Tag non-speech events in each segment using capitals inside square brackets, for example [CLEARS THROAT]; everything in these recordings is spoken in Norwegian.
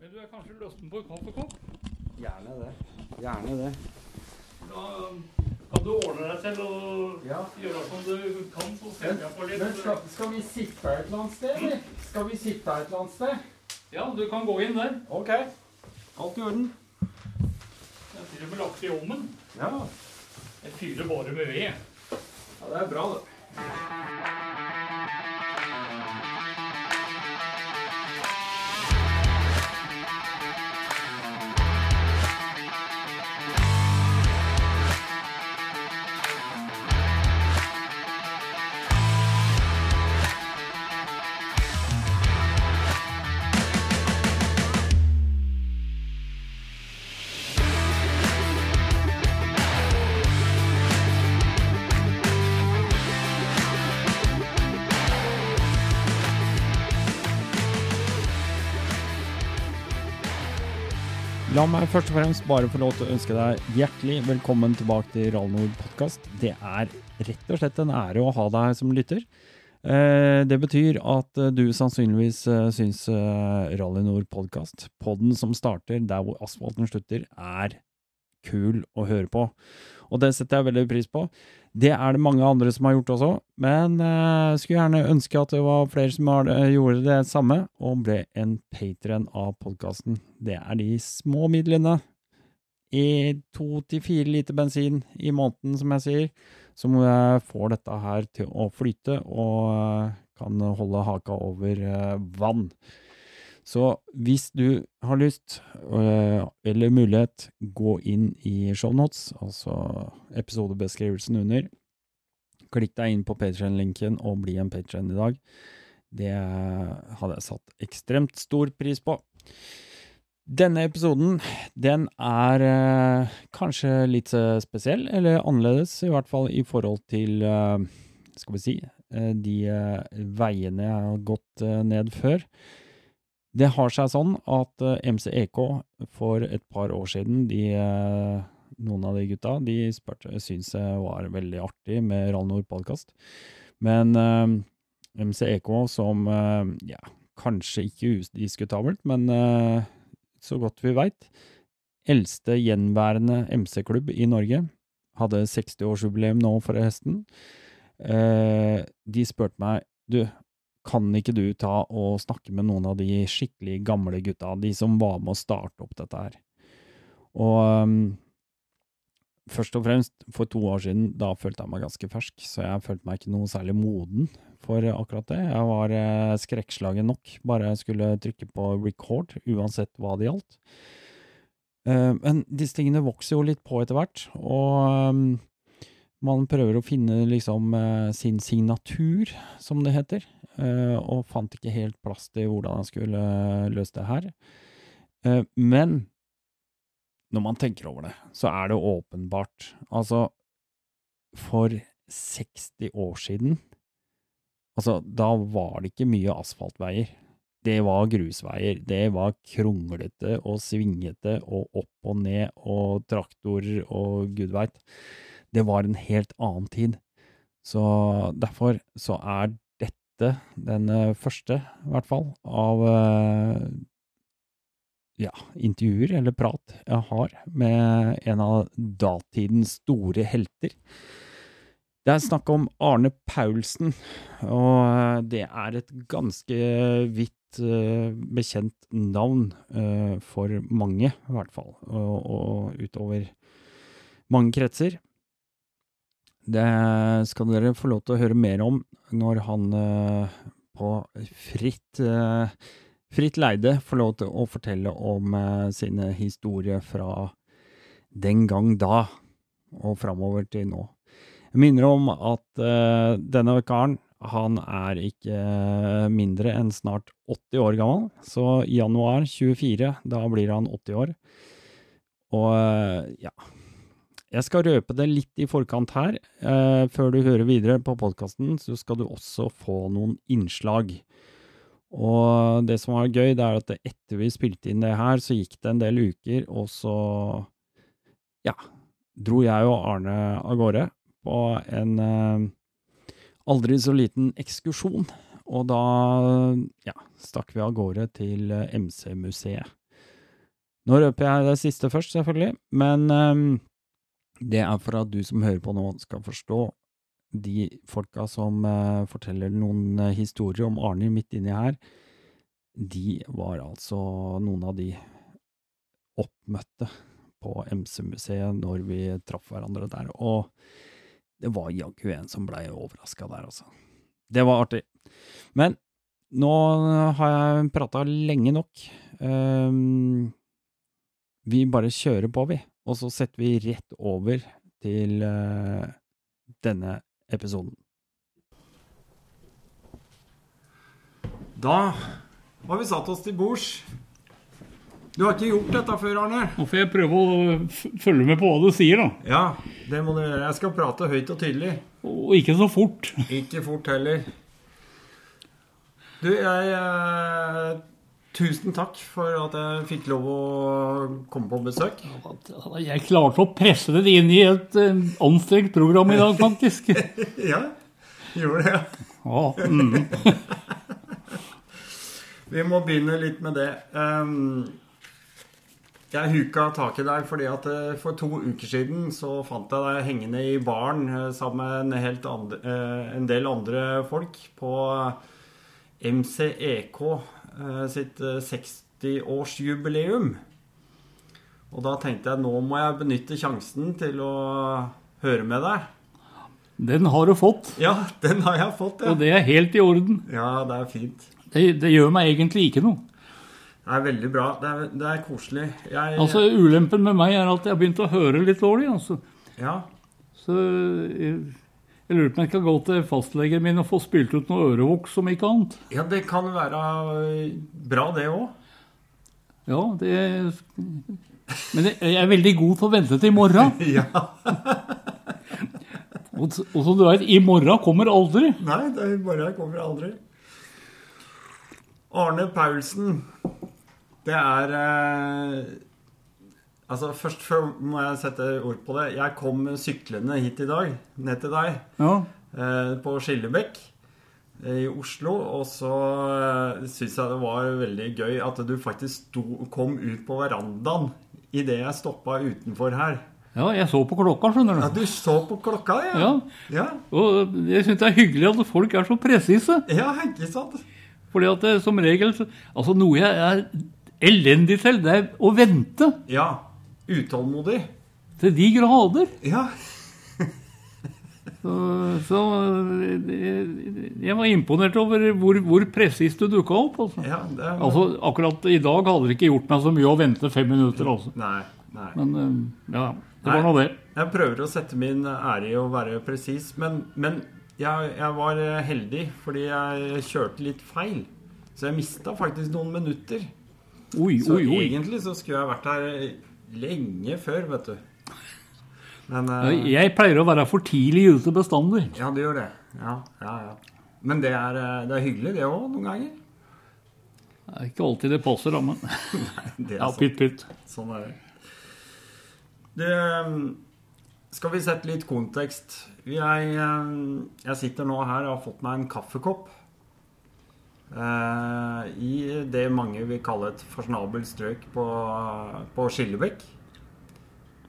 Men du er kanskje løsten på kaffekopp? Gjerne det. Gjerne det. Da kan du ordne deg til å Ja. gjøre som du kan, så ser jeg på litt. Men skal, skal vi sitte et eller annet sted, eller? Skal vi sitte et eller annet sted? Ja, du kan gå inn der. Ok. Alt i orden. Jeg sitter med lagt i ovnen. Ja. Jeg fyrer bare med ved. ja det er bra, det. La meg først og fremst bare få lov til å ønske deg hjertelig velkommen tilbake til Rallynord podkast. Det er rett og slett en ære å ha deg som lytter. Eh, Det betyr at eh, du sannsynligvis eh, syns Rallynord podkast, podden som starter der hvor asfalten slutter, er kul å høre på. Og det setter jeg veldig pris på. Det er det mange andre som har gjort også, men jeg skulle gjerne ønske at det var flere som eh, gjorde det samme, og ble en patron av podkasten. Det er de små midlene i to til fire liter bensin i måneden, som jeg sier, som eh, får dette her til å flyte og eh, kan holde haka over eh, vann. Så hvis du har lyst, øh, eller mulighet, gå inn i shownotes, altså episodebeskrivelsen under. Klikk deg inn på Patreon-linken og bli en patrion i dag. Det hadde jeg satt ekstremt stor pris på. Denne episoden, den er eh, kanskje litt øh, spesiell, eller annerledes, i hvert fall i forhold til, eh, skal vi si, eh, de øh, veiene jeg har gått ned før. Det har seg sånn at eh, MCEK for et par år siden, de, eh, noen av de gutta, de spurte, syntes det var veldig artig med Rallnord podkast. Men eh, MCEK som, ja, kanskje ikke udiskutabelt, men så godt vi veit, eldste gjenværende MC-klubb i Norge, hadde 60-årsjubileum nå forresten. De spurte meg, du, kan ikke du ta og snakke med noen av de skikkelig gamle gutta, de som var med å starte opp dette her? Og um, først og fremst, for to år siden, da følte jeg meg ganske fersk, så jeg følte meg ikke noe særlig moden for akkurat det. Jeg var eh, skrekkslagen nok, bare jeg skulle trykke på record, uansett hva det gjaldt. Eh, men disse tingene vokser jo litt på etter hvert, og um, man prøver å finne liksom eh, sin signatur, som det heter, eh, og fant ikke helt plass til hvordan han skulle eh, løse det her. Eh, men når man tenker over det, så er det åpenbart. Altså, for 60 år siden, altså, da var det ikke mye asfaltveier. Det var grusveier. Det var kronglete og svingete og opp og ned og traktorer og gud veit. Det var en helt annen tid. Så derfor så er dette den eh, første, i hvert fall, av eh, ja, intervjuer eller prat jeg har med en av datidens store helter. Det er snakk om Arne Paulsen, og eh, det er et ganske vidt bekjent navn for mange, i hvert fall, og, og utover mange kretser. Det skal dere få lov til å høre mer om når han eh, på fritt, eh, fritt leide får lov til å fortelle om eh, sine historier fra den gang da og framover til nå. Jeg minner om at denne karen, han er ikke mindre enn snart 80 år gammel, så i januar 24, da blir han 80 år. Og ja, jeg skal røpe det litt i forkant her. Eh, før du hører videre på podkasten, så skal du også få noen innslag. Og det som var gøy, det er at etter vi spilte inn det her, så gikk det en del uker, og så ja, dro jeg og Arne av gårde på en eh, aldri så liten ekskursjon. Og da ja, stakk vi av gårde til eh, MC-museet. Nå røper jeg det siste først, selvfølgelig, men ehm, det er for at du som hører på nå skal forstå de folka som uh, forteller noen uh, historier om Arne midt inni her, de var altså noen av de oppmøtte på MC-museet når vi traff hverandre der, og det var jaggu en som blei overraska der, altså. Det var artig. Men nå har jeg prata lenge nok. Um, vi bare kjører på, vi. Og så setter vi rett over til uh, denne episoden. Da har vi satt oss til bords. Du har ikke gjort dette før, Arne? Nå får jeg prøve å følge med på hva du sier, da. Ja, det må du gjøre. Jeg skal prate høyt og tydelig. Og ikke så fort. Ikke fort heller. Du, jeg eh, Tusen takk for at jeg fikk lov å komme på besøk. Jeg klarte å presse det inn i et eh, anstrengt program i dag, faktisk. [LAUGHS] Ja, gjorde det. Ja, mm. [LAUGHS] Vi må begynne litt med det. Ehm, jeg huka tak i deg fordi at eh, for to uker siden så fant jeg deg hengende i baren eh, sammen med en, helt andre, en del andre folk på MCEK sitt eh, 60-årsjubileum. Og da tenkte jeg nå må jeg benytte sjansen til å høre med deg. Den har du fått, Ja, den har jeg fått, Ja. og det er helt i orden. Ja, det er fint. Det, det gjør meg egentlig ikke noe. Det er veldig bra. Det er, det er koselig. Jeg, Altså, Ulempen med meg er at jeg har begynt å høre litt dårlig. altså. ja. Så jeg, jeg lurer på om jeg skal gå til fastlegen min og få spilt ut noe ørevoks, om ikke annet. Ja, det kan være øh, bra, det òg. Ja, det Men jeg er veldig god til å vente til i morgen. [LAUGHS] Ja. [LAUGHS] Og, og som du vet, i morgen kommer aldri. Nei, det er bare jeg kommer aldri. Arne Paulsen, det er eh, Altså, først før må jeg sette ord på det. Jeg kom syklende hit i dag, ned til deg, Ja, eh, på Skillebekk eh, i Oslo. Og så eh, syns jeg det var veldig gøy at du faktisk sto, kom ut på verandaen idet jeg stoppa utenfor her. ja jeg så på klokka, skjønner du. Ja, du. så på klokka, ja? Ja, Ja, Og jeg syns det er hyggelig at folk er så presise. ja ikke sant? Fordi at det, som regel Altså, noe jeg er elendig til, det er å vente. Ja. Utålmodig. Til de grader. Ja. Så, så jeg, var imponert over hvor, hvor presis du dukka opp. Altså. ja det altså, Akkurat i dag hadde det ikke gjort meg så mye å vente fem minutter. Altså. Nei. nei. Men eh, ja, det var nå det. Jeg prøver å sette min ære i å være presis, men, men jeg, jeg var heldig fordi jeg kjørte litt feil. Så jeg mista faktisk noen minutter. Oi, Så oi, oi. egentlig så skulle jeg vært her lenge før, vet du. Men eh, Jeg pleier å være for tidlig ute bestandig. Ja, du gjør det. Ja, ja, ja. Men det er, eh, det er hyggelig, det òg, noen ganger. Det er ikke alltid det passer, da, men [LAUGHS] Det er ja, sånn. pytt, pytt. Sånn er det. Det um, Skal vi sette litt kontekst? Jeg, jeg sitter nå her og har fått meg en kaffekopp. Eh, I det mange vil kalle et fasjonabelt strøk på, på Skillebekk.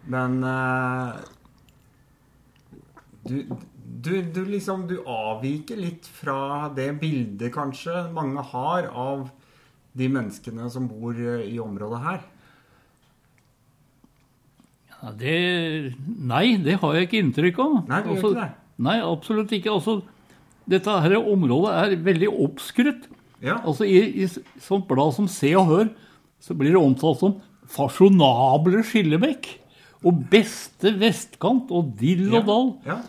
Men uh, du, du, du liksom Du avviker litt fra det bildet kanskje mange har av de menneskene som bor eh, i området her. Ja, det, nei, det har jeg ikke inntrykk av. Nei, du gjør ikke det? Nei, absolutt ikke. Altså, dette her området er veldig oppskrytt. Ja. Altså, I, i sånt blad som Se og Hør så blir det omtalt som fasjonable Skillebekk. Og beste vestkant og dill og dall. Ja.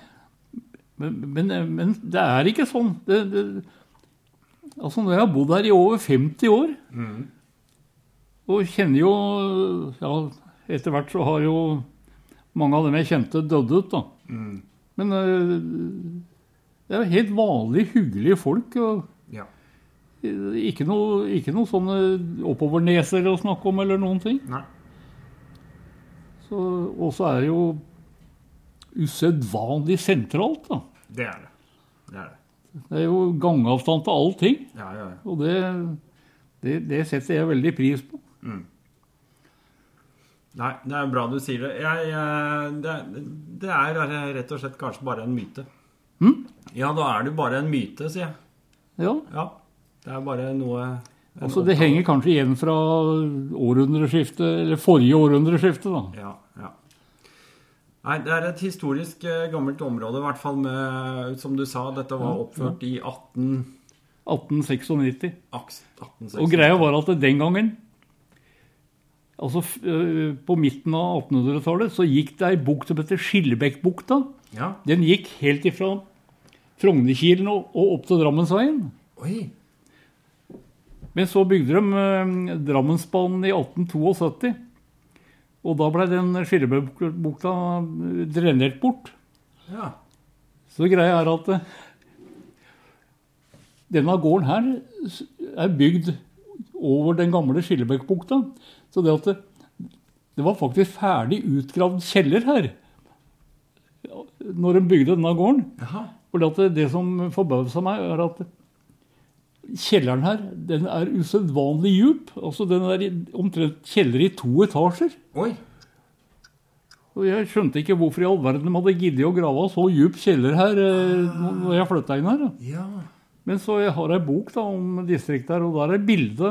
Men, men, men det er ikke sånn. Det, det, altså, når jeg har bodd her i over 50 år, og kjenner jo ja, Etter hvert så har jo mange av dem jeg kjente, dødd ut, da. Men øh, det er helt vanlig hyggelige folk. og ja. ikke noe, ikke noe sånne oppoverneser å snakke om, eller noen ting. Nei. Og så er det jo usedvanlig sentralt, da. Det er det. Det er det. Det er jo gangavstand til allting. Ja, ja, ja. Og det, det, det setter jeg veldig pris på. Nei, det er bra du sier det. Jeg, jeg, det, det er rett og slett kanskje bare en myte. Hm? Ja, da er det bare en myte, sier jeg. Ja. Ja. Det er bare noe Altså, det henger kanskje igjen fra århundreskiftet, eller forrige århundreskifte, da. Ja, ja. Nei, det er et historisk eh, gammelt område, i hvert fall med Som du sa, dette var oppført i 18... 1896. 1896. Og greia var at den gangen Altså øh, På midten av 1800-tallet så gikk det ei bukt som heter Skillebekkbukta. Ja. Den gikk helt ifra Frognerkilen og, og opp til Drammensveien. Oi. Men så bygde de øh, Drammensbanen i 1872. Og da ble den skillebukta øh, drenert bort. Ja. Så greia er at eh, denne gården her er bygd over den gamle Skillebekkbukta. Så det at det, det var faktisk ferdig utgravd kjeller her når de bygde denne gården. Fordi For det, som forbausa meg, er at kjelleren her den er usedvanlig djup. Altså den er omtrent kjeller i to etasjer. Oi. Og jeg skjønte ikke hvorfor i all verden de hadde giddet å grave så djup kjeller her eh, når jeg flytta inn her. Ja. Men så jeg har ei bok da, om distriktet her, og der er bilde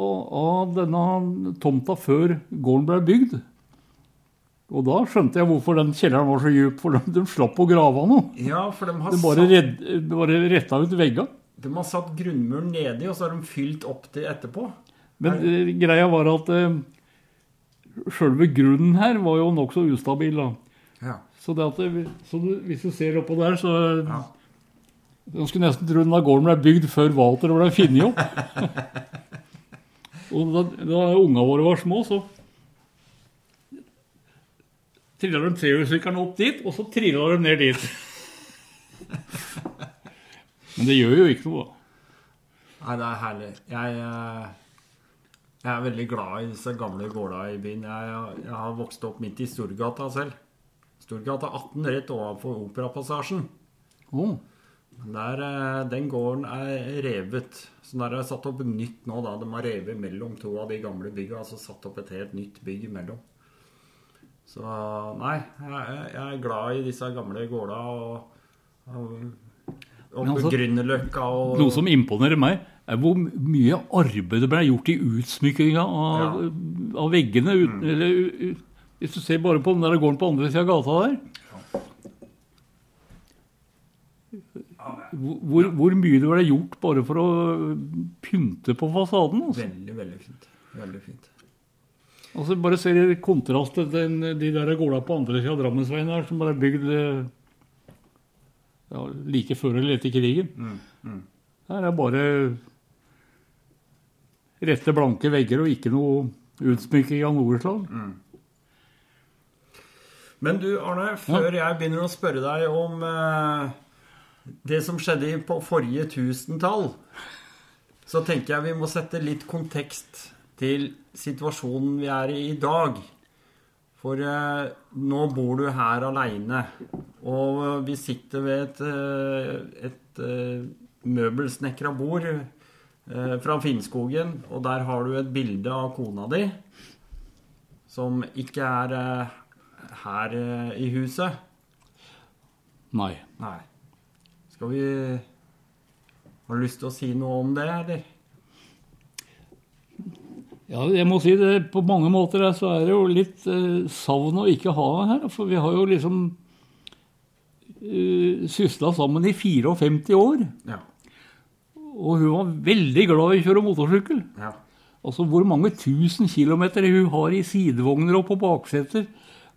av- av denne tomta før gården ble bygd. Og da skjønte jeg hvorfor den kjelleren var så djup, for de, de slapp å grave noe. ja, for de har, De bare, satt, redd, bare retta ut veggene. de har satt grunnmuren nedi, og så har de fylt opp til etterpå. Men det... greia var at eh, sjølve grunnen her var jo nokså ustabil. da. Ja. Så, det at så du, hvis du ser oppå der, så Ja. Man skulle nesten tro den gården ble bygd før Walter ble funnet opp. [LAUGHS] og da, da unga våre var små, så trilla de trehjulssykkelen opp dit, og så trilla de ned dit. Men det gjør jo ikke noe, da. Nei, det er herlig. Jeg, eh, jeg er veldig glad i disse gamle gårda i byen. Jeg, jeg har vokst opp midt i Storgata selv. Storgata 18, rett overfor Operapassasjen. Oh. Der, eh, den gården er revet. Så der er satt opp nytt nå. da. De har revet mellom to av de gamle byggene. Altså satt opp et helt nytt bygg imellom. Så nei, jeg, jeg er glad i disse gamle gårda og, og, og altså, Grünerløkka og Noe som imponerer meg, er hvor mye arbeid det ble gjort i utsmykkinga av, av veggene. Ut, eller, u- u- hvis du ser bare på den der gården på andre sida av gata der. Hvor- hvor mye det ble gjort bare for å pynte på fasaden. Altså. Veldig, veldig fint. Veldig fint. Altså, bare ser i kontrast til den, de der gårda på andre sida av Drammensveien her, som bare er bygd eh, ja, like før eller etter krigen. Her er bare rette, blanke vegger og ikke noe utsmykking av noe slag. Men du, Arne, før jeg begynner å spørre deg om eh, det som skjedde på forrige tusentall, så tenker jeg vi må sette litt kontekst til situasjonen vi er i i dag. For eh, nå bor du her aleine, og eh, vi sitter ved et, et, et eh, møbelsnekra bord eh, fra Finnskogen, og der har du et bilde av kona di som ikke er eh, her eh, i huset. Nei. Nei. Skal vi Har du lyst til å si noe om det, eller? Ja, jeg må si det, på mange måter så er det jo litt eh, savn å ikke ha her. For vi har jo liksom uh, sysla sammen i 54 år. Ja. Og hun var veldig glad i å kjøre motorsykkel. ja. Altså hvor mange tusen kilometer hun har i sidevogner og på bakseter,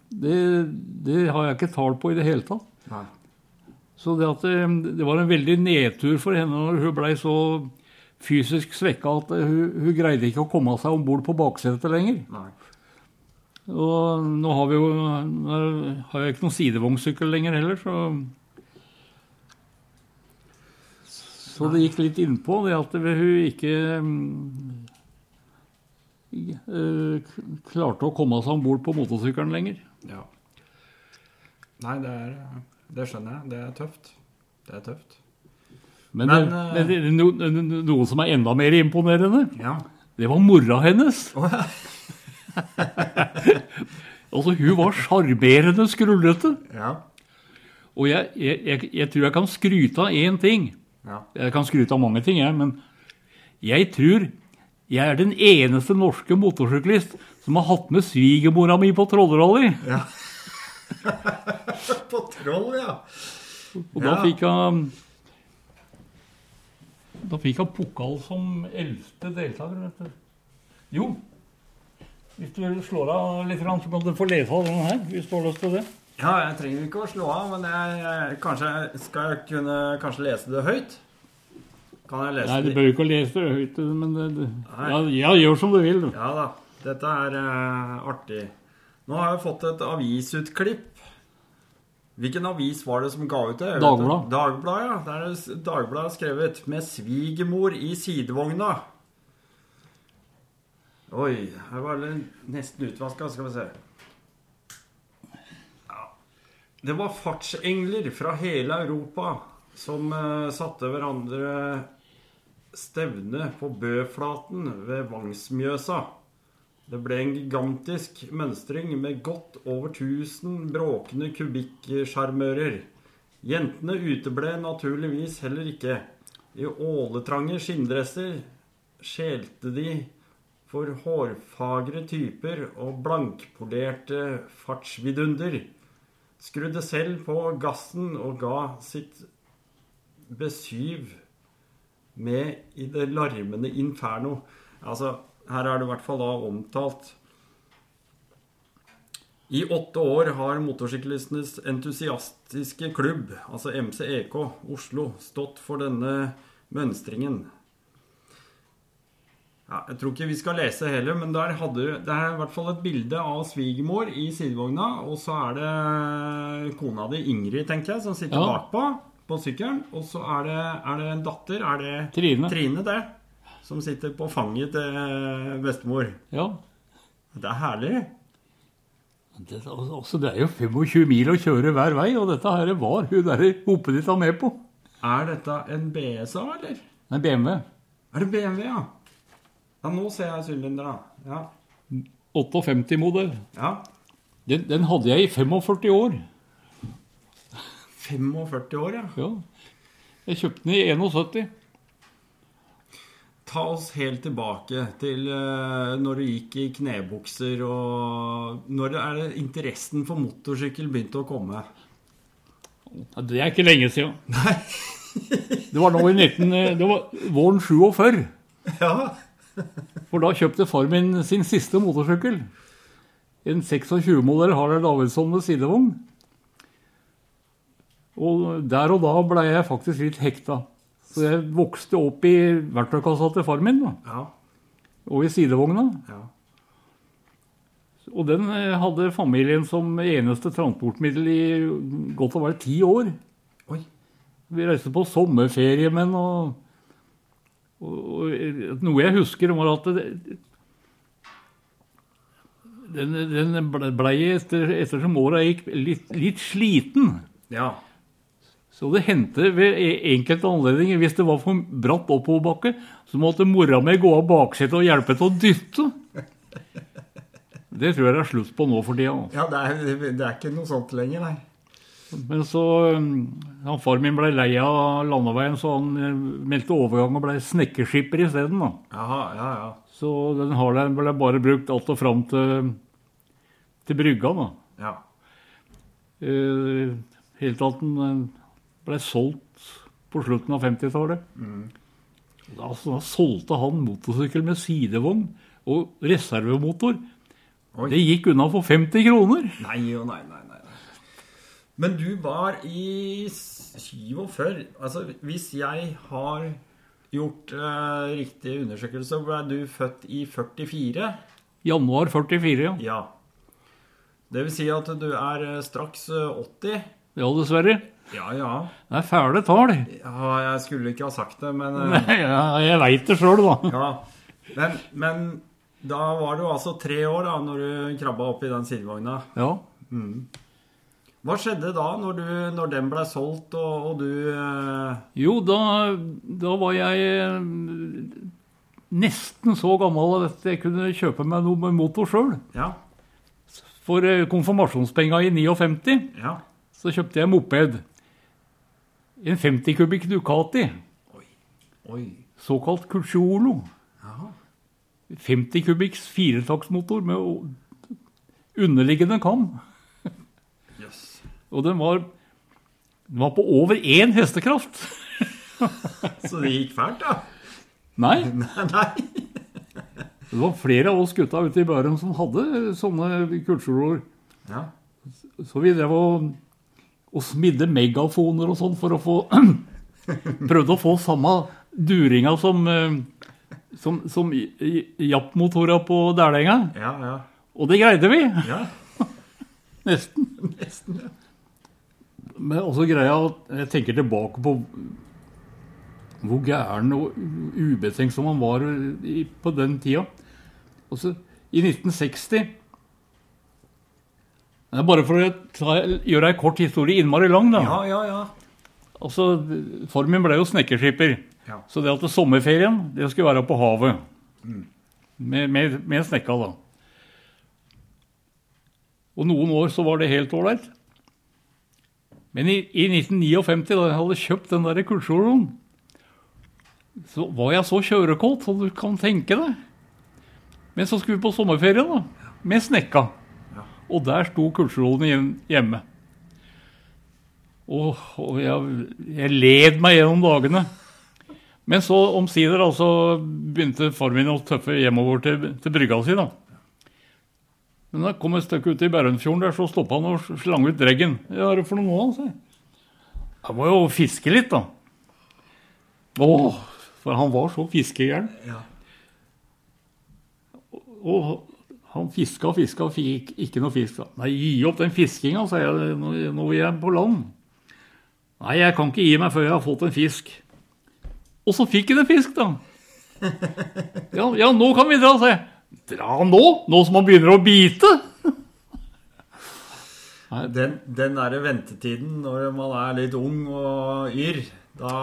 det, det har jeg ikke tall på i det hele tatt. Nei. Så det, at det, det var en veldig nedtur for henne når hun blei så fysisk svekka at hun, hun greide ikke å komme seg om bord på baksetet lenger. Nei. Og nå har vi jo har jeg ikke noen sidevognsykkel lenger heller, så Så det gikk litt innpå det at hun ikke eh, klarte å komme seg om bord på motorsykkelen lenger. Ja. Nei, det er Det skjønner jeg. Det er tøft. Det er tøft. Men, Men, det, eh, men det, no, no- noe som er enda mer imponerende, Ja. det var mora hennes. Oh, ja. [LAUGHS] Altså, hun var sjarmerende skrullete. Ja. Og jeg, jeg, jeg, jeg tror jeg kan skryte av én ting. Ja. Jeg kan skryte av mange ting, jeg, men jeg tror jeg er den eneste norske motorsyklist som har hatt med svigermora mi på Trollrally. [LAUGHS] På troll, ja. Og da Ja. fikk han Da fikk han pokal som eldste deltaker. vet du. Jo. Hvis du slår av litt, så kan du få lese av denne her. hvis du har lyst til det. Ja, jeg trenger ikke å slå av, men jeg, jeg kanskje skal jeg kunne kanskje lese det høyt? Kan jeg lese Nei, du bør ikke lese det høyt, men det, det, ja, ja, gjør som du vil. du. Ja da. Dette er uh, artig. Nå har jeg fått et avisutklipp. Hvilken avis var det som ga ut det? Dagbladet. det. Dagbladet, ja. Der er det s- Dagbladet skrevet 'Med svigermor i sidevogna'. Oi, her var det nesten utvaska. Skal vi se. Ja. Det var fartsengler fra hele Europa som uh, satte hverandre stevne på Bøflaten ved Vangsmjøsa. Det ble en gigantisk mønstring med godt over 1000 bråkende kubikksjarmører. Jentene uteble naturligvis heller ikke. I åletrange skinndresser skjelte de for hårfagre typer og blankpolerte fartsvidunder. Skrudde selv på gassen og ga sitt besyv med i det larmende inferno. Altså, her er det i hvert fall da omtalt. I åtte år har motorsyklistenes entusiastiske klubb, altså MCEK Oslo, stått for denne mønstringen. Ja, jeg tror ikke vi skal lese heller, men der hadde, det er i hvert fall et bilde av svigermor i sidevogna, og så er det kona di Ingrid, tenker jeg, som sitter Ja. bakpå på sykkelen. Og så er det, er det en datter, er det Trine. Trine det, som sitter på fanget til bestemor. Ja. Det er herlig. Det, altså, det er jo 25 mil å kjøre hver vei, og dette her var hun der oppe ditt med på. Er dette en BSA, eller? Nei, BMW. Er det BMW, ja? Ja, nå ser jeg sylinderen. Ja. 58-modell. ja. Den, den hadde jeg i 45 år. 45 år, ja. Ja. Jeg kjøpte den i 71. Ta oss helt tilbake til eh, når du gikk i knebukser og Når er det interessen for motorsykkel begynte å komme? Ja, Det er ikke lenge siden. Det var nå i 19... eh, Det var våren 47. Ja. For da kjøpte far min sin siste motorsykkel. En 26-modell Harald Davidsson med sidevogn. Og der og da ble jeg faktisk litt hekta. Så jeg vokste opp i verktøykassa til far min, da, Ja. og i sidevogna. ja. Og den eh, hadde familien som eneste transportmiddel i godt og vel ti år. Oi. Vi reiste på sommerferie med den, og, og, og noe jeg husker, var at det, den, den ble, ble etter, som åra gikk, litt, litt sliten. Ja. Så det hendte ved e- enkelte anledninger, hvis det var for bratt oppoverbakke, så måtte mora mi gå av baksetet og hjelpe til å dytte. Det tror jeg det er slutt på nå for tida. altså. ja det, er, det er ikke noe sånt lenger, nei. Men så um, han Far min ble lei av landeveien, så han eh, meldte overgang og ble snekkerskipper isteden. Jaha, ja, ja. Så den Harleyen ble bare brukt alt og fram til, til brygga. da. Ja. Uh, helt til at den ble solgt på slutten av 50-tallet. Da, da solgte han motorsykkel med sidevogn og reservemotor. Oi. Det gikk unna for 50 kroner. Nei og nei, nei, nei. Men du var i 47 Altså, hvis jeg har gjort eh, riktig undersøkelse, ble du født i 44. Januar 44, ja. Ja. Det vil si at du er eh, straks eh, 80. Ja, dessverre. Ja, ja. Det er fæle tall. Ja, jeg skulle ikke ha sagt det, men eh, Nei, ja, jeg veit det sjøl, da. Ja. Men, men da var du altså tre år da når du krabba opp i den sidevogna. Ja. Hva skjedde da, når, du, når den ble solgt, og, og du eh, Jo, da, da var jeg eh, nesten så gammel at jeg kunne kjøpe meg noe med motor sjøl. Ja. For eh, konfirmasjonspenga i 59 Ja. så kjøpte jeg moped. En 50 kubikk Ducati, Oi. såkalt Cucciolo. Ja. 50 kubikks firetaktsmotor med underliggende kam. Yes. Og den var, den var på over én hestekraft. [LAUGHS] Så det gikk fælt, da? [LAUGHS] Nei, Nei. det var flere av oss gutta ute i Bærum som hadde sånne Cuccioloer. Ja. Så vi drev og, og smidde megafoner og sånn for å få [CLEARS THROAT] Prøvde å få samme duringa som, eh, som, som jappmotora på Dælenga. Ja, ja. Og det greide vi! Ja, [LAUGHS] Nesten. nesten. ja. Men også greia at jeg tenker tilbake på hvor gæren og ubetenksom han var på den tida. Også, I 1960 Det er Bare for å ta, gjøre ei kort historie innmari lang, da. Ja, ja, ja. Altså, Far min ble jo snekkerskipper. Ja. Så det at det sommerferien det skulle være på havet. Med, med, med snekka, da. Og noen år så var det helt ålreit. Men i, i 1959, da jeg hadde kjøpt den der kullsjoloen, så var jeg så kjørekåt som du kan tenke deg. Men så skulle vi på sommerferie, da. Med snekka. Og der sto kullsjoloen hjemme. Og, og jeg, jeg led meg gjennom dagene. Men så omsider altså, begynte far min å tøffe hjemover til, til brygga si. da. Men da kom et stykke ut i Bærumfjorden der, så stoppa han og slang ut dreggen. Hva er det for noe nå? sa jeg. Jeg må jo fiske litt, da. Åh, for han var så fiskegæren. Ja. Og han fiska og fiska og fikk ikke noe fisk. da. Nei, gi opp den fiskinga, sa jeg. Nå, er jeg på land. Nei, jeg kan ikke gi meg før jeg har fått en fisk. Og så fikk jeg en fisk, da. [LAUGHS] Ja, ja, nå kan vi dra, sa jeg. Dra nå? Nå som han begynner å bite? Den, den derre ventetiden når man er litt ung og yr, da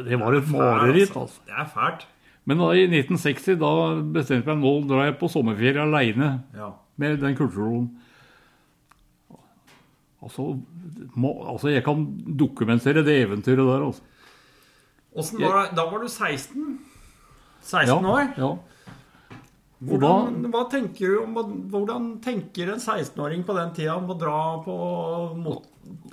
Det var et mareritt, altså. Det er fælt. Men da i 1960 da bestemte jeg meg nå drar jeg på sommerferie aleine Ja. med den kulturen. Altså, må, altså, jeg kan dokumentere det eventyret der, altså. Åssen var det? Da var du 16? 16 år? Ja. Hvordan, hva tenker du om, hvordan tenker en 16-åring på den tida om å dra på, mot,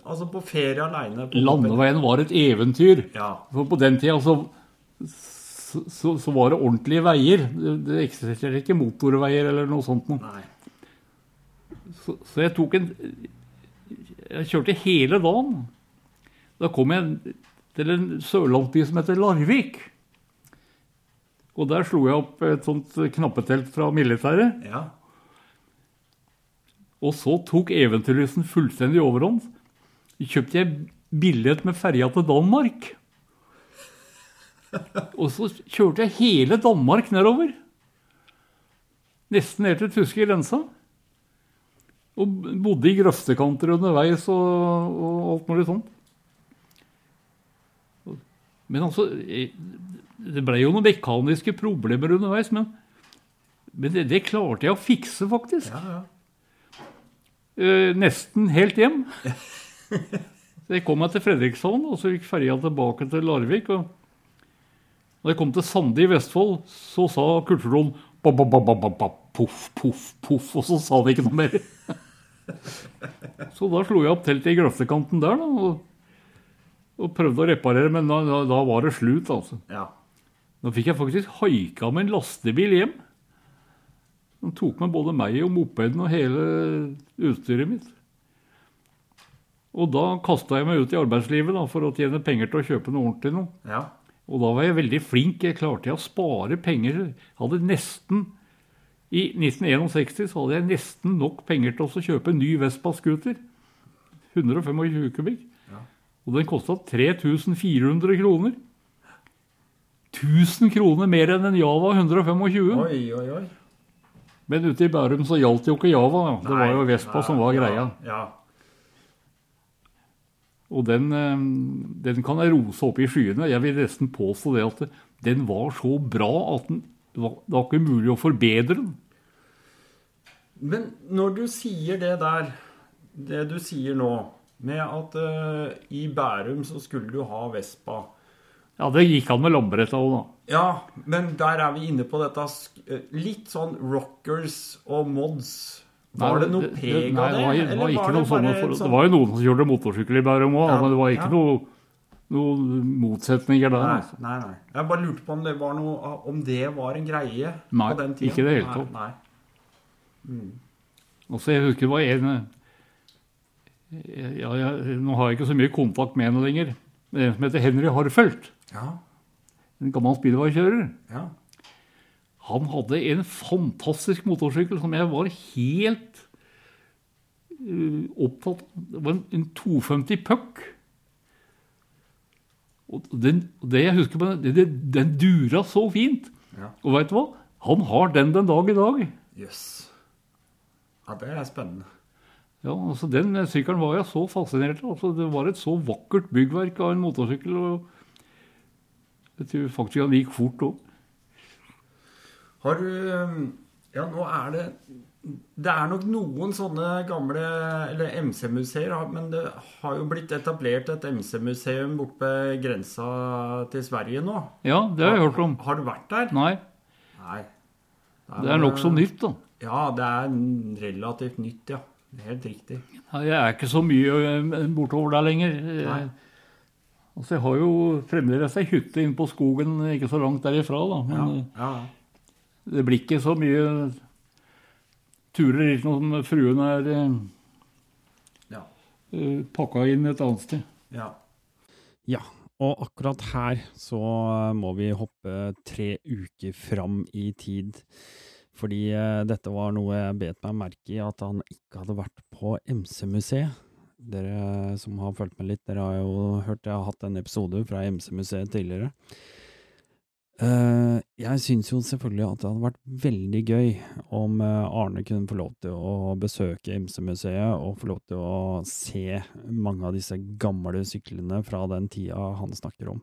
altså på ferie aleine? Landeveien var et eventyr. Ja. For på den tida så, så, så var det ordentlige veier. Det, det eksisterte ikke motorveier eller noe sånt noe. Så, så jeg tok en Jeg kjørte hele dagen. Da kom jeg til en sørlandsby som heter Larvik. Og der slo jeg opp et sånt knappetelt fra militæret. Ja. Og så tok eventyrlysten fullstendig overhånd. Kjøpte jeg billett med ferja til Danmark. Og så kjørte jeg hele Danmark nedover. Nesten ned til tyske grensa. Og bodde i grøftekanter underveis og, og alt mulig sånt. Men altså eh, Det ble jo noen mekaniske problemer underveis, men, men det, det klarte jeg å fikse, faktisk. ja, ja. Eh, nesten helt hjem. [LAUGHS] Så jeg kom meg til Fredrikshavn, og så gikk ferja tilbake til Larvik. og når jeg kom til Sande i Vestfold, så sa kulturen poff, poff, poff, og så sa det ikke noe mer. [LAUGHS] Så da slo jeg opp teltet i grøftekanten der da, og, og prøvde å reparere, men da, da, da var det slutt. altså. ja. Da fikk jeg faktisk haika med en lastebil hjem. Den tok med både meg og mopeden og hele utstyret mitt. Og da kasta jeg meg ut i arbeidslivet da, for å tjene penger til å kjøpe noe ordentlig noe. ja. Og da var jeg veldig flink. Jeg klarte å spare penger. Jeg hadde nesten, I 1961 så hadde jeg nesten nok penger til å kjøpe en ny Vespa-scooter. 125 kubikk. Ja. Og den kosta 3400 kroner. 1000 kroner mer enn en Java 125. Oi, oi, oi. Men ute i Bærum så gjaldt jo ikke Java. Det var jo Vespa Nei, som var greia. ja. Ja. Og den, eh, den kan jeg rose opp i skyene. Jeg vil nesten påstå det at den var så bra at den det var, ikke mulig å forbedre den. Men når du sier det der, det du sier nå, med at uh, i Bærum så skulle du ha Vespa Ja, det gikk an med lambretta òg, da. Ja, men der er vi inne på dette eh, litt sånn rockers og mods. Var det noe preg nei, av det? det? Var, det var ikke det noe sånn- det var jo noen som kjørte motorsykkel i Bærum òg, men det var ikke noe, noen motsetninger der. Nei, Altså. nei, nei. Jeg bare lurte på om det var, noe, om det var en greie Nei, på den tida. ikke det hele tatt. Nei, nei. Og så jeg husker det var en ja, jeg, Nå har jeg ikke så mye kontakt med henne lenger. Det er En som heter Henry Harfeldt. Ja, En gammel speedway-kjører. ja. Han hadde en fantastisk motorsykkel som jeg var helt eh, opptatt av. Det var en, en 250 Puck. Og den, det jeg husker på den, det, den dura så fint. Ja. Og veit du hva? Han har den den dag i dag. Jøss. Ja, det er spennende. Ja, altså Den sykkelen var jeg så fascinert av. Altså, det var et så vakkert byggverk av en motorsykkel. og Jeg tror faktisk han gikk fort òg. Har du um, Ja, nå er det Det er nok noen sånne gamle Eller MC-museer, men det har jo blitt etablert et MC-museum borte ved grensa til Sverige nå. Ja, det har jeg hørt om. Har du vært der? Nei, Nei. det er nokså nytt, da. Ja, det er relativt nytt, ja. Helt riktig. Jeg er ikke så mye eh, bortover der lenger. Nei. Altså, Jeg har jo fremdeles ei hytte inne på skogen ikke så langt derifra, da. Men Ja, eh, ja. Det blir ikke så mye turer dit når fruen er eh, ja. eh, pakka inn et annet sted. ja. Ja, og akkurat her så eh, må vi hoppe tre uker fram i tid. Fordi dette var noe jeg bet meg merke i, at han ikke hadde vært på MC-museet. Dere som har fulgt med litt, dere har jo hørt jeg har hatt en episode fra MC-museet tidligere. Eh, jeg syns jo selvfølgelig at det hadde vært veldig gøy om eh, Arne kunne få lov til å besøke MC-museet og få lov til å se mange av disse gamle syklene fra den tida han snakker om.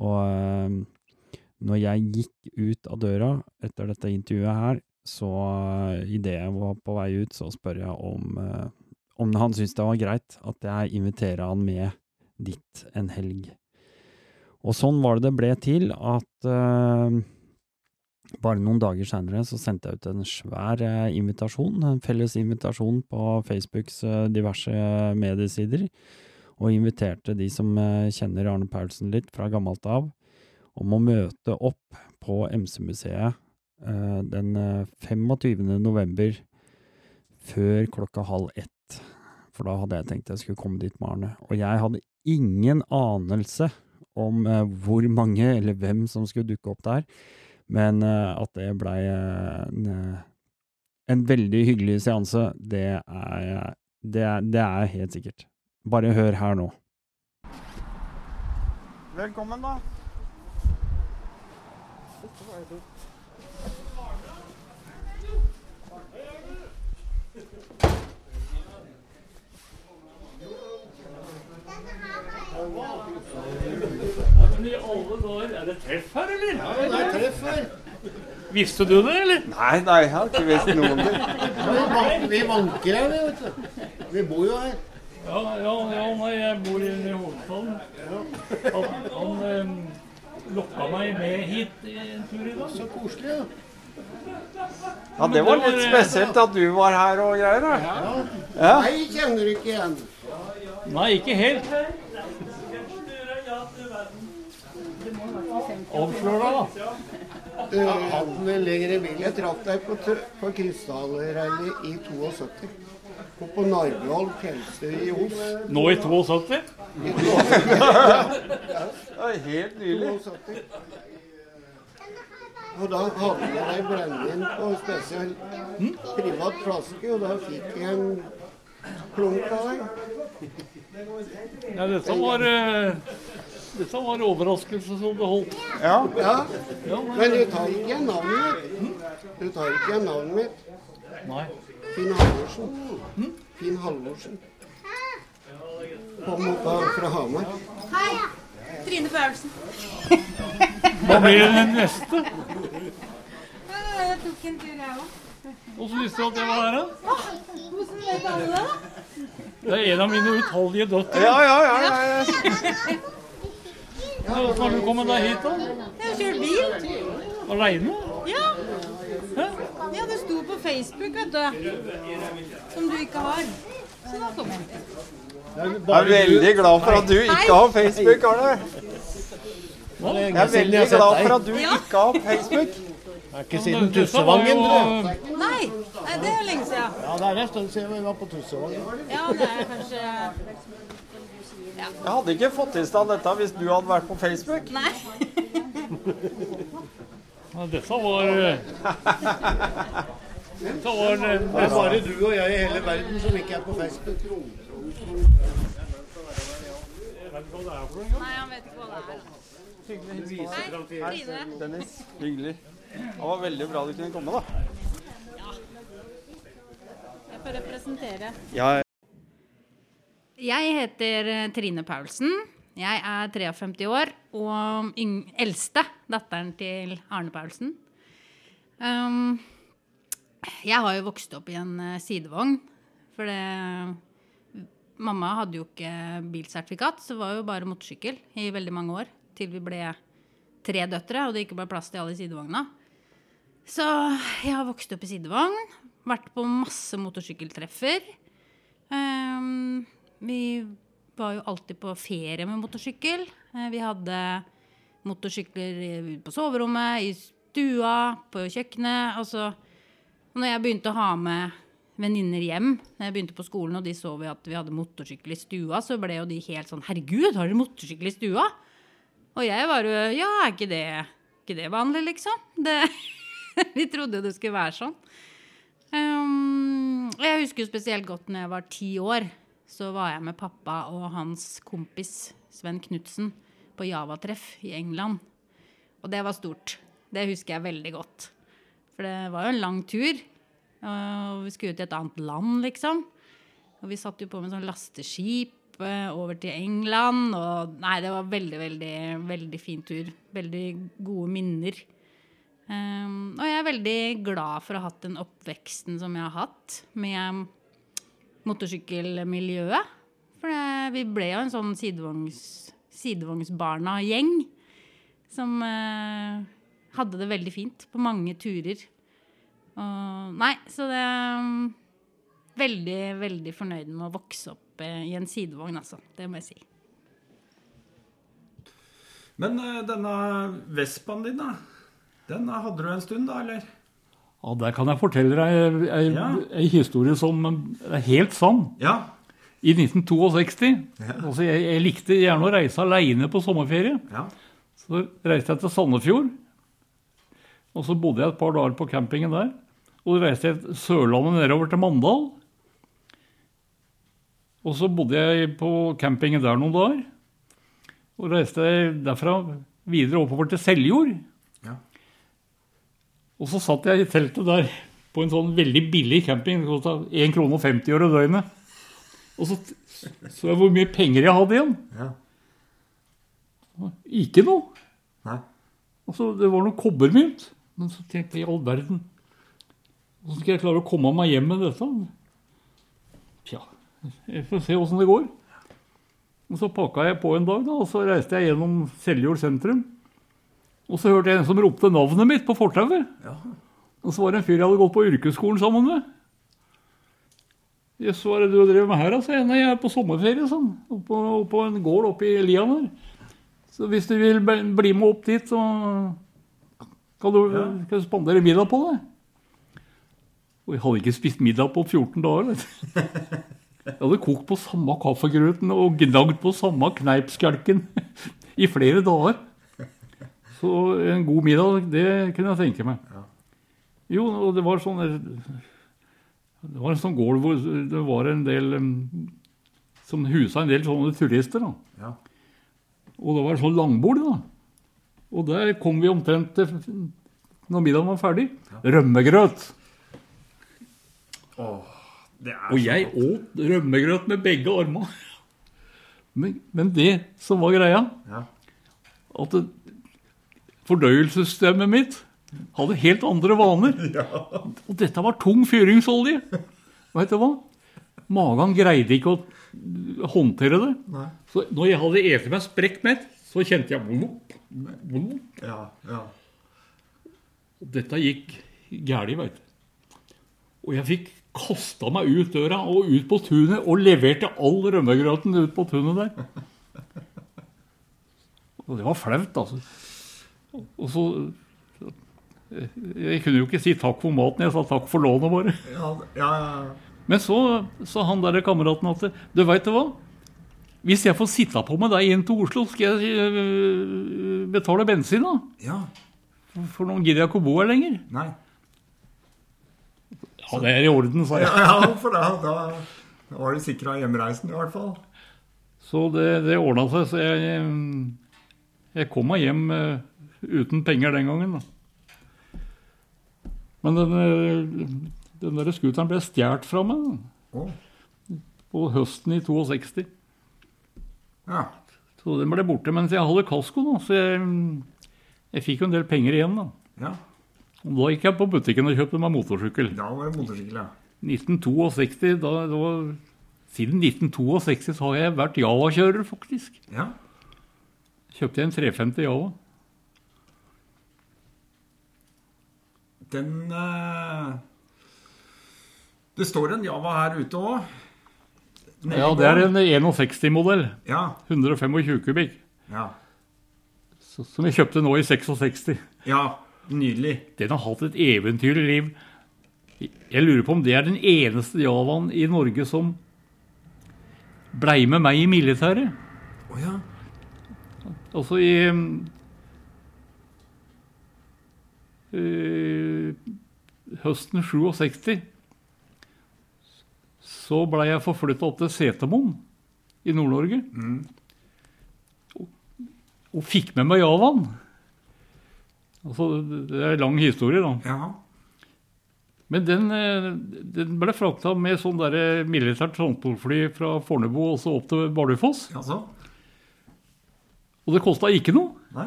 Og eh, når jeg gikk ut av døra etter dette intervjuet her, så idet jeg var på vei ut, så spør jeg om, om han syntes det var greit at jeg inviterer han med dit en helg. Og sånn var det det ble til at uh, bare noen dager seinere så sendte jeg ut en svær uh, invitasjon, en felles invitasjon på Facebooks uh, diverse mediesider, og inviterte de som kjenner Arne Paulsen litt fra gammelt av, om å møte opp på MC-museet den eh, 25. november før klokka halv ett. For da hadde jeg tenkt jeg skulle komme dit med Arne. Og jeg hadde ingen anelse om eh, hvor mange eller hvem som skulle dukke opp der. Men eh, at det blei en, eh, en veldig hyggelig seanse, det er, det, er, det er helt sikkert. Bare hør her nå. Velkommen, da. Men i alle dager, er det treff her, eller? Ja, det er treff her. Visste du det, eller? Nei, nei, jeg har ikke visst noe om det. Vi, vank, vi vanker her, vi, vet du. Vi bor jo her. Ja, ja, ja nei, jeg bor i hovedstaden. Han, han um, lokka meg med hit en tur i dag. Så koselig, ja. Ja, det var litt spesielt at du var her og greier. da. ja. Ja. Meg kjenner du ikke igjen. Nei, ikke helt. Avslør deg, da. Du min ligger i bil. Jeg traff deg på, på Krystallrally i 72. Og på Narvoll fjellstøy i Os. Nå i 72? I 72. Det er helt nylig. 72. Og da hadde jeg deg brennevin på spesiell privat flaske, og da fikk jeg en klunk av deg. Ja, dette var eh, Dette var overraskelse som det holdt. Ja. Ja, Ja, men du tar ikke igjen navnet mitt. Du tar ikke igjen navnet mitt. nei. Finn Halvorsen. Finn Halvorsen. Kom opp fra Hamar. Hei. Trine Føvelsen. Hva blir den neste? jeg tok en tur, jeg òg. Åssen visste du at jeg var her, da? Hvordan vet alle det? Det er en av mine utallige døtre. Ja, ja, ja. ja, ja. Åssen har du kommet deg hit, da? Jeg har kjørt bil. Aleine? Ja. ja, det sto på Facebook, vet du. Som du ikke har. Så da kom jeg. Jeg er veldig glad for at du ikke har Facebook, Arne. Jeg er veldig glad for at du ikke har Facebook. Det er ikke siden Tussevangen, du. Nei, det er lenge siden. Ja, det er en stund siden vi var på Tussevangen. Ja, det er kanskje Jeg hadde ikke fått i stand dette hvis du hadde vært på Facebook. Nei. Ja, dette var eh, Dette var eh, Det er bare du og jeg i hele verden som ikke er på Facebook. Nei, han vet ikke hva det er. Hei, Trine. Dennis, hyggelig. Det var veldig bra du kunne komme, da. Jeg får representere. Ja, Jeg heter eh, Trine Paulsen. Jeg er 53 år og eldste datteren til Arne Paulsen. Um, jeg har jo vokst opp i en eh, sidevogn, for det Mamma hadde jo ikke bilsertifikat, så det var jo bare motorsykkel i veldig mange år. Til vi ble tre døtre, og det ikke ble plass til alle i sidevogna. Så jeg har vokst opp i sidevogn, vært på masse motorsykkeltreffer. Um, vi var jo alltid på ferie med motorsykkel. Eh, Vi hadde motorsykler på soverommet, i stua, på kjøkkenet. Altså, når jeg begynte å ha med venninner hjem, når jeg begynte på skolen, og de så vi at vi hadde motorsykkel i stua, så ble jo de helt sånn Herregud, har dere motorsykkel i stua? Og jeg var jo Ja, er ikke det, ikke det vanlig, liksom? Det, [LAUGHS] vi trodde jo det skulle være sånn. Um, jeg husker jo spesielt godt når jeg var ti år. Så var jeg med pappa og hans kompis Sven Knutsen på Java-treff i England. Og det var stort. Det husker jeg veldig godt. For det var jo en lang tur. Og vi skulle ut til et annet land, liksom. Og vi satt jo på med sånn lasteskip eh, over til England. Og nei, det var veldig, veldig, veldig fin tur. Veldig gode minner. Um, og jeg er veldig glad for å ha hatt den oppveksten som jeg har hatt med motorsykkelmiljøet. For det, vi ble jo en sånn sidevogns, sidevognsbarna-gjeng som eh, hadde det veldig fint på mange turer. Og, nei, så det er veldig, veldig fornøyd med å vokse opp eh, i en sidevogn, altså. Det må jeg si. Men eh, denne Vespaen din, da? Den hadde du en stund, da, eller? Ja, Der kan jeg fortelle deg ei, Ja. historie som er helt sann. Ja. I 1962 altså jeg, jeg likte gjerne å reise aleine på sommerferie. ja. Så reiste jeg til Sandefjord. Og så bodde jeg et par dager på campingen der. Og så reiste jeg til Sørlandet nedover til Mandal. Og så bodde jeg på campingen der noen dager. Og reiste jeg derfra videre oppover til Seljord. Og så satt jeg i teltet der på en sånn veldig billig camping. Det kosta 1 krone og 50 øre døgnet. Og så så jeg hvor mye penger jeg hadde igjen. ja. Ikke noe. Nei. Altså, det var noe kobbermynt. Men så tenkte jeg i all verden Hvordan skal jeg klare å komme meg hjem med dette? Tja, jeg får se åssen det går. Og så pakka jeg på en dag, da, og så reiste jeg gjennom Seljord sentrum. Og så hørte jeg en som ropte navnet mitt på fortauet. Og så var det en fyr jeg hadde gått på yrkesskolen sammen med. Jøss, hva er det du driver med her, sa. Nei, jeg er på sommerferie, sånn. Oppå, oppå en gård oppe i lia der. Så hvis du vil bli med opp dit, så kan du, kan du spandere middag på det. Og jeg hadde ikke spist middag på 14 dager. vet du. Jeg hadde kokt på samme kaffegrøten og gnagd på samme kneipskjelken [LAUGHS] i flere dager. Så en god middag, det kunne jeg tenke meg. Jo, og det var sånn Det var en sånn gård hvor det var en del Som husa en del sånne turister. da. Ja. Og det var sånn langbord, da. Og der kom vi omtrent til når middagen var ferdig. Rømmegrøt. Åh, Det er Og jeg åt rømmegrøt med begge armene. Men, men det som var greia, Ja. at det, fordøyelsessystemet mitt Hadde helt andre vaner. [LAUGHS] Og dette var tung fyringsolje. Vet du hva? Magen greide ikke å håndtere det. Nei. Så når jeg hadde eti meg sprekkmett, så kjente jeg blop, blop. Ja, ja. Og Dette gikk galt, veit du. Og jeg fikk kasta meg ut døra og ut på tunet og leverte all rømmegrøten ut på tunet der. Og det var flaut, altså. Og så Jeg kunne jo ikke si takk for maten, jeg sa takk for lånet bare. Ja, ja, ja. Men så sa han der kameraten at du veit du hva? Hvis jeg får sitte på med deg inn til Oslo, skal jeg øh, betale bensin, da? ja. For nå gidder jeg ikke å bo her lenger. Nei. Ja, det er i orden, sa jeg. Ja, ja for da, da, var du sikra hjemreisen i hvert fall. Så det, det ordna seg, så jeg, jeg kom meg hjem eh, uten penger den gangen. Da. Men den, eh, den der scooteren ble stjålet fra meg da, på høsten i 62. ja. Så den ble borte mens jeg hadde kasko, da, så jeg, jeg fikk jo en del penger igjen. da. ja. Og da gikk jeg på butikken og kjøpte meg motorsykkel. Da var det motorsykkel, ja. 1962, da, da Siden 1962 så har jeg vært Java-kjører, faktisk. Ja. Kjøpte jeg en 350 Java. Den eh, Det står en Java her ute òg. Ja, det er en 61-modell. Ja. 125 kubikk. Ja. Som jeg kjøpte nå i 66. ja. Nydelig. Den har hatt et eventyrlig liv. Jeg lurer på om det er den eneste Javaen i Norge som blei med meg i militæret. Oh, ja. Altså i Høsten 67 så blei jeg forflytta opp til Setermoen i Nord-Norge. Og, og fikk med meg Javan. Altså, det er en lang historie, da. ja. Men den, eh, den ble frakta med sånn der militært transportfly fra Fornebu og så opp til Bardufoss. Jaså? Og det kosta ikke noe. Nei?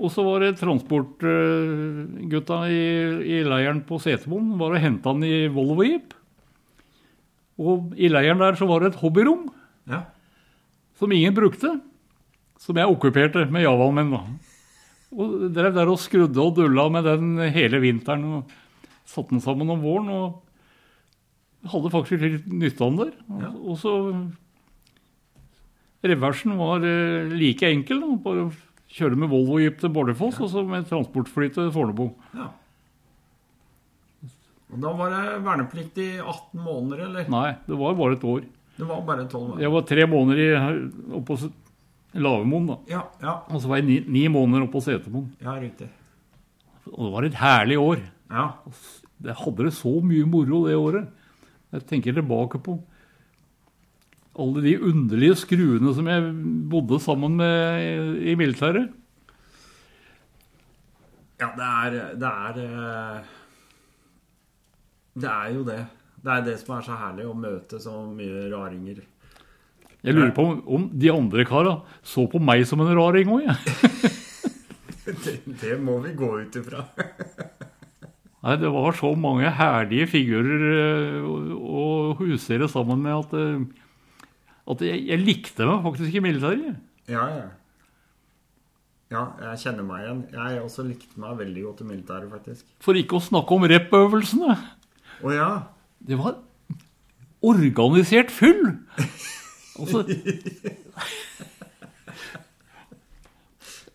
Og så var det transportgutta i, i leiren på Setermoen var og henta han i Volvo Jeep. Og i leiren der så var det et hobbyrom Ja. som ingen brukte. Som jeg okkuperte med Javaen min. da. Og drev der og skrudde og dulla med den hele vinteren. og Satte den sammen om våren. og hadde faktisk litt nytte av den der. Og, Ja. og så Reversen var eh, like enkel. Da. Bare kjøre med Volvo Jeep til Bardufoss og så med transportfly til Fornebu. ja. Og da var det verneplikt i 18 måneder, eller? Nei, det var bare et år. Det var bare 12 måneder. Jeg var tre måneder i, oppå Lavemoen, da. Ja, ja. Og så var jeg ni, ni måneder oppå Setermoen. Ja, riktig. Og det var et herlig år. Ja. Jeg hadde det så mye moro det året. Jeg tenker tilbake på alle de underlige skruene som jeg bodde sammen med i, i militæret. Ja, det er Det er eh, Det er jo det. Det er det som er så herlig, å møte så mye raringer. Jeg lurer på om, de andre kara så på meg som en raring òg, jeg. [LAUGHS] Det, det må vi gå ut ifra. [LAUGHS] Nei, det var så mange herlige figurer eh, å å husere sammen med at, eh, at jeg, jeg likte meg faktisk i militæret. Ja, ja. Ja, jeg kjenner meg igjen. Jeg også likte meg veldig godt i militæret, faktisk. For ikke å snakke om rep-øvelsene. Å ja. Det var organisert full! Altså, [LAUGHS]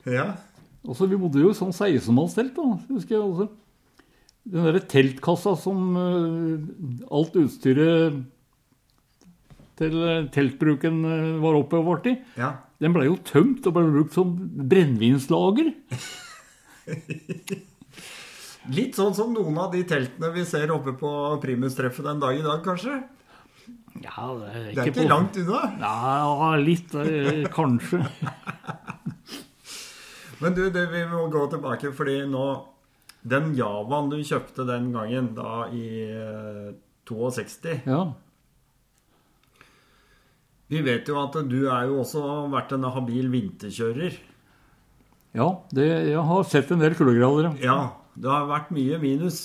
Ja. altså, vi bodde jo i sånn 16-mannstelt, da. husker jeg altså. Den derre teltkassa som uh, alt utstyret til eh, teltbruken var var og borti, Ja. den ble jo tømt og ble brukt som brennevinslager. [LAUGHS] Litt sånn som noen av de teltene vi ser oppe på Primus-treffet den dag i dag, kanskje? Ja, det er Det er ikke langt unna. Ja, litt, eh, kanskje. [LAUGHS] Men du, det, vi må gå tilbake, fordi nå Den Javaen du kjøpte den gangen, da i eh, 62 Ja. Vi vet jo at du er jo også vært en habil vinterkjører. Ja, det, jeg har sett en del kuldegrader. ja. Ja, det har vært mye minus.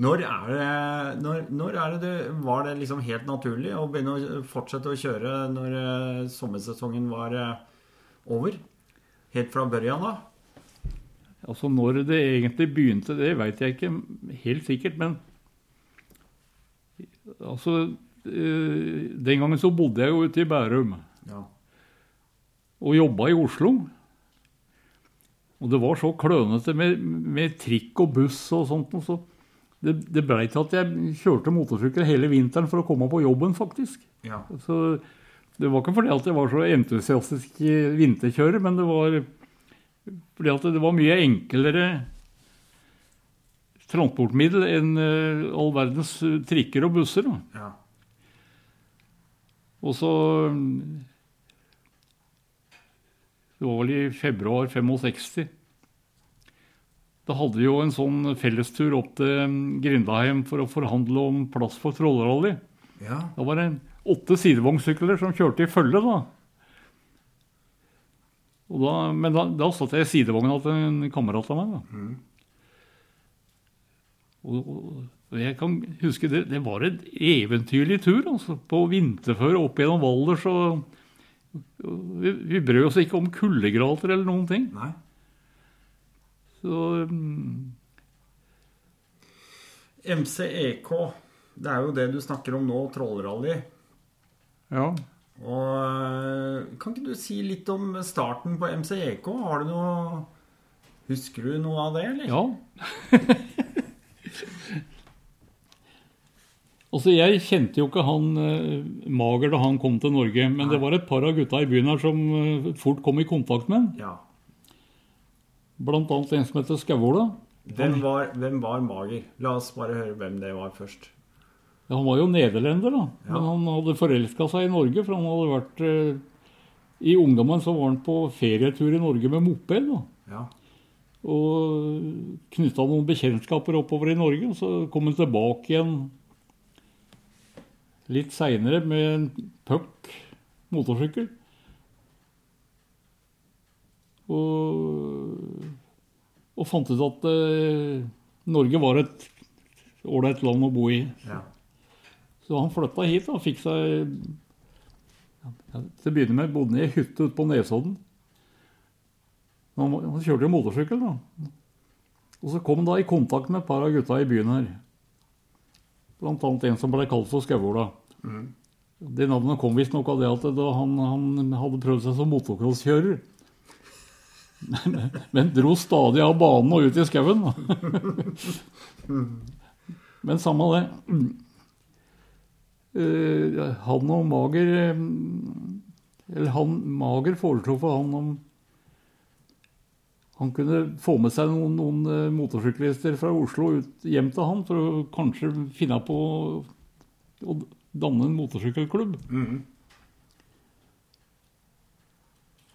Når er det, når, når er det Var det liksom helt naturlig å begynne å fortsette å kjøre når eh, sommersesongen var eh, over? Helt fra børjan av? Altså Når det egentlig begynte, det vet jeg ikke helt sikkert, men altså Den gangen så bodde jeg jo ute i Bærum Ja. og jobba i Oslo. Og det var så klønete med, med trikk og buss og sånt. Og så det det blei til at jeg kjørte motorsykkel hele vinteren for å komme på jobben, faktisk. ja. Så det var ikke fordi at jeg var så entusiastisk vinterkjører, men det var fordi at det var mye enklere transportmiddel enn eh, all verdens eh, trikker og busser. Da. ja. Og så Det var vel i februar 65. Da hadde vi jo en sånn fellestur opp til Grindaheim for å forhandle om plass for Trollrally. ja. Da var det åtte sidevognsykler som kjørte i følge, da. Da men da, da satt jeg i sidevogna til en kamerat av meg. da. Mm. og, og jeg kan huske det, det var en eventyrlig tur. altså. På vinterføre opp gjennom Valdres. Vi, vi brød oss ikke om kuldegrater eller noen ting. Nei. Så um... MCEK, det er jo det du snakker om nå, Trollrally. ja. Og eh, Kan ikke du si litt om starten på MCEK? Har du noe Husker du noe av det, eller? Ja. [LAUGHS] altså, jeg kjente jo ikke han eh, Mager da han kom til Norge, men det var et par av gutta i byen her som eh, fort kom i kontakt med han. Ja. Blant annet en som heter Skauola. Hvem var, hvem var Mager? La oss bare høre hvem det var først. Ja, han var jo nederlender, da. Ja. Men han hadde forelska seg i Norge, for han hadde vært eh, I ungdommen så var han på ferietur i Norge med moped. da. Ja. Og knytta noen bekjentskaper oppover i Norge. Og så kom han tilbake igjen litt seinere med en puck motorsykkel. Og, og fant ut at eh, Norge var et ålreit land å bo i. ja. Så han flytta hit og fikk seg ja, Til å begynne med bodde han i ei hytte ute på Nesodden. Han, han kjørte jo motorsykkel, da. Og så kom han da i kontakt med et par av gutta i byen her. Blant annet en som ble kalt for Skauola. Det navnet kom visstnok av det at da han, han hadde prøvd seg som motocrosskjører. [LAUGHS] Men, dro stadig av banen og ut i skauen. [LAUGHS] Men samme det. [CLEARS THROAT] Eh, han og Mager eh, Eller han Mager foreslo for han om han kunne få med seg noen, noen eh, motorsyklister fra Oslo ut hjem til han for å kanskje finne på danne en motorsykkelklubb. Mhm.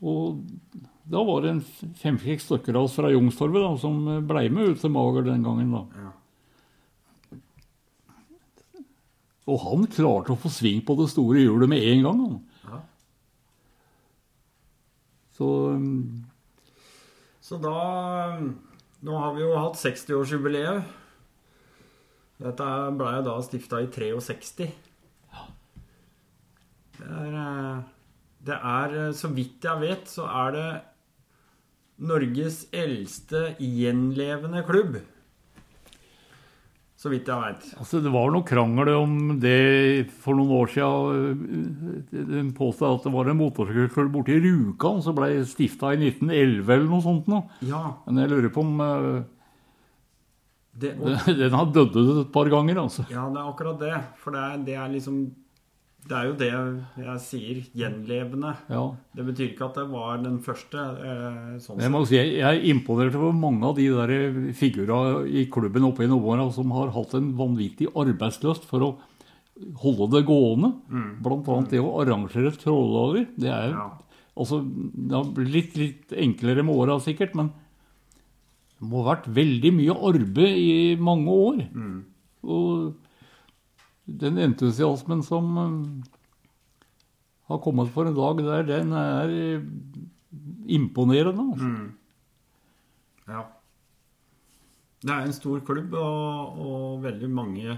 Og da var det en fem-seks stykker av oss fra Youngstorget da, som blei med ut til Mager den gangen. da. Ja. Og han klarte å få sving på det store hjulet med en gang. Ja. Så um, Så da Nå har vi jo hatt 60-årsjubileet. Dette ble jo da stifta i 63. Det er, eh, det er eh, Så vidt jeg vet, så er det Norges eldste gjenlevende klubb. Så vidt jeg veit. altså, det var noe krangel om det for noen år siden. De påstod at det var en motorsykkelklubb borte i Rjukan som ble stifta i 1911 eller noe sånt. Nå. Ja. Men jeg lurer på om eh, Det, og, [LAUGHS] den har dødd ut et par ganger. altså. ja, det er akkurat det. For det er, det er liksom Det er jo det jeg sier. Gjenlevende. Ja. Det betyr ikke at det var den første. Eh, sånn Jeg må si, jeg er imponert over mange av de der figurene i klubben oppe i Nordmøre som har hatt en vanvittig arbeidslyst for å holde det gående. Blant annet det å arrangere trolldager. Det er Ja. altså, det har blitt litt enklere med åra sikkert, men det må ha vært veldig mye arbeid i mange år. Og den entusiasmen som eh, har kommet for en dag der, den er imponerende. Altså. Ja. Det er en stor klubb, og, og veldig mange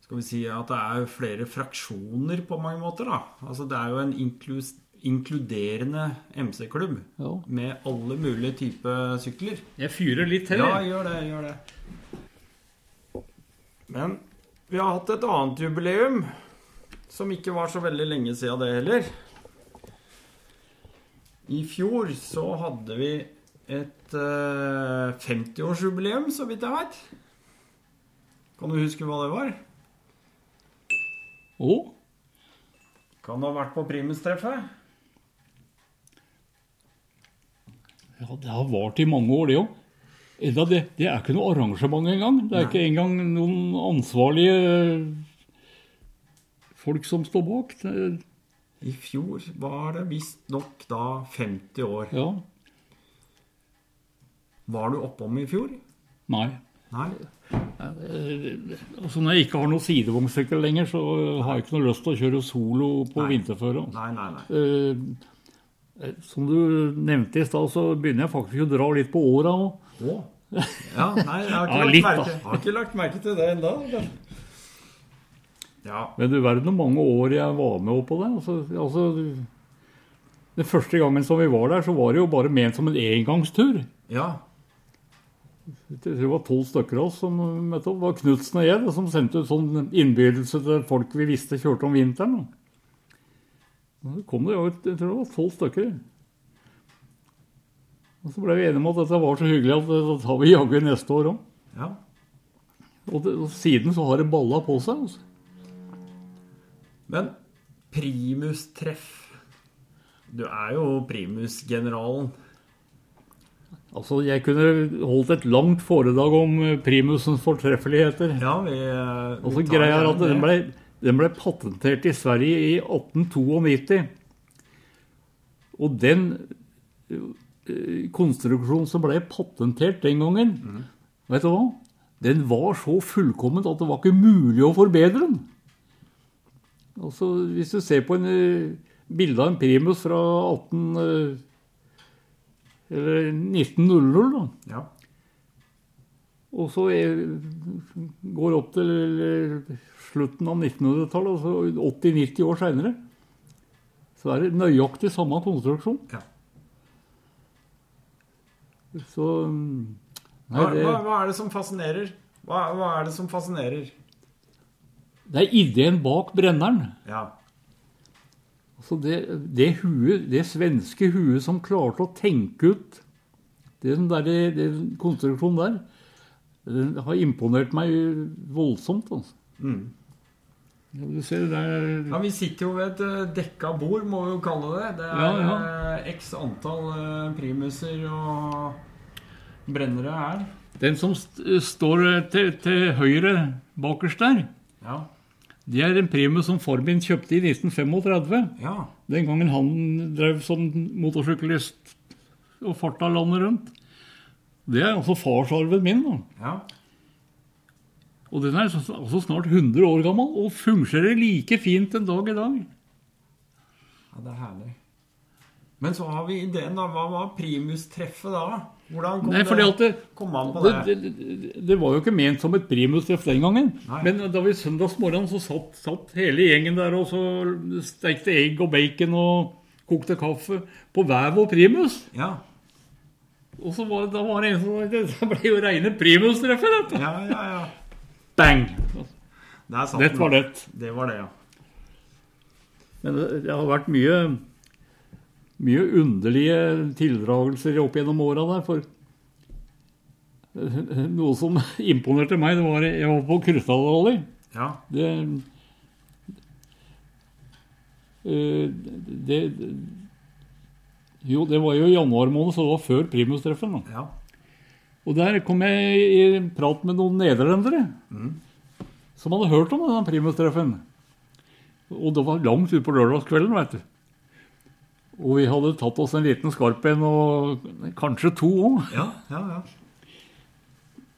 Skal vi si at det er flere fraksjoner på mange måter, da. Altså det er jo en inklus, inkluderende MC-klubb Ja. med alle mulige typer sykler. Jeg fyrer litt til. Ja, gjør det, gjør det. Men vi har hatt et annet jubileum som ikke var så veldig lenge siden det heller. I fjor så hadde vi et eh, 50-årsjubileum, så vidt jeg vet. Kan du huske hva det var? Å, Kan det ha vært på Primus-treffet? ja, det har vart i mange år, det òg. Enda det, det er ikke noe arrangement engang. Det er ikke engang noen ansvarlige folk som står bak. I fjor var det visstnok da 50 år. ja. Var du oppom i fjor? Nei. Nei? Altså Når jeg ikke har noe sidevognsykkel lenger, så har jeg ikke noe lyst til å kjøre solo på vinterføre. Nei, nei, nei. Eh, som du nevnte i stad, så begynner jeg faktisk å dra litt på åra òg. Å? Ja, nei, jeg har ikke, Ja, lagt, litt, da. merke, har ikke lagt merke til det ennå. Ja. Men du verden hvor mange år jeg var med på det. Altså, altså, den første gangen som vi var der, så var det jo bare ment som en engangstur. ja. Det var tolv stykker av oss som møtte opp. Det var Knutsen og jeg som sendte ut sånn innbydelse til folk vi visste kjørte om vinteren. Så kom det jo jeg tror det var tolv stykker. Og så ble vi enige om at dette var så hyggelig at det tar vi jaggu neste år òg. ja. Og, det, og siden så har det balla på seg. altså. Men primustreff Du er jo primusgeneralen. Altså, Jeg kunne holdt et langt foredrag om eh, primusens fortreffeligheter. Ja, vi, vi Og så greia er at den ble, den ble patentert i Sverige i 1892. Og den eh, konstruksjonen som ble patentert den gangen, mm. vet du hva? Den var så fullkomment at det var ikke mulig å forbedre den. Altså, Hvis du ser på en eh, bilde av en primus fra 18... eh, eller 1900, da. Ja. Og så er, går opp til slutten av 1900-tallet, altså 80-90 år seinere, så er det nøyaktig samme konstruksjon. Ja. Så Hva, det, hva, hva er det som fascinerer? Hva, hva er det som fascinerer? det er ideen bak brenneren. Ja. Altså det, det huet, det svenske huet som klarte å tenke ut den, der, den konstruksjonen der, den har imponert meg voldsomt. Altså. Mm. Ja, Vi sitter jo ved et eh, dekka bord, må vi jo kalle det. Det er Ja, ja. x antall eh, primuser og brennere her. Den som st står til, til høyre bakerst der, Ja. det er en Primus som far min kjøpte i 1935. Ja. Den gangen han drev som motorsyklist og farta landet rundt. Det er altså farsarven min. da. ja. Og den er altså snart 100 år gammel og fungerer like fint en dag i dag. Ja, det er herlig. Men så har vi ideen, da. Hva var primustreffet da? Hvordan kom Nei, det, kom man på det, det? det, det var jo ikke ment som et primustreff den gangen. Nei. Men da vi søndagsmorgen så satt, satt hele gjengen der og så stekte egg og bacon og kokte kaffe på hver vår primus. Ja. Og så var, da var det en som Det ble jo reine primustreffet, dette. ja, ja, ja. Bang! Det var det. Det var det, ja. Men det, har vært mye mye underlige tildragelser opp gjennom åra der. For noe som [LAUGHS] imponerte meg, det var Jeg var på Krystallrally. Ja. Det, eh, det, det Jo, det var jo i januar måned, så det var før primustreffen. da. ja. Og der kom jeg i prat med noen nederlendere som hadde hørt om denne primustreffen. Og det var langt utpå lørdagskvelden, vet du. Og vi hadde tatt oss en liten skarp en, og kanskje to òg. Ja, ja, ja.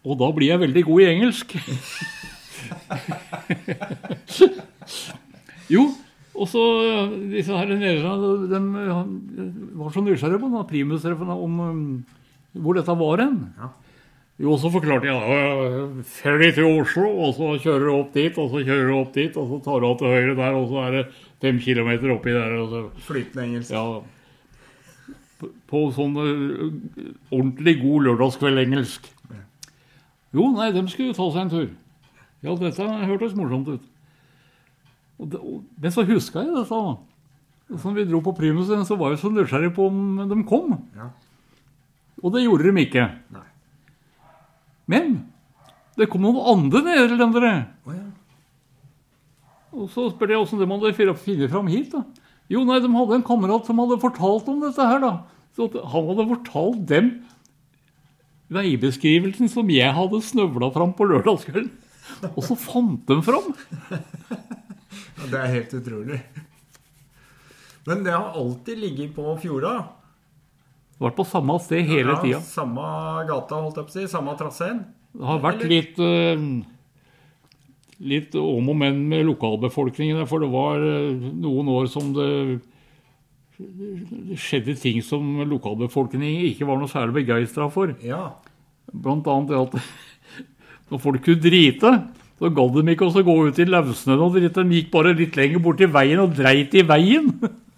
Og da blir jeg veldig god i engelsk. [LAUGHS] jo, Og så disse her nede, de var så nysgjerrige på denne primusreffen om um, hvor dette var hen. Ja. Jo, så forklarte jeg da. Ferry til Oslo, og så kjører du opp dit, og så kjører du opp dit, og så tar du av til høyre der, og så er det fem kilometer oppi der. og så... Flytende engelsk. Ja. På, på sånn ordentlig god lørdagskveld-engelsk. Jo, nei, dem skulle ta seg en tur. Ja, dette hørtes morsomt ut. Og det, og, men så huska jeg dette. Som vi dro på primusen, så var jeg så nysgjerrig på om de kom. Ja. Og det gjorde de ikke. Nei. Men det kom noen andre nederlendere. Oh, ja. Og så spurte jeg åssen de hadde funnet fram hit. da. Jo, nei, de hadde en kamerat som hadde fortalt om dette her. da. Så han hadde fortalt dem veibeskrivelsen som jeg hadde snøvla fram på lørdagskvelden. Og så fant de fram. Det er helt utrolig. Men det har alltid ligget på fjorda. Vært på samme sted hele ja, tida. Samme gata, holdt jeg på å si. Samme traseen. Det har vært Eller- litt uh, Litt om og men med lokalbefolkningen. For det var eh, noen år som det skjedde ting som lokalbefolkningen ikke var noe særlig begeistra for. Ja. Blant annet at [LAUGHS] når folk kunne drite, så gadd de ikke også gå ut i løssnøen og drite. De gikk bare litt lenger bort i veien og dreit i veien. [LAUGHS]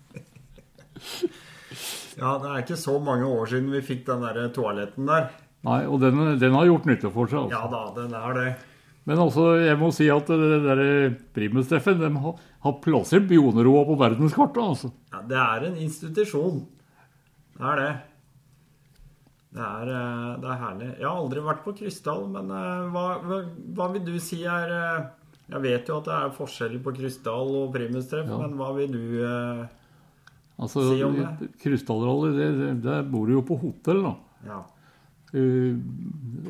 ja, det er ikke så mange år siden vi fikk den der toaletten der. Nei, og den, den har gjort nytte for seg. Altså. Ja da, den er det. Men altså, jeg må si at det der primustreffet de har, har plassert Bjoneroa på verdenskartet. altså. Ja, det er en institusjon. Det er det. Det er, eh, det er herlig. Jeg har aldri vært på Krystall, men eh, hva, hva, vil du si er eh, Jeg vet jo at det er forskjell på Krystall og primustreff, Ja. men hva vil du eh, Altså, Si. Krystallrally, det, der bor du jo på hotell, da. Ja. Uh,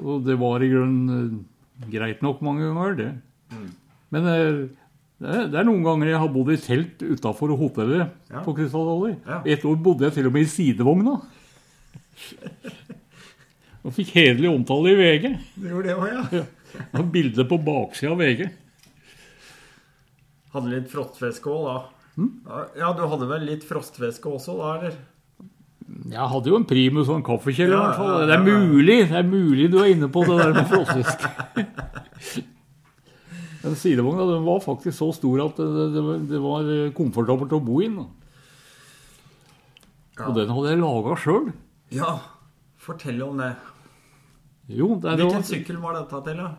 og det var i grunnen uh, greit nok mange ganger, det. Mm. Men uh, det, er, det er noen ganger jeg har bodd i telt utafor hotellet Ja. på Krystallrally. Ja. Et år bodde jeg til og med i sidevogna. [LAUGHS] Og fikk hederlig omtale i VG. Du gjorde det òg, ja? ja. har bilde på baksida av VG. Hadde litt frottfeskål, òg, da. Hm? Ja, du hadde vel litt frostvæske også, da, eller? Jeg hadde jo en primus og en kaffekjeller, i hvert fall. Det er ja, ja. mulig det er mulig du er inne på det der med frostvæske. [LAUGHS] Den sidevogna den var faktisk så stor at det, det, var- det var komfortabelt å bo i den. Ja. Og den hadde jeg laga sjøl. Ja, fortell om det. Jo, det, Hvilken var, sykkel var dette til, da?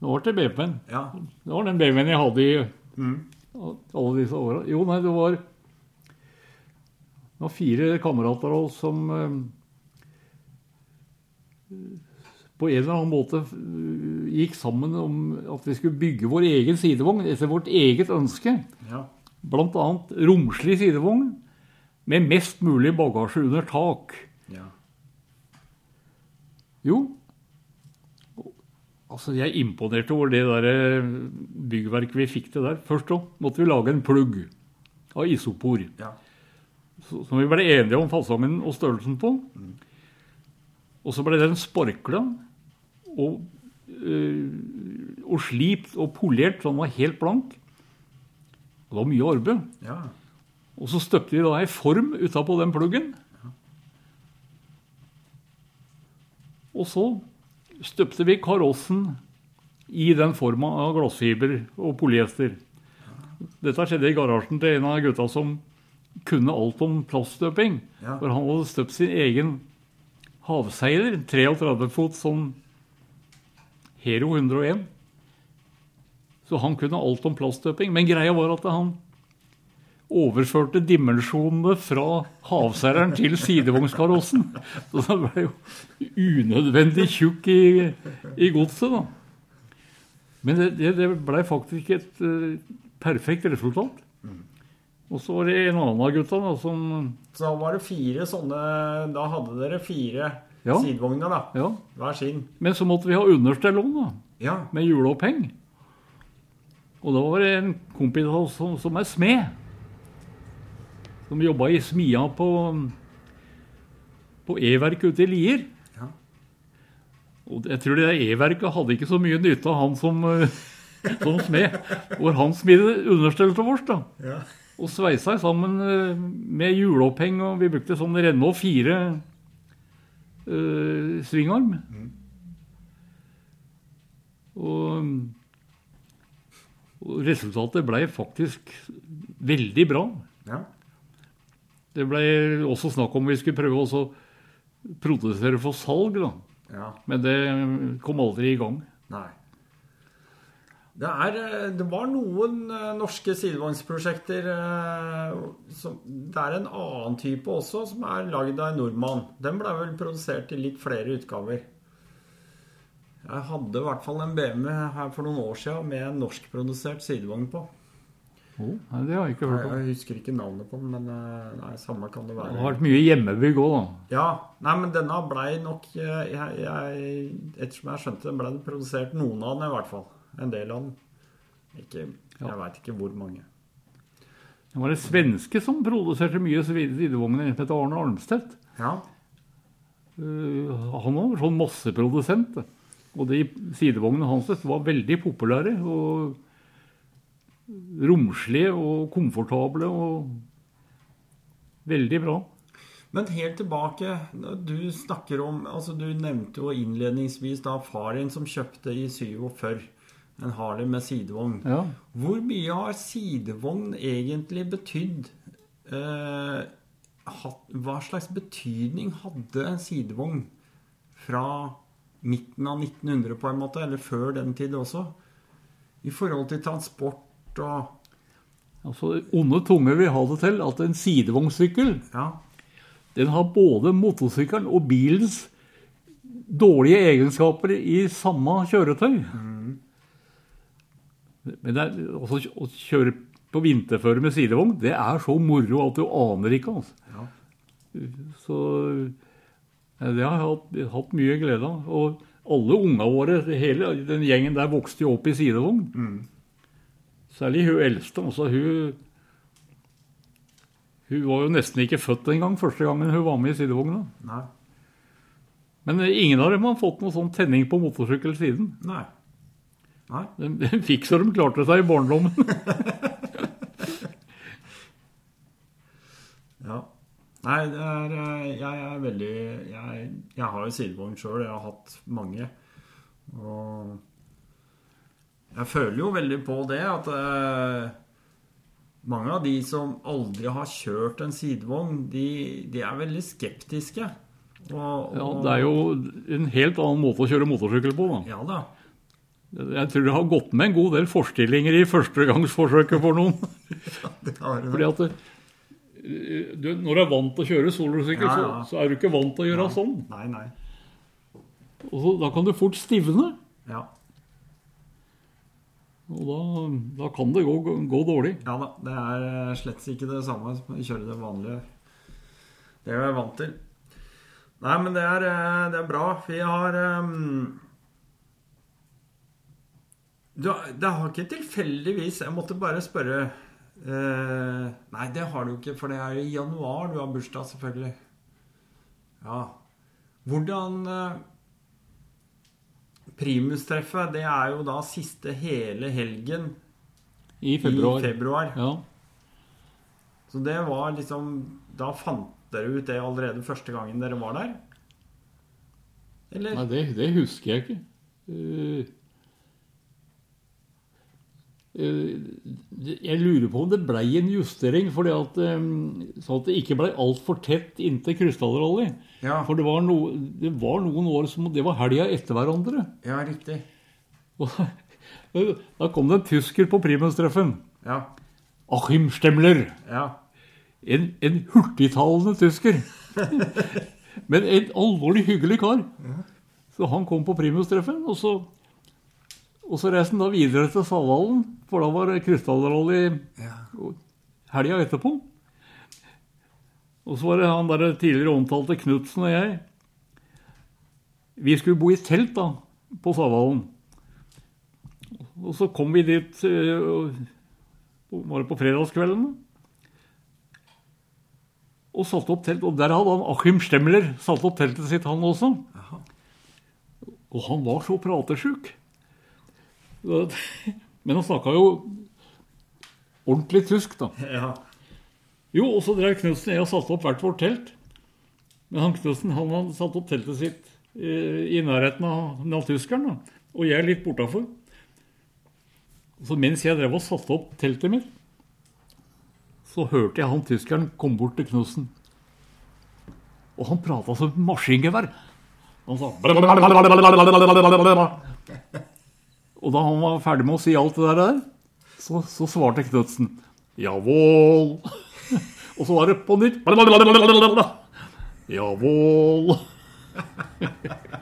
det var til BP-en. Ja. Det var den BP-en jeg hadde i Mm. Alle disse åra. Jo, nei, det var Det var fire kamerater av oss som eh, på en eller annen måte eh, gikk sammen om at vi skulle bygge vår egen sidevogn etter vårt eget ønske. ja. Blant annet romslig sidevogn med mest mulig bagasje under tak. ja. Jo, altså jeg er imponert over det der eh, byggverket vi fikk til der. Først da måtte vi lage en plugg av isopor, ja. som vi ble enige om fasongen og størrelsen på. Og så ble den sparkla og, øh, og slipt og polert så den var helt blank. Og det var mye arbeid. ja. Og så støpte vi da ei form utapå den pluggen. Og så støpte vi karossen i den forma av glassfiber og polyester. Dette skjedde i garasjen til en av gutta som kunne alt om plaststøping. Ja. For han hadde støpt sin egen havseiler, 33 fot sånn Hero 101. Så han kunne alt om plaststøping. Men greia var at han overførte dimensjonene fra havseileren til sidevognskarossen. Så det ble jo unødvendig tjukk i, i godset, da. Men det, det, blei ble faktisk et eh, perfekt resultat. Og så var det en annen av gutta da, som Så da var det fire sånne Da hadde dere fire Ja. sidevogner, da. Ja. Hver sin. Men så måtte vi ha understell òg, da. Ja. Med hjuloppheng. Og da var det en kompis av oss som, som er smed. Som jobba i smia på, på E-verket ute i Lier. Ja. Og jeg tror det E-verket hadde ikke så mye nytte av han som, eh, [LAUGHS] som smed. Hvor han smidde understell vårt da. Ja. og sveisa sammen eh, med hjuloppheng, og vi brukte sånn Renault 4 eh, svingarm. Og, og resultatet blei faktisk veldig bra. Ja. Det ble også snakk om vi skulle prøve å produsere for salg, da. ja. Men det kom aldri i gang. Nei. Det, er, eh, det var noen eh, norske sidevognsprosjekter eh, Det er en annen type også, som er lagd av en nordmann. Den ble vel produsert i litt flere utgaver. Jeg hadde i hvert fall en BMW her for noen år siden med en norskprodusert sidevogn på. Nei, det har jeg ikke hørt om. jeg husker ikke navnet på den, men eh, nei, samme kan det være. Det har vært mye hjemmebygg òg, da. Ja, nei, men denne blei nok eh, jeg, jeg, Ettersom jeg skjønte det, ble det produsert noen av den i hvert fall. En del av den. Ikke, jeg veit ikke hvor mange. Det var en svenske som produserte mye sidevogner, en som het Arne Almstedt. Ja, Eh, han var sånn masseprodusent. Og de sidevognene hans var veldig populære og romslige og komfortable og veldig bra. Men helt tilbake, du snakker om altså Du nevnte jo innledningsvis da far din som kjøpte i 47 en Harley med sidevogn. Ja. Hvor mye har sidevogn egentlig betydd? Eh, hva slags betydning hadde en sidevogn fra midten av 1900 på en måte, eller før den tid også? I forhold til transport og Altså, Onde tunger vil ha det til at en sidevognsykkel Ja. den har både motorsykkelen og bilens dårlige egenskaper i samme kjøretøy. Men det er, altså, å kjøre på vinterføre med sidevogn, det er så moro at du aner ikke. altså. Ja. Så det har jeg hatt, hatt mye glede av. Og alle ungene våre, hele den gjengen der, vokste jo opp i sidevogn. Særlig hun eldste. Også hun, hun var jo nesten ikke født engang første gangen hun var med i sidevogna. Nei. Men ingen av dem har fått noe sånn tenning på motorsykkel siden. Nei. Nei. De, de fikk så de klarte seg i barndommen. [LAUGHS] Ja. Nei, det er eh, Jeg er veldig Jeg, jeg har jo sidevogn sjøl. Jeg har hatt mange. Og jeg føler jo veldig på det at eh, mange av de som aldri har kjørt en sidevogn, de, de er veldig skeptiske. Og, Ja, det er jo en helt annen måte å kjøre motorsykkel på. da. Ja da. Jeg tror det har gått med en god del forstillinger i førstegangsforsøket for noen. [LAUGHS] ja, Det har Fordi at det, du, Når du er vant til å kjøre solosykkel, Ja, ja. så, så er du ikke vant til å gjøre sånn. Nei, nei. Og så, Da kan du fort stivne. Ja. Og da, da kan det gå, gå dårlig. Ja da, det er eh, slett ikke det samme som å kjøre det vanlige. Det er jeg vant til. Nei, men det er, eh, det er bra. Vi har um, du, Det har ikke tilfeldigvis Jeg måtte bare spørre eh, Nei, det har du ikke, for det er i januar du har bursdag, selvfølgelig. Ja. Hvordan eh, Primustreffet, det er jo da siste hele helgen I februar. i februar. Ja. Så det var liksom Da fant dere ut det allerede første gangen dere var der? Eller? Nei, det, det husker jeg ikke. Eh, jeg lurer på om det blei en justering, fordi at, eh, sånn at det ikke blei altfor tett inntil Krystallrally. Ja, For det var, no, det var noen år som det var helga etter hverandre. ja riktig. Og [LAUGHS] da kom det en tysker på primustreffen. Ja. Achim Stemler. ja. En, en hurtigtalende tysker. [LAUGHS] Men en alvorlig hyggelig kar. Så han kom på primustreffen, og så, og så reiste han da videre til Salhallen, for da var det krystallrally ja. helga etterpå. Og så var det han der tidligere omtalte Knutsen og jeg. Vi skulle bo i telt da, på Savhallen. Og så kom vi dit eh, Var det på fredagskvelden? Og satte opp telt. Og der hadde han Achim Stemmler satt opp teltet sitt, han også. Og han var så pratesjuk. Men han snakka jo ordentlig tysk, da. ja. Jo, og så drev Knutsen og jeg og satte opp hvert vårt telt. Men han Knutsen han hadde satt opp teltet sitt eh, i nærheten av av tyskeren, da. og jeg litt bortafor. Så mens jeg drev og satte opp teltet mitt, så hørte jeg han tyskeren komme bort til Knutsen. Og han prata som maskingevær. Han sa Og da han var ferdig med å si alt det der, så, så svarte Knutsen Javål. [LAUGHS] Og så var det på nytt Javål. [LAUGHS]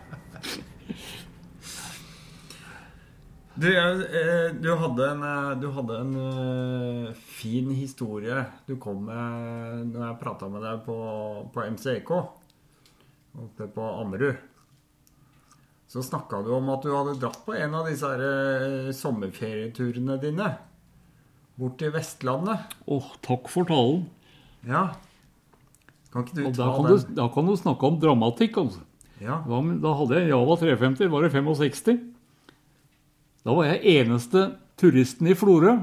Du, eh, du hadde en, eh, du hadde en eh, fin historie du kom med når jeg prata med deg på, på MCK oppe på Ammerud. Så snakka du om at du hadde dratt på en av disse her, sommerferieturene dine. Bort til Vestlandet. Åh, takk for talen. Ja. Kan ikke du Og ta kan, den? du, da kan du snakke om dramatikk, altså. Ja. Da, da hadde jeg Java 350, var det 65. Da var jeg eneste turisten i Florø.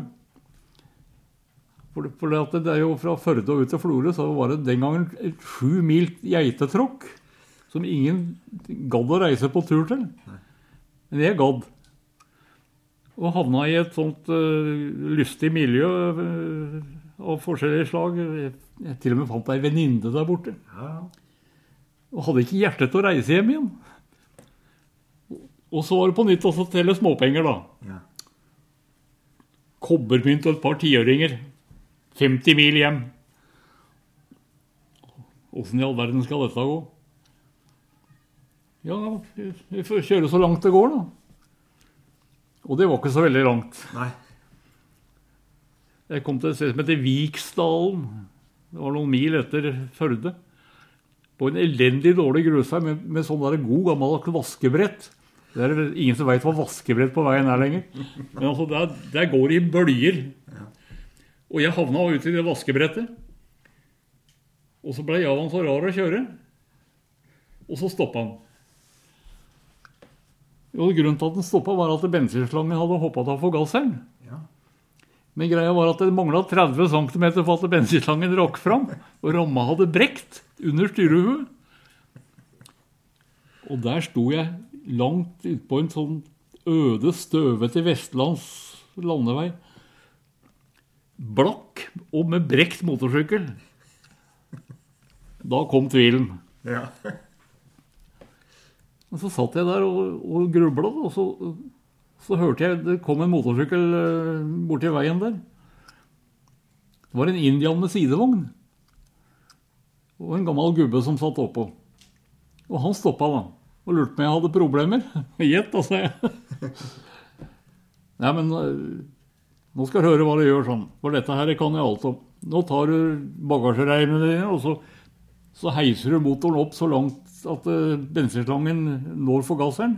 For, for det, det er jo fra Førde og ut til Florø så var det den gangen sju mil geitetråkk som ingen gadd å reise på tur til. Men jeg gadd. Og havna i et sånt uh, lystig miljø uh, av forskjellige slag. Jeg, jeg til og med fant ei venninne der borte. Ja. Og hadde ikke hjerte til å reise hjem igjen. Og så var det på nytt også telle småpenger, da. Ja. Kobbermynt og et par tiøringer. 50 mil hjem. Åssen i all verden skal dette gå? Ja, vi får kjøre så langt det går, da. Og det var ikke så veldig langt. Nei. Jeg kom til et sted som heter Viksdalen. Det var noen mil etter Førde. På en elendig dårlig grusvei med, med sånn der god gammeldags vaskebrett. Det er ingen som veit hva vaskebrett på veien er lenger. Men altså, der, der går det i bølger. Og jeg havna uti det vaskebrettet. Og så ble Javan så rar å kjøre. Og så stoppa han. Og Grunnen til at den stoppa, var at bensinslangen hadde hoppa av forgasseren. Ja. Men greia var at det mangla 30 cm for at bensinslangen rakk fram. Og ramma hadde brekt under styrehuet. Og der sto jeg langt utpå en sånn øde, støvete vestlands landevei. Blakk og med brekt motorsykkel. Da kom tvilen. Ja. Og så satt jeg der og, og grubla, og så, så hørte jeg det kom en motorsykkel eh, borti veien der. Det var en indian med sidevogn. Og en gammel gubbe som satt oppå. Og han stoppa da, og lurte på om jeg hadde problemer. [LAUGHS] Gjett, sa jeg. [LAUGHS] Nei, men eh, nå skal du høre hva du gjør sånn. For dette her kan jeg alt om. Nå tar du bagasjereimene dine, og så, så heiser du motoren opp så langt at uh, bensinslangen når forgasseren.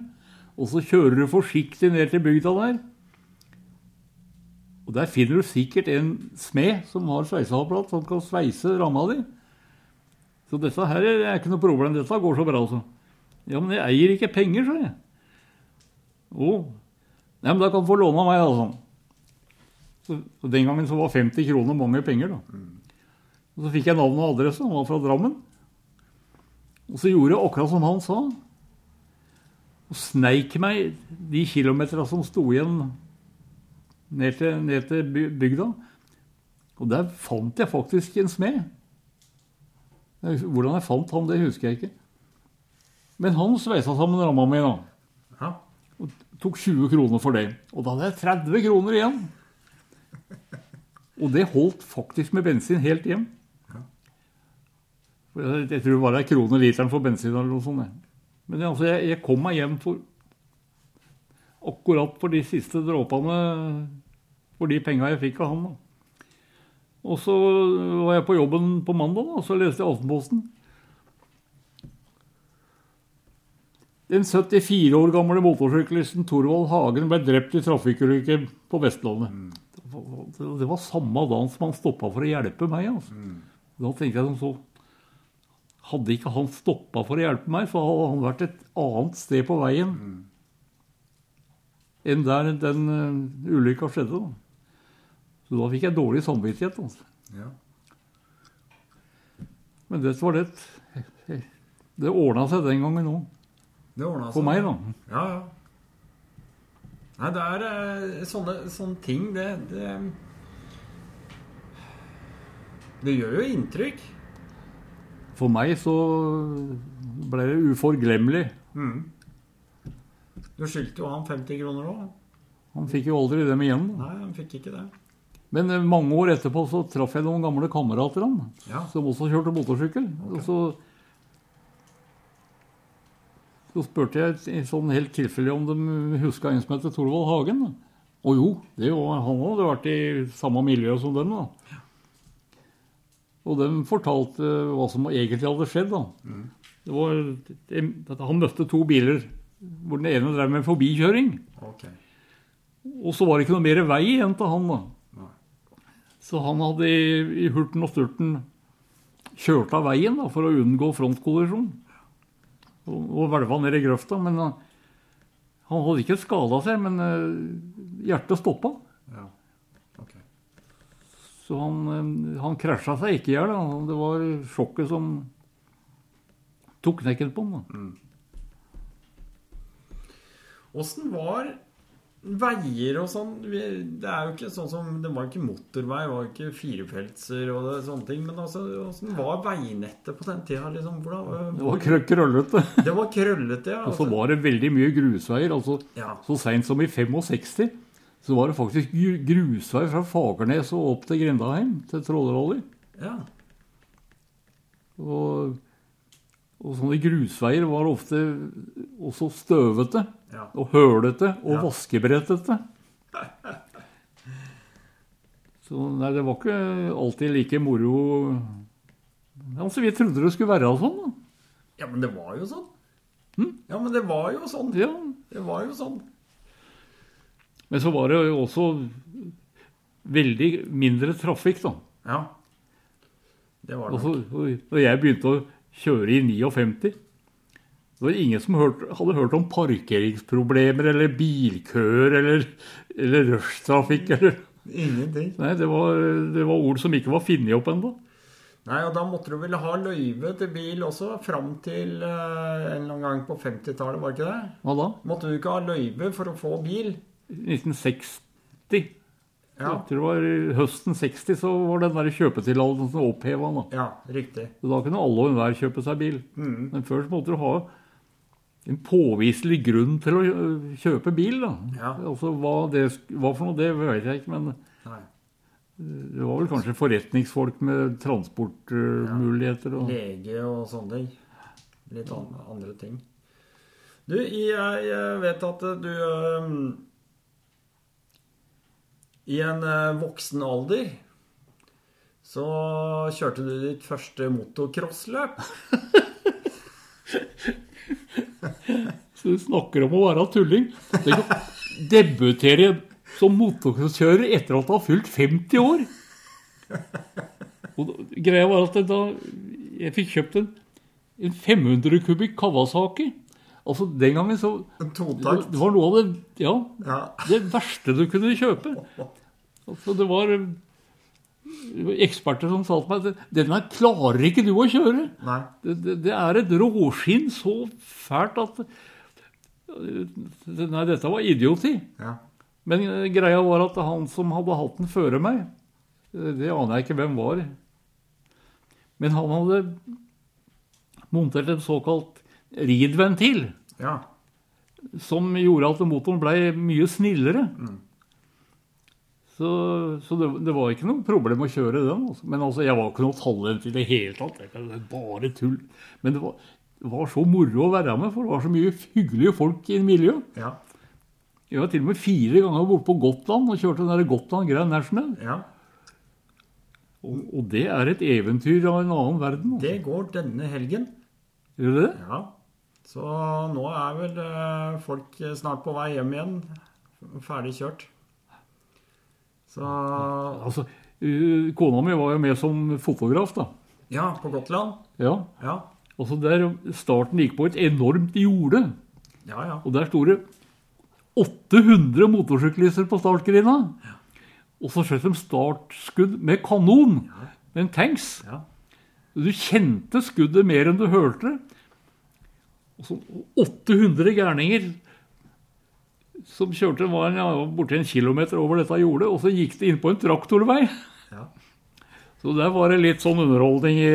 Og så kjører du forsiktig ned til bygda der. Og der finner du sikkert en smed som har sveiseapparat som kan sveise ramma di. Så dette her er ikke noe problem. Dette går så bra, altså. Ja, men jeg eier ikke penger, sa jeg. Å. Nei, men da kan du få låne av meg, da, sånn. Så, den gangen så var 50 kroner mange penger, da. Og så fikk jeg navn og adresse. Han var fra Drammen. Og så gjorde jeg akkurat som han sa. Og sneik meg de kilometera som sto igjen ned til, ned til bygda. Og der fant jeg faktisk en smed. Hvordan jeg fant han, det husker jeg ikke. Men han sveisa sammen ramma mi, da. Ja. Og tok 20 kroner for det. Og da hadde jeg 30 kroner igjen. Og det holdt faktisk med bensin helt hjem. Jeg, tror det er kroner krone literen for bensin eller noe sånt. Men altså, jeg, jeg kom meg hjem for akkurat for de siste dråpene for de penga jeg fikk av han. da. Og så var jeg på jobben på mandag, da, og så leste jeg Aftenposten. Den 74 år gamle motorsyklisten Torvald Hagen ble drept i trafikkulykke på Vestlandet. Det det var samme dagen som han stoppa for å hjelpe meg. Altså. Da tenkte jeg som så Hadde ikke han stoppa for å hjelpe meg, så hadde han vært et annet sted på veien enn der den uh, ulykka skjedde. Da. Så da fikk jeg dårlig samvittighet. Altså. Ja. Men det var det Det ordna seg den gangen òg. For meg, da. Ja, ja. Nei, det er eh, sånne, sånne ting det, det Det gjør jo inntrykk. For meg så ble det uforglemmelig. Mm. Du skyldte jo han 50 kroner òg. Han fikk jo aldri dem igjen. Nei, han fikk ikke det. Men eh, mange år etterpå så traff jeg noen gamle kamerater han, Ja. som også kjørte motorsykkel. Og så, så spurte jeg sånn helt tilfeldig om de huska en som heter Thorvald Hagen. Å Og jo, det var, han hadde vært i samme miljø som dem. da. Og de fortalte hva som egentlig hadde skjedd. Det var, han møtte to biler hvor den ene drev med forbikjøring. Okay. Og så var det ikke noe mer vei igjen til han. da. Nei. Så han hadde i, i hurten og sturten kjørt av veien da, for å unngå frontkollisjon. Og, og hvelva ned i grøfta. Men uh, han hadde ikke skada seg, men uh, hjertet stoppa. Så han, uh, han krasja seg ikke i hjel. Det var sjokket som tok knekken på ham. Åssen mm. var veier og sånn Det er jo ikke sånn som Det var ikke motorvei, det var ikke firefeltser og det, sånne ting. Men altså, åssen var veinettet på den tida? Liksom, hvordan, Det var krø- krøllete. det var krøllete, ja. Og så Altså. var det veldig mye grusveier. altså Ja. Så seint som i 65 så var det faktisk gru- grusvei fra Fagernes og opp til Grindaheim, til Trollrolli. ja. Og, og sånne grusveier var ofte også støvete Ja. og hølete og Ja. vaskebrettete. Så nei, det var ikke alltid like moro Altså, vi trodde det skulle være sånn. da. ja, men det var jo sånn. Ja, men det var jo sånn. Ja. Det var jo sånn. Men så var det jo også veldig mindre trafikk, da. Ja. Det var det. så, og jeg begynte å kjøre i 59, så var det ingen som hørte, hadde hørt om parkeringsproblemer eller bilkøer eller, eller rushtrafikk. Eller. Ingenting. Nei, det var, det var ord som ikke var funnet opp ennå. Nei, og da måtte du vel ha løyve til bil også, fram til eh, en eller annen gang på 50-tallet, var det ikke det? Hva da? Måtte du ikke ha løyve for å få bil? 1960. Ja, tror det var høsten 60 så var den der kjøpetillatelsen oppheva. Ja riktig. Så da kunne alle og enhver kjøpe seg bil. Mm. Men før måtte du ha en påviselig grunn til å kjøpe bil. da. Ja. Altså Hva det hva for noe, det vet jeg ikke. Men Nei. det var vel kanskje forretningsfolk med transportmuligheter. Og... Lege og sånne ting. Litt an andre ting. Du, jeg vet at du øhm, I en øh, voksen alder så kjørte du ditt første motocrossløp. [LAUGHS] Så du snakker om å være tulling. Tenk å debutere som motocrosskjører etter at du har fylt 50 år. Og greia var at da jeg fikk kjøpt en, en 500 kubikk Kawasaki Altså Den gangen så En Det totakt. var noe av det Ja, Ja. det verste du kunne kjøpe. [LAUGHS] Altså det var eh, eksperter som sa til meg at denne klarer ikke du å kjøre. Det, det, det er et råskinn så fælt at eh, Nei, dette var idioti. Ja. Men eh, greia var at han som hadde hatt den føre meg, det aner jeg ikke hvem var. Men han hadde montert en såkalt ridventil, ja. som gjorde at motoren ble mye snillere. Så, så det, det var ikke noe problem å kjøre den. Altså. Men altså, jeg var ikke noe talent i det hele tatt. Det var bare tull. Men det var, det var så moro å være med, for det var så mye hyggelige folk i miljøet. Ja. Jeg var til og med fire ganger borte på Gotland og kjørte den der Gotland Grand National. ja. Og, og det er et eventyr av en annen verden. altså. Det går denne helgen. Gjør det det? Ja. Så nå er vel øh, folk snart på vei hjem igjen. Ferdig kjørt. Så Altså, uh, kona mi var jo med som fotograf, da. Ja, på Gotland. Ja. Ja. Altså der Starten gikk på et enormt jorde. Ja, ja. Og der sto det 800 motorsyklister på startgrina. Og så skjøt de startskudd med kanon. Med en tanks. Ja. Du kjente skuddet mer enn du hørte. Og så 800 gærninger som kjørte var en, ja, borti en kilometer over dette jordet, og så gikk det inn på en traktorvei. Ja. Så der var det litt sånn underholdning i,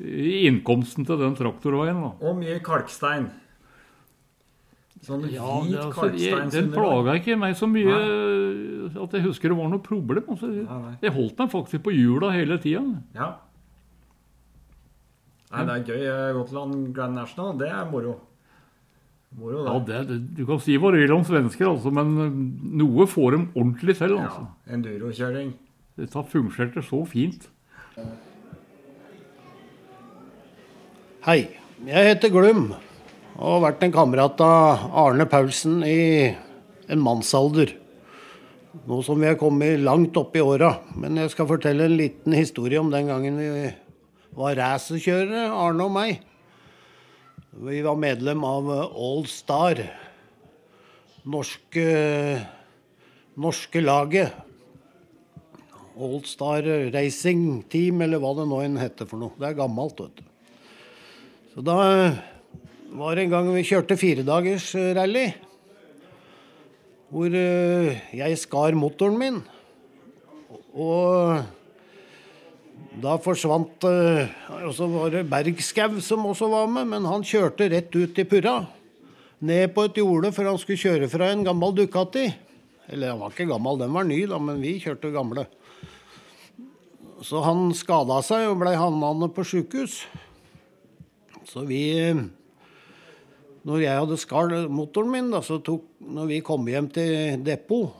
i innkomsten til den traktorveien. da. Og mye kalkstein. Sånn hvit Ja, det, altså, jeg, kalkstein. den plaga ikke meg så mye at jeg husker det var noe problem. Altså, Nei, nei. jeg holdt meg faktisk på hjula hele tida. Ja. Nei, det er gøy. Eh, Gotland Grand National, det er moro. Moro, Ja, det. det, du kan si hva du vil om svensker, altså, men eh, noe får dem ordentlig. Ja, Altså. Endurokjøring. Dette fungerte så fint. Hei, jeg heter Glum og har vært en kamerat av Arne Paulsen i en mannsalder. Nå som vi er kommet langt opp i åra. Men jeg skal fortelle en liten historie om den gangen vi var racerkjørere, Arne og meg. Vi var medlem av All Star. Norske, norske laget. All Star Racing Team, eller hva det nå enn heter for noe. Det er gammelt, vet du. Så da var det en gang vi kjørte firedagers eh, rally. Hvor eh, jeg skar motoren min. Og da forsvant eh, Og så var det Bergskau som også var med, men han kjørte rett ut i purra. Ned på et jorde før han skulle kjøre fra en gammel Ducati. Eller han var ikke gammel, den var ny, da, men vi kjørte gamle. Så han skada seg og blei havnende på sjukehus. Så vi Når jeg hadde skall motoren min, da, så tok Når vi kom hjem til depot,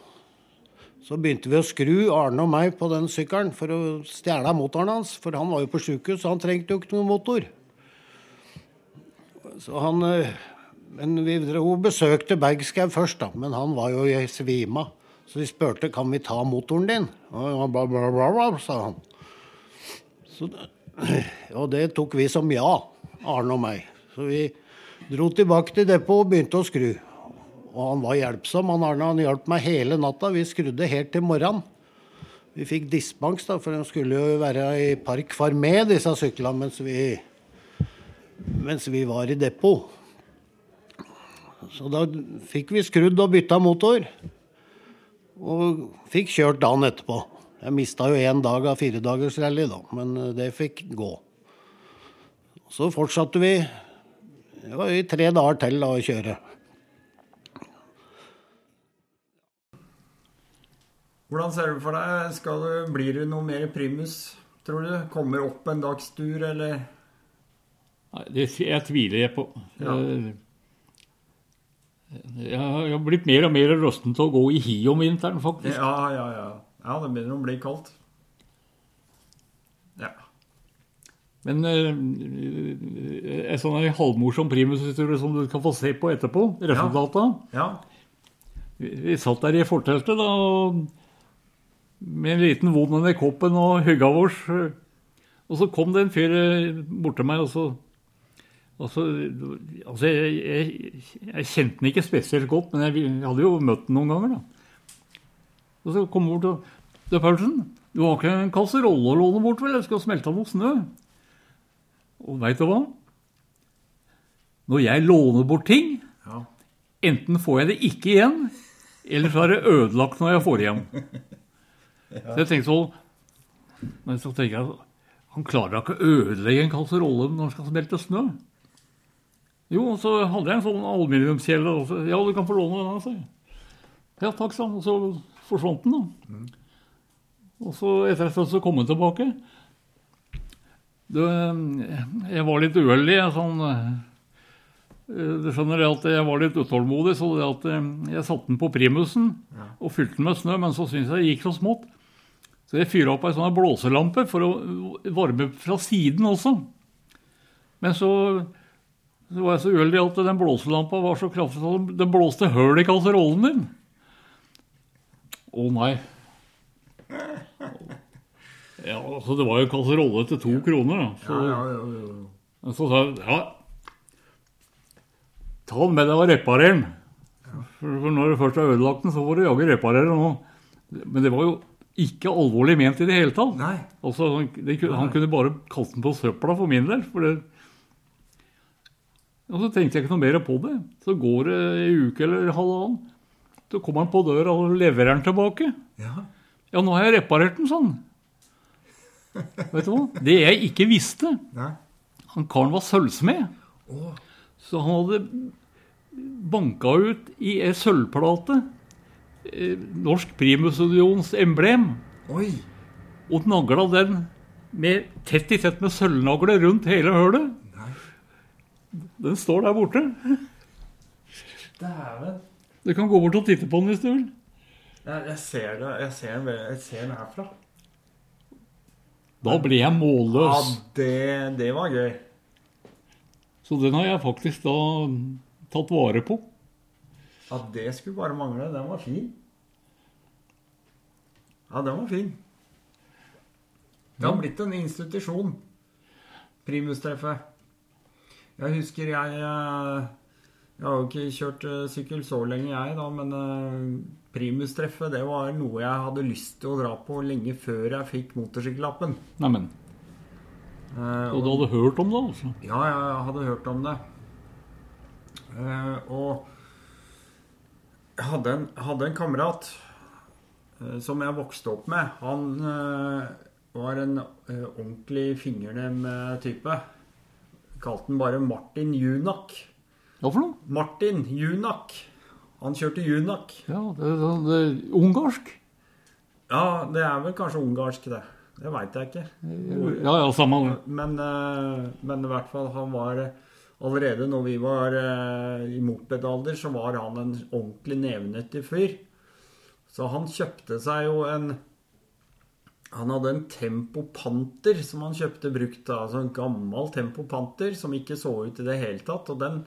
så begynte vi å skru Arne og meg på den sykkelen for å stjele motoren hans. For han var jo på sjukehus, han trengte jo ikke noen motor. Så han eh, Men vi dro besøkte Bergskau først, da. Men han var jo i svima. Så vi spurte kan vi ta motoren din. Og bla, bla, bla, bla, sa han. Så, [CLEARS THROAT] og det tok vi som ja, Arne og meg. Så vi dro tilbake til depotet og begynte å skru. Og han var hjelpsom. Han Arne han hjalp meg hele natta. Vi skrudde helt til morgenen. Vi fikk dispens, da, for de skulle jo være i Park Farmé, disse syklene, mens vi, mens vi var i depot. Så da fikk vi skrudd og bytta motor. Og fikk kjørt dagen etterpå. Jeg mista jo én dag av firedagersrally, da, men eh, det fikk gå. Så fortsatte vi det var i tre dager til da, å kjøre. Hvordan ser du for deg? Skal du, blir du noe mer primus, tror du? Kommer opp en dagstur, eller? Nei, det jeg tviler jeg på. Ja. Eh, Jeg har jeg har blitt mer og mer råsten til å gå i hi om vinteren, faktisk. Ja, ja, ja. Ja, det begynner å bli kaldt. Ja. Men eh, en sånn halvmorsom primushistorie som du kan få se på etterpå, resultatet Ja. ja. vi satt der i forteltet da, og med en liten vond under koppen og hugga vårs. Og så kom det en fyr eh, bort til meg, og så Altså, altså jeg, jeg, jeg kjente den ikke spesielt godt, men jeg, jeg hadde jo møtt den noen ganger. da. Og så kom han bort og Du, Paulsen, du har ikke en kasserolle å låne bort, vel? Jeg skal smelte av noe snø. Og veit du hva? Når jeg låner bort ting, ja. enten får jeg det ikke igjen, eller så er det ødelagt når jeg får det igjen. [LAUGHS] Så jeg tenkte sånn Men så tenker jeg han klarer da ikke å ødelegge en kasserolle når han skal smelte snø. Jo, og så hadde jeg en sånn aluminiumskjele. Ja, du kan få låne den, Altså. Ja, takk, sa han. Og så forsvant den, da. Og så etter en stund så kom han tilbake. Du, jeg var litt uheldig. Sånn, eh, du skjønner at jeg var litt utålmodig, så eh, jeg satte den på primusen og fylte den med snø, men så syntes jeg det gikk så smått. Så jeg fyrer opp ei sånn blåselampe for å varme fra siden også. Men så, så var jeg så uheldig at den blåselampa var så kraftig at den blåste høl i kasserollen min. Å nei. Ja, altså Det var jo kasserolle til to kroner. da. Så, Ja, ja, ja, ja. så sa jeg ja, ta den med deg og reparer den. For for når du først har ødelagt den, så får du jaggu reparere den òg. Men det var jo ikke alvorlig ment i det hele tatt. Nei. Altså, han, det, han kunne bare kaste den på søpla for min del. For det. Og så tenkte jeg ikke noe mer på det. Så går det en uke eller halvannen. Så kommer han på døra og leverer den tilbake. Ja. Ja, nå har jeg reparert den sånn. [LAUGHS] Vet du hva? Det jeg ikke visste Nei. Han karen var sølvsmed. Så han hadde banka ut i ei sølvplate Norsk Primusunions emblem Oi. og nagla den med, tett i tett med sølvnagler rundt hele hølet. Nei. Den står der borte. Dæven. Du kan gå bort og titte på den hvis du vil. Jeg, jeg ser det. Jeg ser den, jeg ser den herfra. Da ble jeg Ja, målløs. det, det var gøy. Så den har jeg faktisk da tatt vare på. Ja, det skulle bare mangle. Den var fin. Ja, den var fin. Det har blitt en institusjon. Primustreffet. Jeg husker jeg eh, Jeg har jo ikke kjørt eh, sykkel så lenge, jeg, da, men eh, primustreffet det var noe jeg hadde lyst til å dra på lenge før jeg fikk motorsykkellappen. Neimen. Eh, Og du hadde hørt om det, altså? Ja, jeg hadde hørt om det. Eh, og hadde en, hadde en kamerat eh, som jeg vokste opp med. Han eh, var en eh, ordentlig fingernem eh, type. Kalte han bare Martin Junak. Hva for noe? Martin Junak. Han kjørte Junak. Ja, det, det, det Ungarsk? Ja, det er vel kanskje ungarsk, det. Det veit jeg ikke. Ja, ja, samme. Men, eh, men i hvert fall, han var Allerede når vi var eh, i mopedalder, så var han en ordentlig nevenyttig fyr. Så han kjøpte seg jo en Han hadde en Tempo Panter som han kjøpte brukt. Altså en gammel Tempo Panter som ikke så ut i det hele tatt. Og den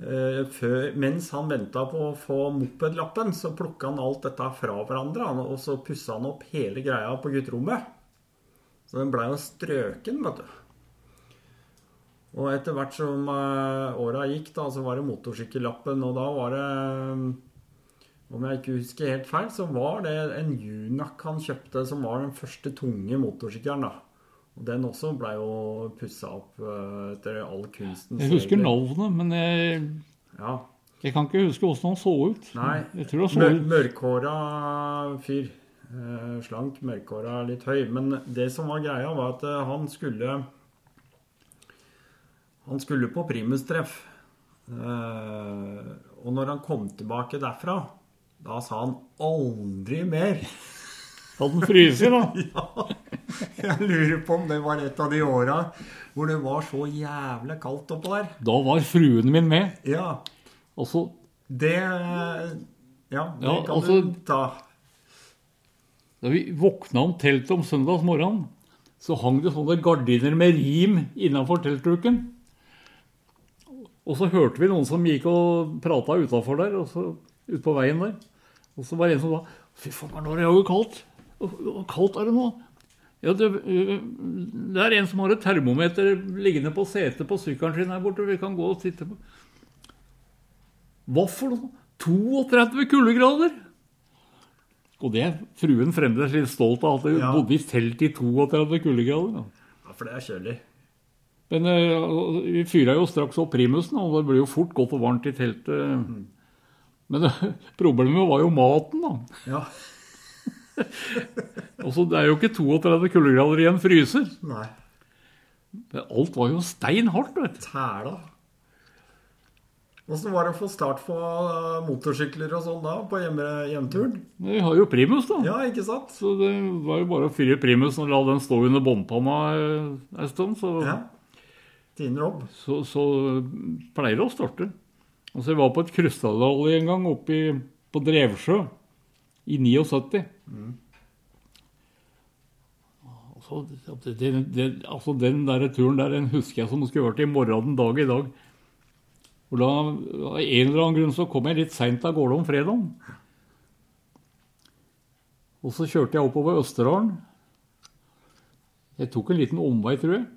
eh, før, Mens han venta på å få mopedlappen, så plukka han alt dette fra hverandre. Og så pussa han opp hele greia på gutterommet. Så den blei jo strøken, vet du. Og etter hvert som uh, åra gikk, da, så var det motorsykkellappen, og da var det eh, Om jeg ikke husker helt feil, så var det en Junak han kjøpte, som var den første tunge motorsykkelen, da. Og den også blei jo pussa opp eh, etter all kunstens Jeg husker navnet, men jeg, Ja. jeg kan ikke huske åssen han så ut. Nei. Jeg tror han så Mør mørkhåra fyr. Eh, slank, mørkhåra, litt høy. Men det som var greia, var at han skulle Han skulle på primustreff. Eh, og når han kom tilbake derfra, da sa han aldri mer. Hadde han fryst, da? [LAUGHS] Ja, jeg lurer på om det var et av de åra hvor det var så jævlig kaldt oppå der. Da var fruen min med. Ja, Altså, det Ja, det Ja, kan altså- du ta. da vi våkna om teltet om søndagsmorgenen, så hang det sånne gardiner med rim innafor teltduken. Og så hørte vi noen som gikk og prata utafor der, og så ut på veien der. Og så var det en som sa Fy faen, nå er det jo kaldt. Hvor kaldt er det nå? Ja, det, øh, det er en som har et termometer liggende på setet på sykkelen sin her borte. Vi kan gå og sitte på. Hva for noe? 32 kuldegrader! Og det er fruen fremdeles litt stolt av, at hun Ja. bodde i telt i 32 kuldegrader. Ja, for det er kjølig. Men eh, vi fyra jo straks opp primusen, og det ble jo fort godt og varmt i teltet. Men eh, problemet var jo maten, da. Ja. [LAUGHS] Også, det er jo ikke 32 kuldegrader i en fryser. Nei. Men Alt var jo stein hardt, vet du. Tæla. Åssen var det å få start på eh, motorsykler og sånn da, på hjemturen? Vi har jo primus, da. Ja, ikke sant? Så det var jo bare å fyre primusen og la den stå under båndpanna en stund, så, Ja. Din jobb. så, så pleier det å starte. Altså, jeg var på et krystallalje en gang oppe i, på Drevsjø i 79. Altså, det, det, det, altså, den der turen der den husker jeg som skulle vært i morgen den dag i dag. Og da, Av en eller annen grunn så kom jeg litt seint av gårde om fredagen. Og så kjørte jeg oppover Østerdalen. Jeg tok en liten omvei, tror jeg.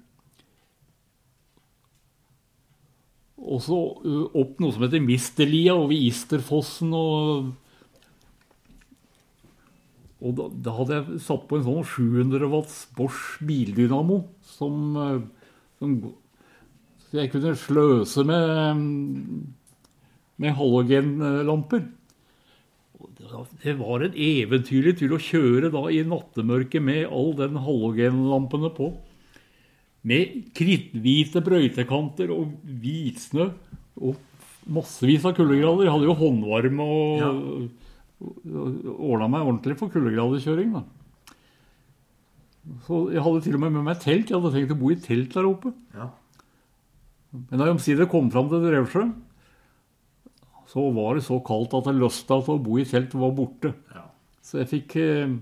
Og så opp noe som heter Misterlia over Isterfossen og Og da, da hadde jeg satt på en sånn 700 watts Bosch bildynamo som, eh, som jeg kunne sløse med, med halogenlamper. Det var en eventyrlig tur å kjøre da i nattemørket med all den halogenlampene på. Med kritthvite brøytekanter og hvitsnø og massevis av kuldegrader. Jeg hadde jo håndvarme og, og ordna meg ordentlig for kuldegraderkjøring. Så jeg hadde til og med med meg telt. Jeg hadde tenkt å bo i telt der oppe. Ja. Men da jeg omsider kom fram til Drevsjø, så var det så kaldt at lysta til å bo i telt var borte. Ja. Så jeg fikk eh,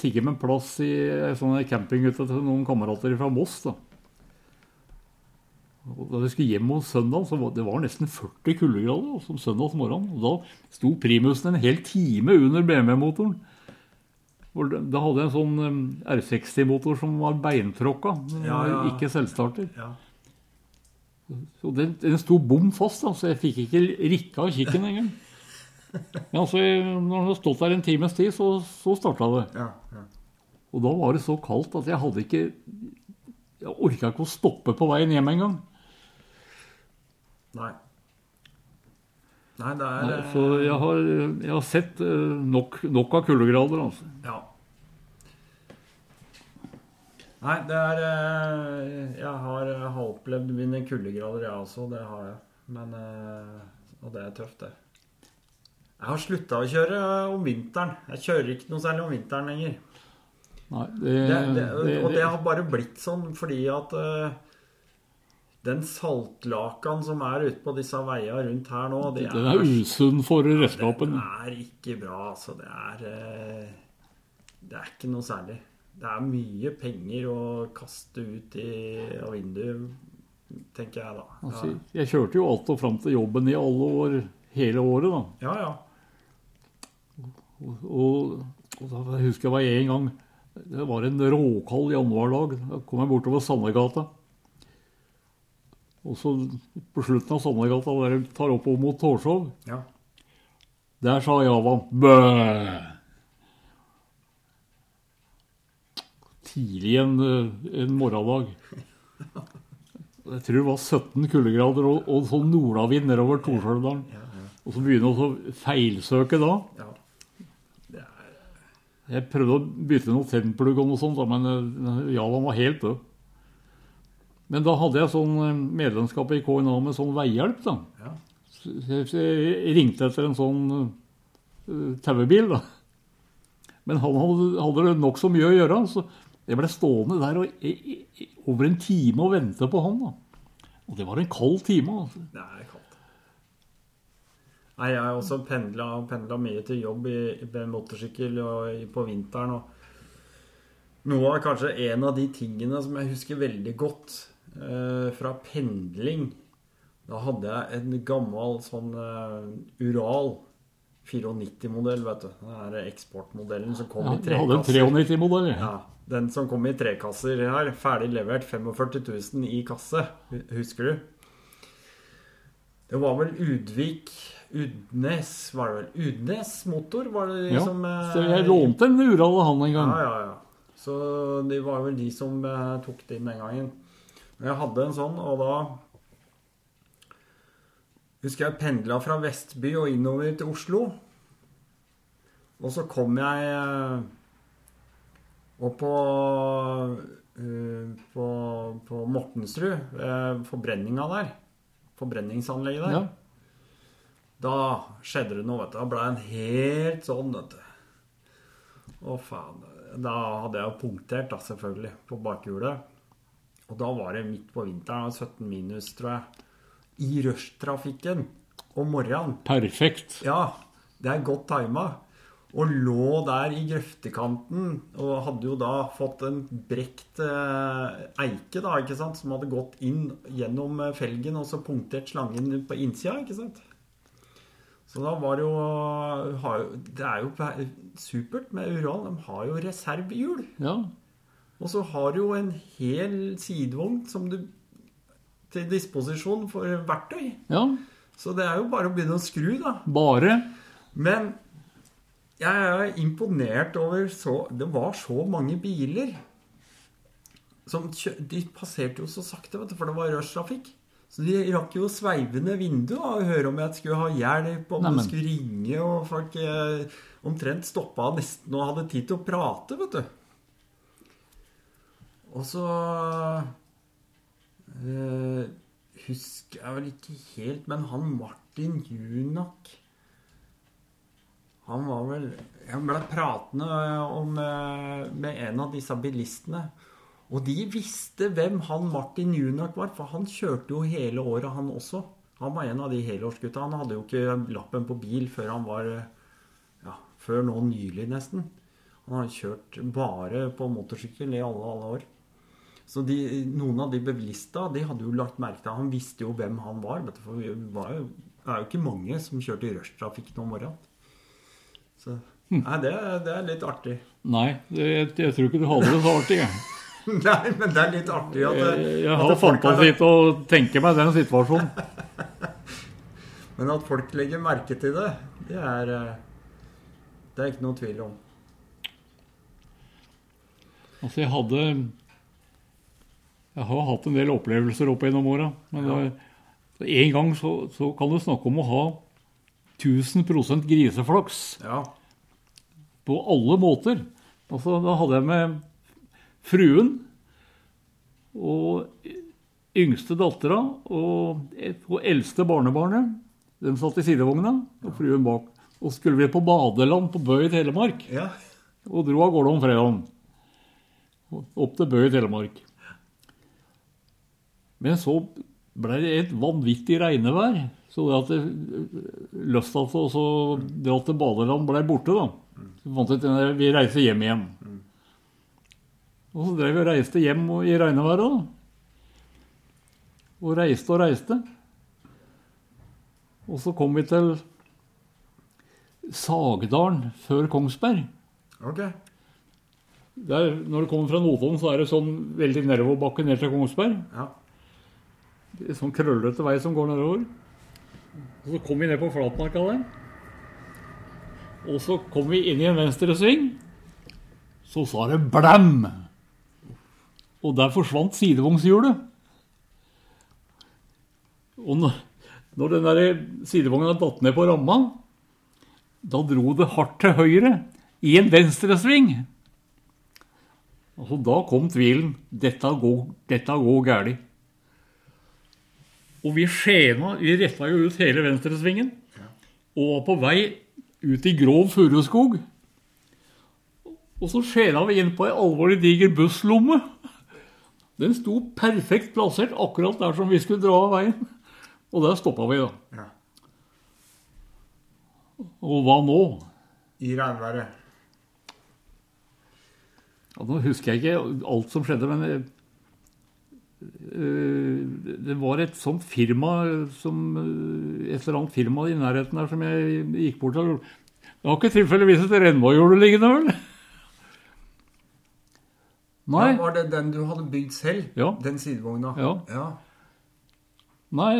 tigge med plass i sånne sånn campinghytte til noen kamerater fra Moss. da. Og da vi skulle hjem om søndag, så var det var nesten 40 kuldegrader som om søndagsmorgen. Og da sto primusen en hel time under BMW-motoren. Da hadde jeg en sånn eh, R60-motor som var beintråkka, Ja, ja. ikke selvstarter. Ja. Så den, den sto bom fast, da, så jeg fikk ikke rikka av kikken engang. Men altså, når han hadde stått der en times tid, så, så starta det. Ja, ja. Og da var det så kaldt at jeg hadde ikke Jeg orka ikke å stoppe på veien hjem engang. Nei. Nei, det er Nei, Så jeg har, jeg har sett eh, nok, nok av kuldegrader, altså. Ja. Nei, det er eh, Jeg har, jeg har opplevd mine kuldegrader, jeg også. Det har jeg. Men eh, Og det er tøft, det. Jeg har slutta å kjøre eh, om vinteren. Jeg kjører ikke noe særlig om vinteren lenger. Nei, det, Det, det, det- og det har bare blitt sånn fordi at uh, den saltlakan som er ute på disse veiene rundt her nå, det Den er usunn for redskapen. Det er ikke bra, altså. Det er uh, Det er ikke noe særlig. Det er mye penger å kaste ut i, av vinduet, tenker jeg da. Altså, jeg kjørte jo alt og fram til jobben i alle år, hele året, da. Ja, ja. Og, og jeg husker jeg var en gang Det var en råkald januardag. Da kom jeg bortover Sandegata. Og så på slutten av Sandegata, der jeg tar oppover mot Torshov, ja. der sa Javan bø. Tidlig en, en morgendag. Jeg tror det var 17 kuldegrader og, og sånn nordavind nedover Torshov-dalen. Og så begynner jeg å feilsøke da. ja. Jeg prøvde å bytte noe tennplugg og noe sånt, men Jalan Javaen var helt død. Men da hadde jeg sånn eh, medlemskap i KNA med sånn veihjelp, da. Ja. Så jeg, ringte etter en sånn uh, taubil. da. Men han hadde, hadde nokså mye å gjøre, så jeg ble stående der og, i, i, over en time og vente på han, da. Og det var en kald time. altså. Kaldt. Nei, jeg har også pendla, pendla mye til jobb i, med motorsykkel og i, på vinteren. Og noe av kanskje en av de tingene som jeg husker veldig godt eh, fra pendling Da hadde jeg en gammel sånn eh, Ural 94-modell, vet du. Den eksportmodellen som kom Ja, i trekasser. hadde en 93-modell. jeg. Ja, den som kom i trekasser her, ferdig levert 45 000 i kasse. Husker du? Det var vel Udvik Udnes, var det vel? Udnes motor, var det de Ja, som eh, så jeg lånte en Ural av han en gang. Ja, ja, ja. Så det var vel de som eh, tok det inn den gangen. Men Jeg hadde en sånn, og da husker jeg pendla fra Vestby og innover til Oslo. Og så kom jeg eh, opp på eh, på, på Mortensrud, eh, forbrenninga der. Forbrenningsanlegget der. Ja. Da skjedde det noe, vet du. Da ble en helt sånn, vet du. Å, faen. Da hadde jeg jo punktert, da, selvfølgelig, på bakhjulet. Og da var det midt på vinteren, 17 minus, tror jeg. I rushtrafikken om morgenen. Perfekt. Ja, det er godt tima. Og lå der i grøftekanten og hadde jo da fått en brekt eh, eike, da, ikke sant, som hadde gått inn gjennom eh, felgen og så punktert slangen på innsida, ikke sant. Så da var det jo, Det er jo supert med Ural. De har jo reservehjul. Ja. Og så har du jo en hel sidevogn som du til disposisjon for verktøy. ja. Så det er jo bare å begynne å skru, da. Bare Men Jeg er imponert over så Det var så mange biler. Som de passerte jo så sakte, vet du, for det var rushtrafikk. Så de rakk jo sveivende vindu og høre om jeg skulle ha hjelp, om Neimen. skulle ringe, og folk eh, omtrent stoppa nesten og hadde tid til å prate, vet du. Og så eh, husker jeg vel ikke helt, men han Martin Junak Han var vel Han ble pratende om, eh, med en av disse bilistene. Og de visste hvem han Martin Junak var, for han kjørte jo hele året, han også. Han var en av de helårsgutta. Han hadde jo ikke lappen på bil før han var ja, før nå nylig, nesten. Han har kjørt bare på motorsykkel i alle, alle år. Så de, noen av de bevisste de hadde jo lagt merke til Han visste jo hvem han var. Vet du, for vi var jo, det er jo ikke mange som kjørte i rushtrafikk nå om morgenen. Så nei, det, det er litt artig. Nei, det, jeg tror ikke du hadde det så artig. Jeg, [LAUGHS] Nei, men det er litt artig at, det, jeg har fantasi til å tenke meg den situasjonen. [LAUGHS] Men at folk legger merke til det, det er eh, Det er ikke noe tvil om. Altså, jeg hadde Jeg har hatt en del opplevelser opp gjennom åra. Men det, en gang så, så kan du snakke om å ha 1000 griseflaks Ja. på alle måter. Altså, da hadde jeg med fruen og yngste dattera og, og eldste barnebarnet. De satt i sidevogna, og fruen bak. Og så skulle vi på badeland på Bø i Telemark. ja. Og dro av gårde om fredagen. Opp til Bø i Telemark. Men så ble det et vanvittig regnevær. Så det at lysta til å dra til badeland ble borte, da. Så fant vi ut at vi reiser hjem igjen. Og så drev vi og reiste hjem i regneværet, da. Og reiste og reiste. Og så kom vi til Sagdalen før Kongsberg. Ok. Der, når du kommer fra Notodden, så er det sånn veldig nedoverbakke ned til Kongsberg. Ja. Det er sånn krøllete vei som går nedover. Og så kom vi ned på flatmarka der. Og så kom vi inn i en venstresving. Så sa det blæm! Og der forsvant sidevognshjulet. Og når, den der sidevogna datt ned på ramma, da dro det hardt til høyre i en venstresving. Altså, da kom tvilen. Dette går, dette går galt. Og vi skjena, vi retta jo ut hele venstresvingen. Og var på vei ut i grov furuskog. Og så skjena vi inn på ei alvorlig diger busslomme. Den sto perfekt plassert akkurat der som vi skulle dra av veien. Og der stoppa vi, da. Ja. Og hva nå? I regnværet. Ja, nå husker jeg ikke alt som skjedde, men eh, det var et sånt firma som eh, Et eller annet firma i nærheten der som jeg gikk bort til. Det var ikke tilfeldigvis et rennvåhjul liggende, vel? Nei. Ja, var det den du hadde bygd selv? Ja. Den sidevogna? Ja. ja. Nei,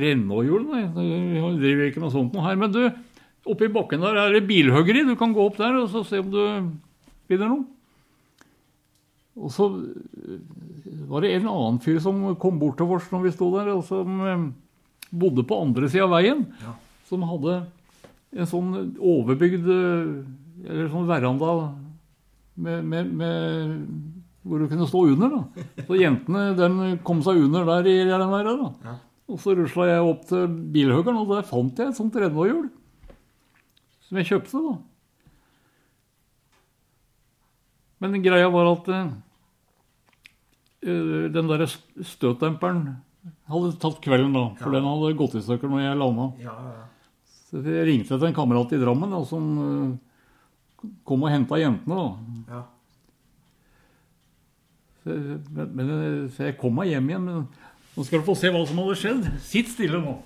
rennvåhjul, nei. Vi driver ikke med sånt noe her. Men du, oppe i bakken der er det bilhuggeri. Du kan gå opp der og så se om du finner noe. Og så øh, var det en annen fyr som kom bort til oss når vi sto der, og som øh, bodde på andre sida av veien. Ja. Som hadde en sånn overbygd øh, Eller sånn veranda med, med, med hvor du kunne stå under. da. Så jentene den kom seg under der i den der. da. Ja. Og så rusla jeg opp til bilhuggeren, og der fant jeg et sånt rennehjul. Som jeg kjøpte, da. Men greia var at eh, den derre støtdemperen hadde tatt kvelden, da. For den hadde gått i stykker når jeg landa. Ja, ja. Så jeg ringte til en kamerat i Drammen da, som uh, kom og henta jentene. da. ja. Men, men, så jeg kom meg hjem igjen. Men nå skal du få se hva som hadde skjedd. Sitt stille nå.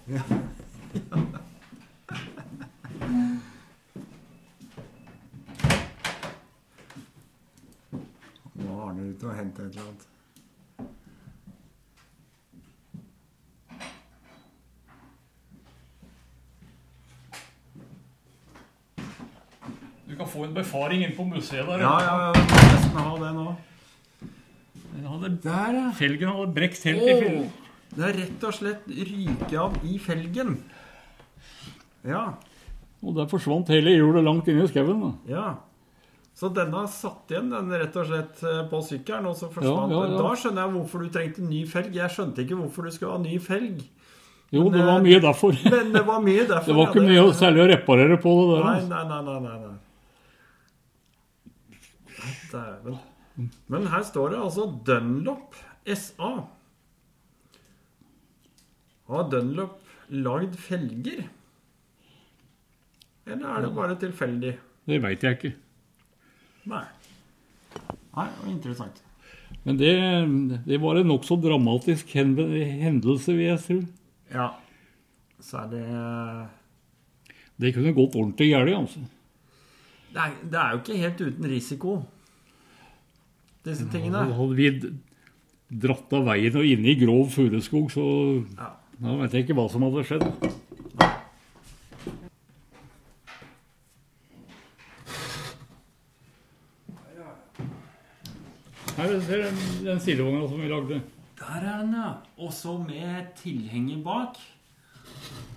Nå er Arne ute og henter et eller annet. Du kan få en befaring inn på museet der. Ja, ja, ja. Jeg må nesten ha det nå. Hadde, Der, ja. felgen hadde brekt helt i felgen. Det er rett og slett ryket av i felgen. Ja. Og der forsvant hele hjulet langt inn i skauen. Ja. Så denne satt igjen den rett og slett eh, på sykkelen, og så forsvant Ja, ja, ja. Da skjønner jeg hvorfor du trengte ny felg. Jeg skjønte ikke hvorfor du skulle ha ny felg. Jo, Men, det var eh, mye derfor. [LAUGHS] Men det var mye derfor. Det var ikke mye særlig å reparere på det der. Nei, altså. nei, nei, nei, nei, nei. Nei, Dæven. Men her står det altså Dunlop SA. Har Dunlop lagd felger? Eller er det bare tilfeldig? Det veit jeg ikke. Nei. Nei, det var interessant. Men det, det var en nokså dramatisk hendelse, vil jeg tro. Ja. Så er det Det kunne gått ordentlig galt. Altså. det er, det er jo ikke helt uten risiko, disse tingene. Hadde vi dratt av veien og inne i grov furuskog, så Ja. da vet jeg ikke hva som hadde skjedd. Her ser du den sidevogna som vi lagde. Der er den, ja. Også med tilhenger bak.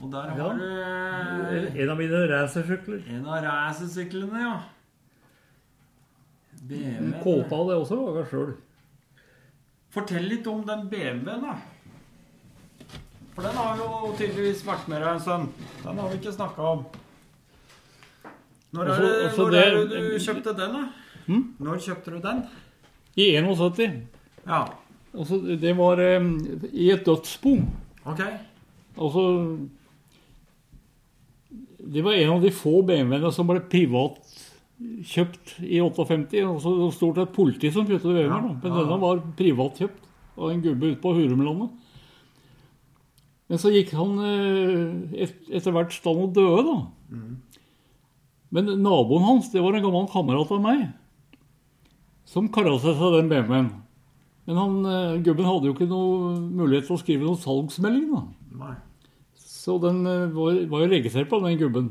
Og der Ja. har du En av mine racersykler. en av racersyklene, ja. BMW. Kåpa hadde jeg også laga sjøl. Fortell litt om den BMW-en, da. For den har jo tydeligvis vært med deg en stund. Den har vi ikke snakka om. Når Også- også når det- er det du kjøpte den, da? Hmm? Når kjøpte du den? I 71. Ja, Altså, det var um, i et dødsbo. ok. Altså Det var en av de få BMW-ene som ble privat kjøpt i 58. Altså stort sett politi som kjøpte BMW-er, men Ja, ja. denne var privatkjøpt av en gubbe ute på Hurumlandet. Men så gikk han eh, et, etter hvert stand og døde, da. Mm. Men naboen hans, det var en gammel kamerat av meg, som kara seg til den BMW-en. Men han, eh, gubben hadde jo ikke noe mulighet til å skrive noen salgsmelding, da. Nei. Så den eh, var, var jo registrert på den gubben.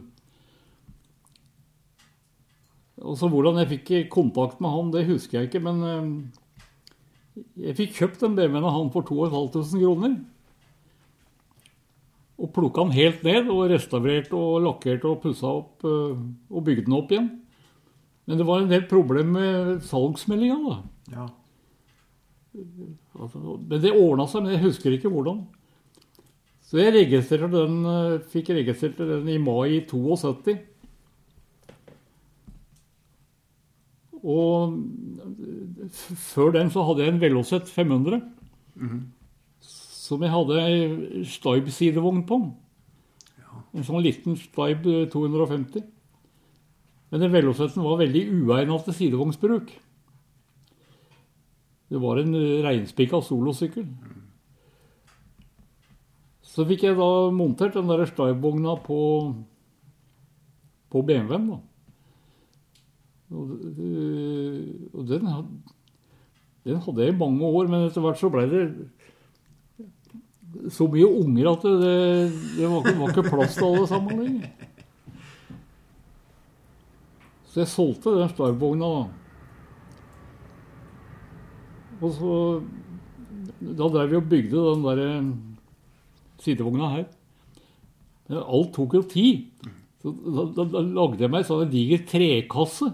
Og så hvordan jeg fikk kontakt med han, det husker jeg ikke, men eh, jeg fikk kjøpt den BMW-en av han for 2500 kroner. Og plukka den helt ned og restaurerte og lakkert og pussa opp eh, og bygde den opp igjen. Men det var en del problem med salgsmeldinga, da. Ja. Altså, Men det ordna seg, men jeg husker ikke hvordan. Så jeg registrerte den, eh, fikk registrert den i mai 72. Og før den så hadde jeg en Velocet 500. Som jeg hadde ei Staib-sidevogn på. En sånn liten Staib 250. Men den Veloceten var veldig uegnet til sidevognsbruk. Det var en eh, reinspikka solosykkel. Så fikk jeg da montert den der Staib-vogna på, på BMW-en. da. Og, øh, og den, den hadde jeg i mange år, men etter hvert så ble det så mye unger at det, det var, var ikke plass til alle sammen lenger. Så jeg solgte den Staib-vogna. Og så Da drev vi og bygde den der eh, sidevogna her. Alt tok jo tid. Så da, da, da lagde jeg meg en sånn diger trekasse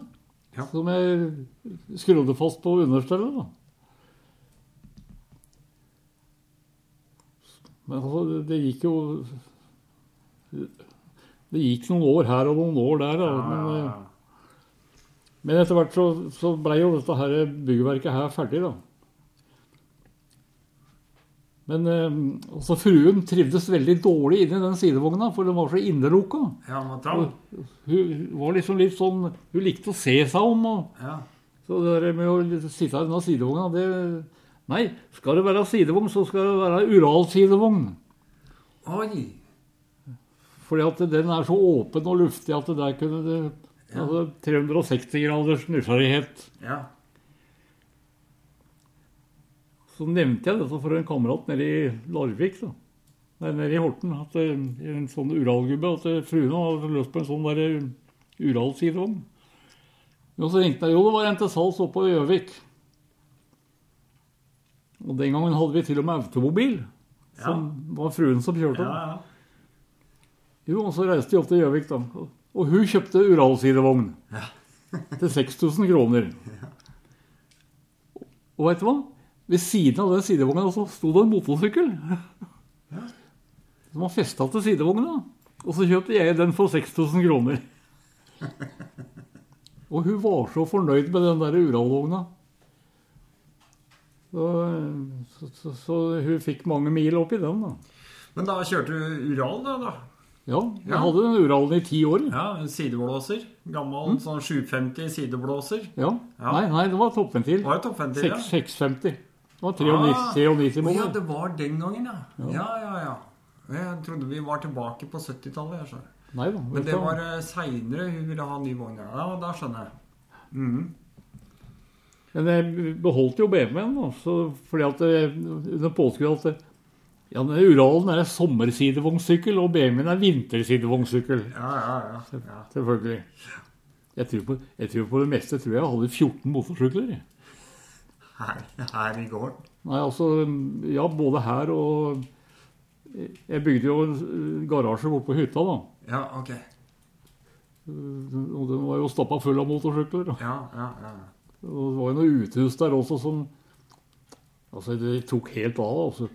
Ja. som jeg skrudde fast på understellet. da. Men altså, det, det gikk jo Det gikk noen år her og noen år der. Da. Men, ja, Ja. men etter hvert så, så blei jo dette her byggverket her ferdig, da. Men eh, også fruen trivdes veldig dårlig inni den sidevogna, for den var så innelukka. ja, hun. Hun var liksom litt sånn Hun likte å se seg om. Og, Ja. så det der med å sitte i denne sidevogna, det Nei, skal det være sidevogn, så skal det være Ural-sidevogn. Oi. Fordi at den er så åpen og luftig at det der kunne det altså 360 graders nysgjerrighet. Ja. Så nevnte jeg dette for en kamerat nede i Larvik. da. Nei, nede i Horten. At en sånn Uralgubbe. At det- fruen hadde løst på en sånn der Ural-sidevogn. Og så ringte jeg. Jo, det var en til salgs oppe på Gjøvik. Og den gangen hadde vi til og med automobil. Som var fruen som kjørte. Ja, den. ja. Jo, og så reiste de opp til Gjøvik, da. Og hun kjøpte Uralsidevogn. Til 6000 kroner. [LAUGHS] Og veit du hva? Ved siden av den sidevogna så sto det en motorsykkel. Som var festa til sidevogna. Og så kjøpte jeg den for 6000 kroner. [LAUGHS] Og hun var så fornøyd med den der Uralvogna. Så, så, så, så hun fikk mange mil oppi den, da. Men da kjørte du Ural, da? da? Ja, jeg Ja. hadde den Uralen i ti år. Ja, en sideblåser. Gammel sånn 750 sideblåser. Ja. Ja. Nei, nei, det var toppventil. Var toppventil 6, ja? 650. Det var 93, måneder. Ja, det var den gangen, ja. Ja, ja, ja. Jeg trodde vi var tilbake på 70-tallet. jeg skjønner. Nei da. Men det var uh, seinere hun ville ha ny vogn. Ja, da skjønner jeg. Mm. Men jeg beholdt jo BMW-en. Fordi at under påskudd at det, ja, Uralen er en sommersidevognssykkel, og BMW-en er vintersidevognsykkel. Ja, ja, ja. ja. Selvfølgelig. Jeg tror, på, jeg tror på det meste tror jeg hadde 14 motorsykler. Her, her i gården. Nei, altså Ja, både her og Jeg bygde jo en garasje oppe på hytta, da. Ja, ok. Og den var jo stappa full av motorsykler. Ja, ja, ja. Og det var jo noe uthus der også som Altså, det tok helt av. altså.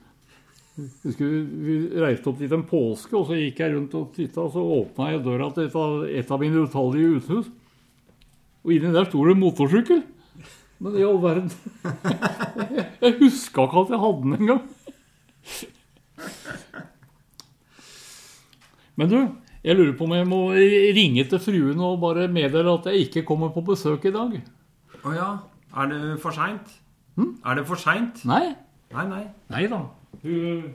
Skulle, vi reiste opp dit en påske, og så gikk jeg rundt og titta, og så åpna jeg døra til et av, et av mine utallige uthus. Og inni der sto det en motorsykkel. Men i all verden [LAUGHS] Jeg huska ikke at jeg hadde den engang. Men du, jeg lurer på om jeg må ringe til fruen og bare meddele at jeg ikke kommer på besøk i dag. Å ja. Er det for seint? Er det for seint? Nei. Nei, nei. Nei da. Hun,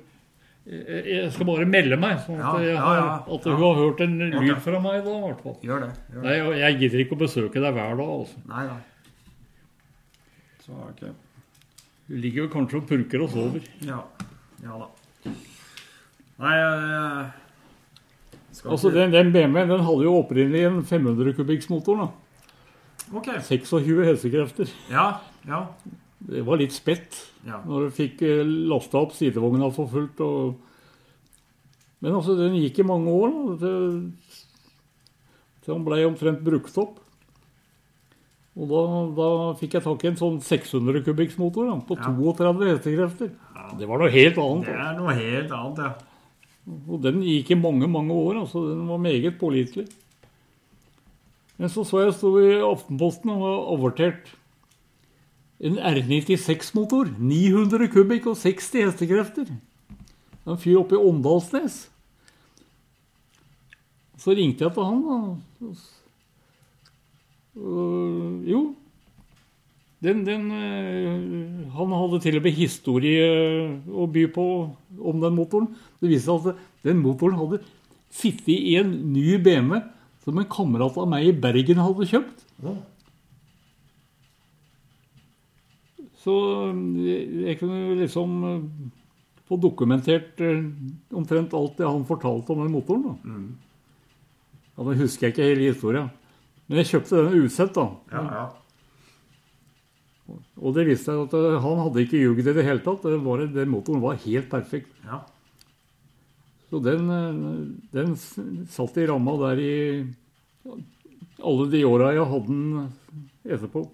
jeg skal bare melde meg, sånn at, Ja, ja, ja. at hun har hørt en lyd fra meg da, i hvert fall. Gjør det. Gjør det. Nei, jeg gidder ikke å besøke deg hver dag. altså. Nei, nei. Så ok. Du ligger jo kanskje og purker og sover. Ja. Ja da. Nei, jeg Altså, ikke- Den, den BMW-en den hadde jo opprinnelig en 500 kubikksmotor. da. Ok. 26 hestekrefter. Ja, ja. Det var litt spett Ja. når du fikk lasta opp sidevogna for fullt. Og... Men altså, den gikk i mange år. da, til, til den ble omtrent brukt opp. Og da, da fikk jeg tak i en sånn 600 kubikksmotor på Ja. 32 hestekrefter. Ja. Det var noe helt annet. Det er noe helt annet, ja. Og den gikk i mange, mange år. altså Den var meget pålitelig. Men så så jeg sto i Aftenposten og var avertert en R96-motor. 900 kubikk og 60 hestekrefter. En fyr oppe i Åndalsnes. Så ringte jeg til han, da. Og, jo. Den, den, eh, han hadde til og med historie å by på om den motoren. Det viste seg at den motoren hadde sittet i en ny BMW som en kamerat av meg i Bergen hadde kjøpt. Så jeg, kunne liksom få dokumentert omtrent alt det han fortalte om den motoren. da. Ja, Nå husker jeg ikke hele historien. Men jeg kjøpte den usett, da. Ja, ja. Og det viste seg at eh, han hadde ikke jugd i det hele tatt. Det var, den motoren var helt perfekt. ja. Så den, eh, den satt i ramma der i alle de åra jeg hadde den etterpå.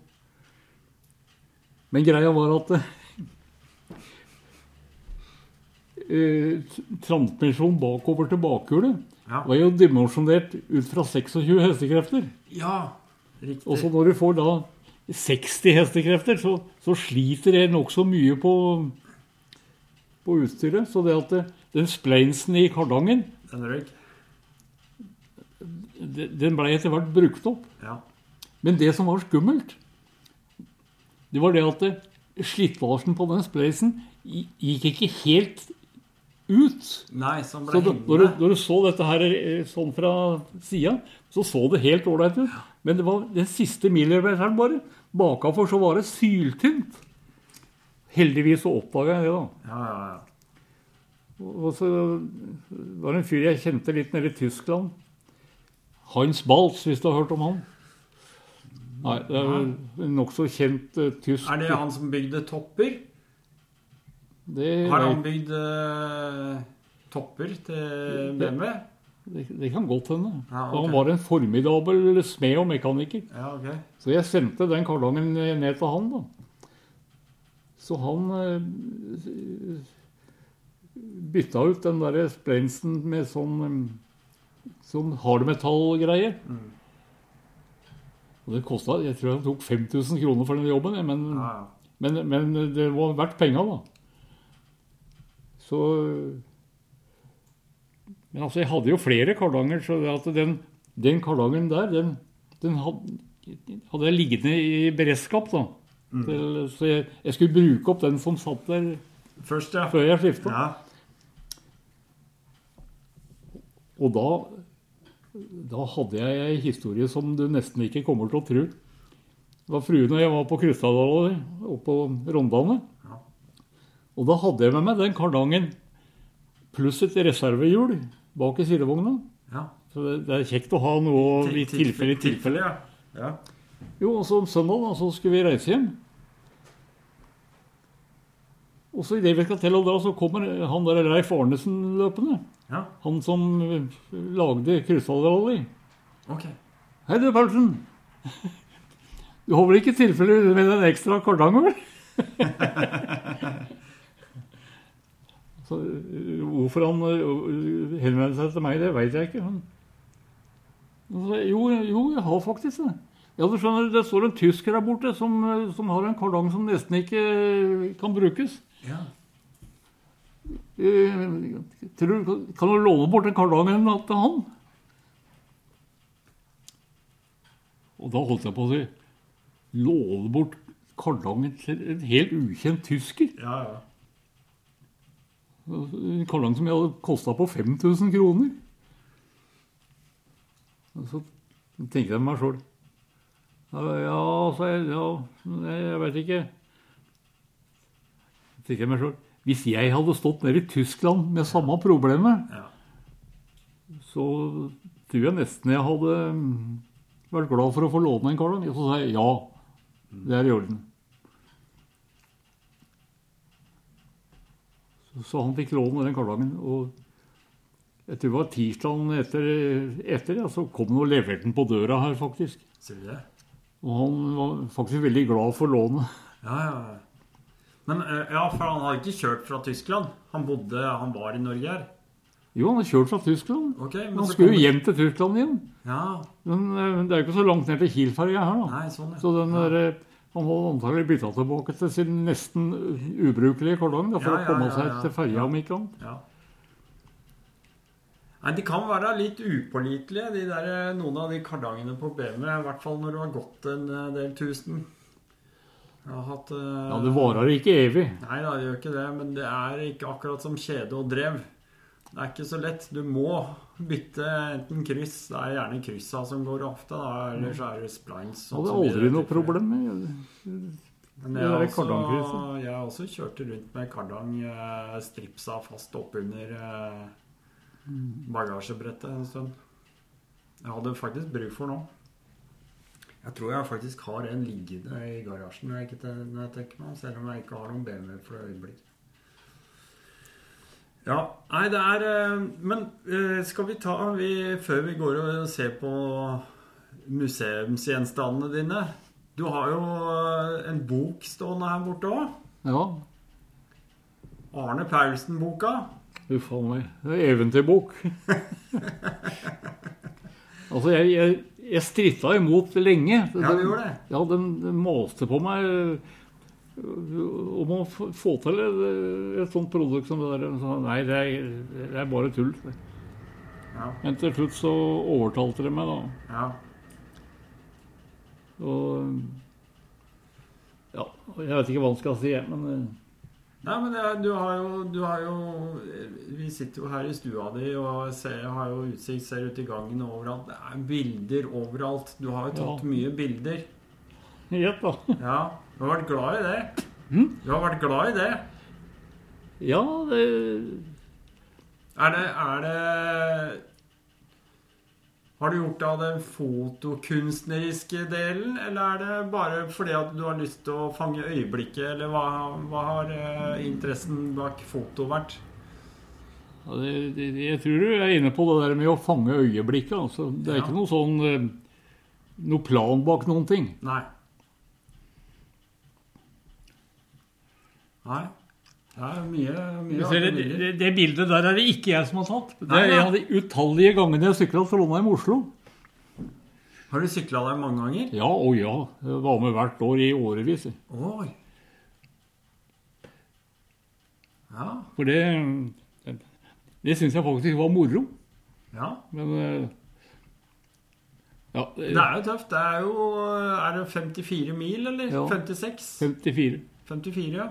Men greia var at eh, transmisjon bakover til bakhjulet Ja. var jo dimensjonert ut fra 26 hestekrefter. ja. Riktig. Og så når du får da 60 hestekrefter, så, så sliter det nokså mye på, på utstyret. Så det at det, den spleinsen i kardangen, Den røyk. den ble etter hvert brukt opp. Ja. Men det som var skummelt, det var det at det, slitasjen på den spleisen gikk ikke helt ut. Nei, som ble Så det, når, du, når du så dette her eh, sånn fra sida, så så det helt ålreit ut. Men det var den siste millimeteren bare. Bakafor så var det syltynt. Heldigvis så oppdaga jeg det, da. Ja, ja, ja. Og så var det en fyr jeg kjente litt nede i Tyskland. Hans Balz, hvis du har hørt om han. Nei, det er en nokså kjent uh, tysk Er det han som bygde topper? Det, Har han bygd uh, topper til BMW? det, det kan godt hende. Ja, okay. Han var en formidabel smed og mekaniker. Ja, okay. Så jeg sendte den kardangen ned til han, da. Så han uh, bytta ut den derre splensen med sånn um, sånn hardmetallgreier. Mm. Og det kosta Jeg tror han tok 5000 kroner for den jobben, men, Ja, ja. men, men det var verdt penga, da. Så Men altså, jeg hadde jo flere kardanger, så at den, den kardangen der, den, den hadde, hadde jeg liggende i beredskap, da. Til, så jeg, jeg skulle bruke opp den som satt der Først, ja. før jeg skifta. ja. Og da, da hadde jeg ei historie som du nesten ikke kommer til å tro. Det var fruen og jeg var på Krystadalen oppe på Rondane. Og da hadde jeg med meg den kardangen pluss et reservehjul bak i sidevogna. ja. Så det, det er kjekt å ha noe i tilfelle i tilfelle. ja. ja. Jo, og så om søndag da, så skulle vi reise hjem. Og så idet vi skal til å dra, så kommer han der Leif Arnesen løpende. Ja, Han som lagde Krystallrally. Okay. Hei du, Paulsen. Du har vel ikke tilfelle med den ekstra kardangen? [LAUGHS] Så, hvorfor han øh, henvendte seg til meg, det veit jeg ikke. Så, jo, jo, jeg har faktisk det. Ja, du skjønner, Det står en tysker der borte som, øh, som har en kardang som nesten ikke øh, kan brukes. Ja. Eh, Tror, du- kan du låne bort en kardangen til han? Og da holdt jeg på å si Låne bort kardangen til en helt ukjent tysker? Ja, ja. En kardang som jeg hadde kosta på 5000 kroner. Og så tenkte jeg meg sjøl ja, sa jeg. Ja, nei, jeg veit ikke. Tenkte jeg meg sjøl. Hvis jeg hadde stått nede i Tyskland med samme problemet, Ja. så tror jeg nesten jeg hadde vært glad for å få låne en kalong. Og så sa jeg ja, det er i orden. Så, han fikk lån den kardangen. Og jeg tror det var tirsdagen etter, etter ja, så kom han og leverte den på døra her, faktisk. Ser du det? Og han var faktisk veldig glad for lånet. Ja, ja. ja. Men eh, ja, for han hadde ikke kjørt fra Tyskland. Han bodde, han var i Norge her. Jo, han har kjørt fra Tyskland. Ok, men Han skulle jo kom- hjem til Tyskland igjen. Ja, Men eh, det er jo ikke så langt ned til Kiel-ferja her, da. nei, sånn ja. Så den der, eh, han hadde antagelig bytta tilbake til sin nesten ubrukelige kardang da, for Ja, ja, å komme ja, seg ja. til ferja, om ikke annet. Ja. Nei, De kan være litt upålitelige, de der, eh, noen av de kardangene på BMW. I hvert fall når du har gått en eh, del tusen. Har hatt eh, Ja, Det varer ikke evig. Nei da, det gjør ikke det, men det er ikke akkurat som kjede og drev. Det er ikke så lett. Du må bytte enten kryss Det er gjerne kryssa som går ofte, da, eller så er det splines. Sånn hadde aldri noe problem med Men Det jeg det også, jeg også kjørt rundt med kardang eh, stripsa fast oppunder eh, bagasjebrettet en stund. Jeg hadde faktisk bruk for nå. Jeg tror jeg faktisk har en liggende i garasjen når jeg, ikke, når jeg tenker meg selv om jeg ikke har noen BMW for øyeblikk. Ja, nei, det er eh, Men eh, skal vi ta vi, Før vi går og ser på museumsgjenstandene dine Du har jo eh, en bok stående her borte òg. Ja, Arne Paulsen-boka. uff a meg. Det er eventyrbok. [LAUGHS] altså, jeg, jeg, jeg stritta imot lenge. Ja, du gjorde det. Ja, den, den maste på meg om å få til et, et sånt produkt som det der. Så, nei, det er, det er bare tull. Ja. Men til slutt så overtalte de meg, da. Ja. Og ja, jeg vet ikke hva man skal si, men øh, Nei, men det, du har jo Du har jo Vi sitter jo her i stua di og ser, har jo utsikt, ser ut i gangen overalt. Det er bilder overalt. Du har jo tatt Ja. mye bilder. gjett, da. Ja. Du har vært glad i det. Mm? Du har vært glad i det. Ja, det Er det, er det Har du gjort det av den fotokunstneriske delen, eller er det bare fordi at du har lyst til å fange øyeblikket, eller hva, hva har eh, interessen bak foto vært? Ja, det, det, jeg tror du er inne på det der med å fange øyeblikket. Altså. Det er Ja. ikke noe sånn eh, noe plan bak noen ting. Nei. Nei. Det er mye, mye ser, det, det, det bildet der er det ikke jeg som har tatt. Det er en av de utallige gangene jeg sykla Trondheim-Oslo. Har du sykla der mange ganger? Ja og ja. Jeg var med hvert år i årevis. Oi. Ja. For det Det syns jeg faktisk var moro. ja. Men ja, det, Det er jo tøft. Det er jo Er det 54 mil, eller? Ja. 56? 54. 54, ja.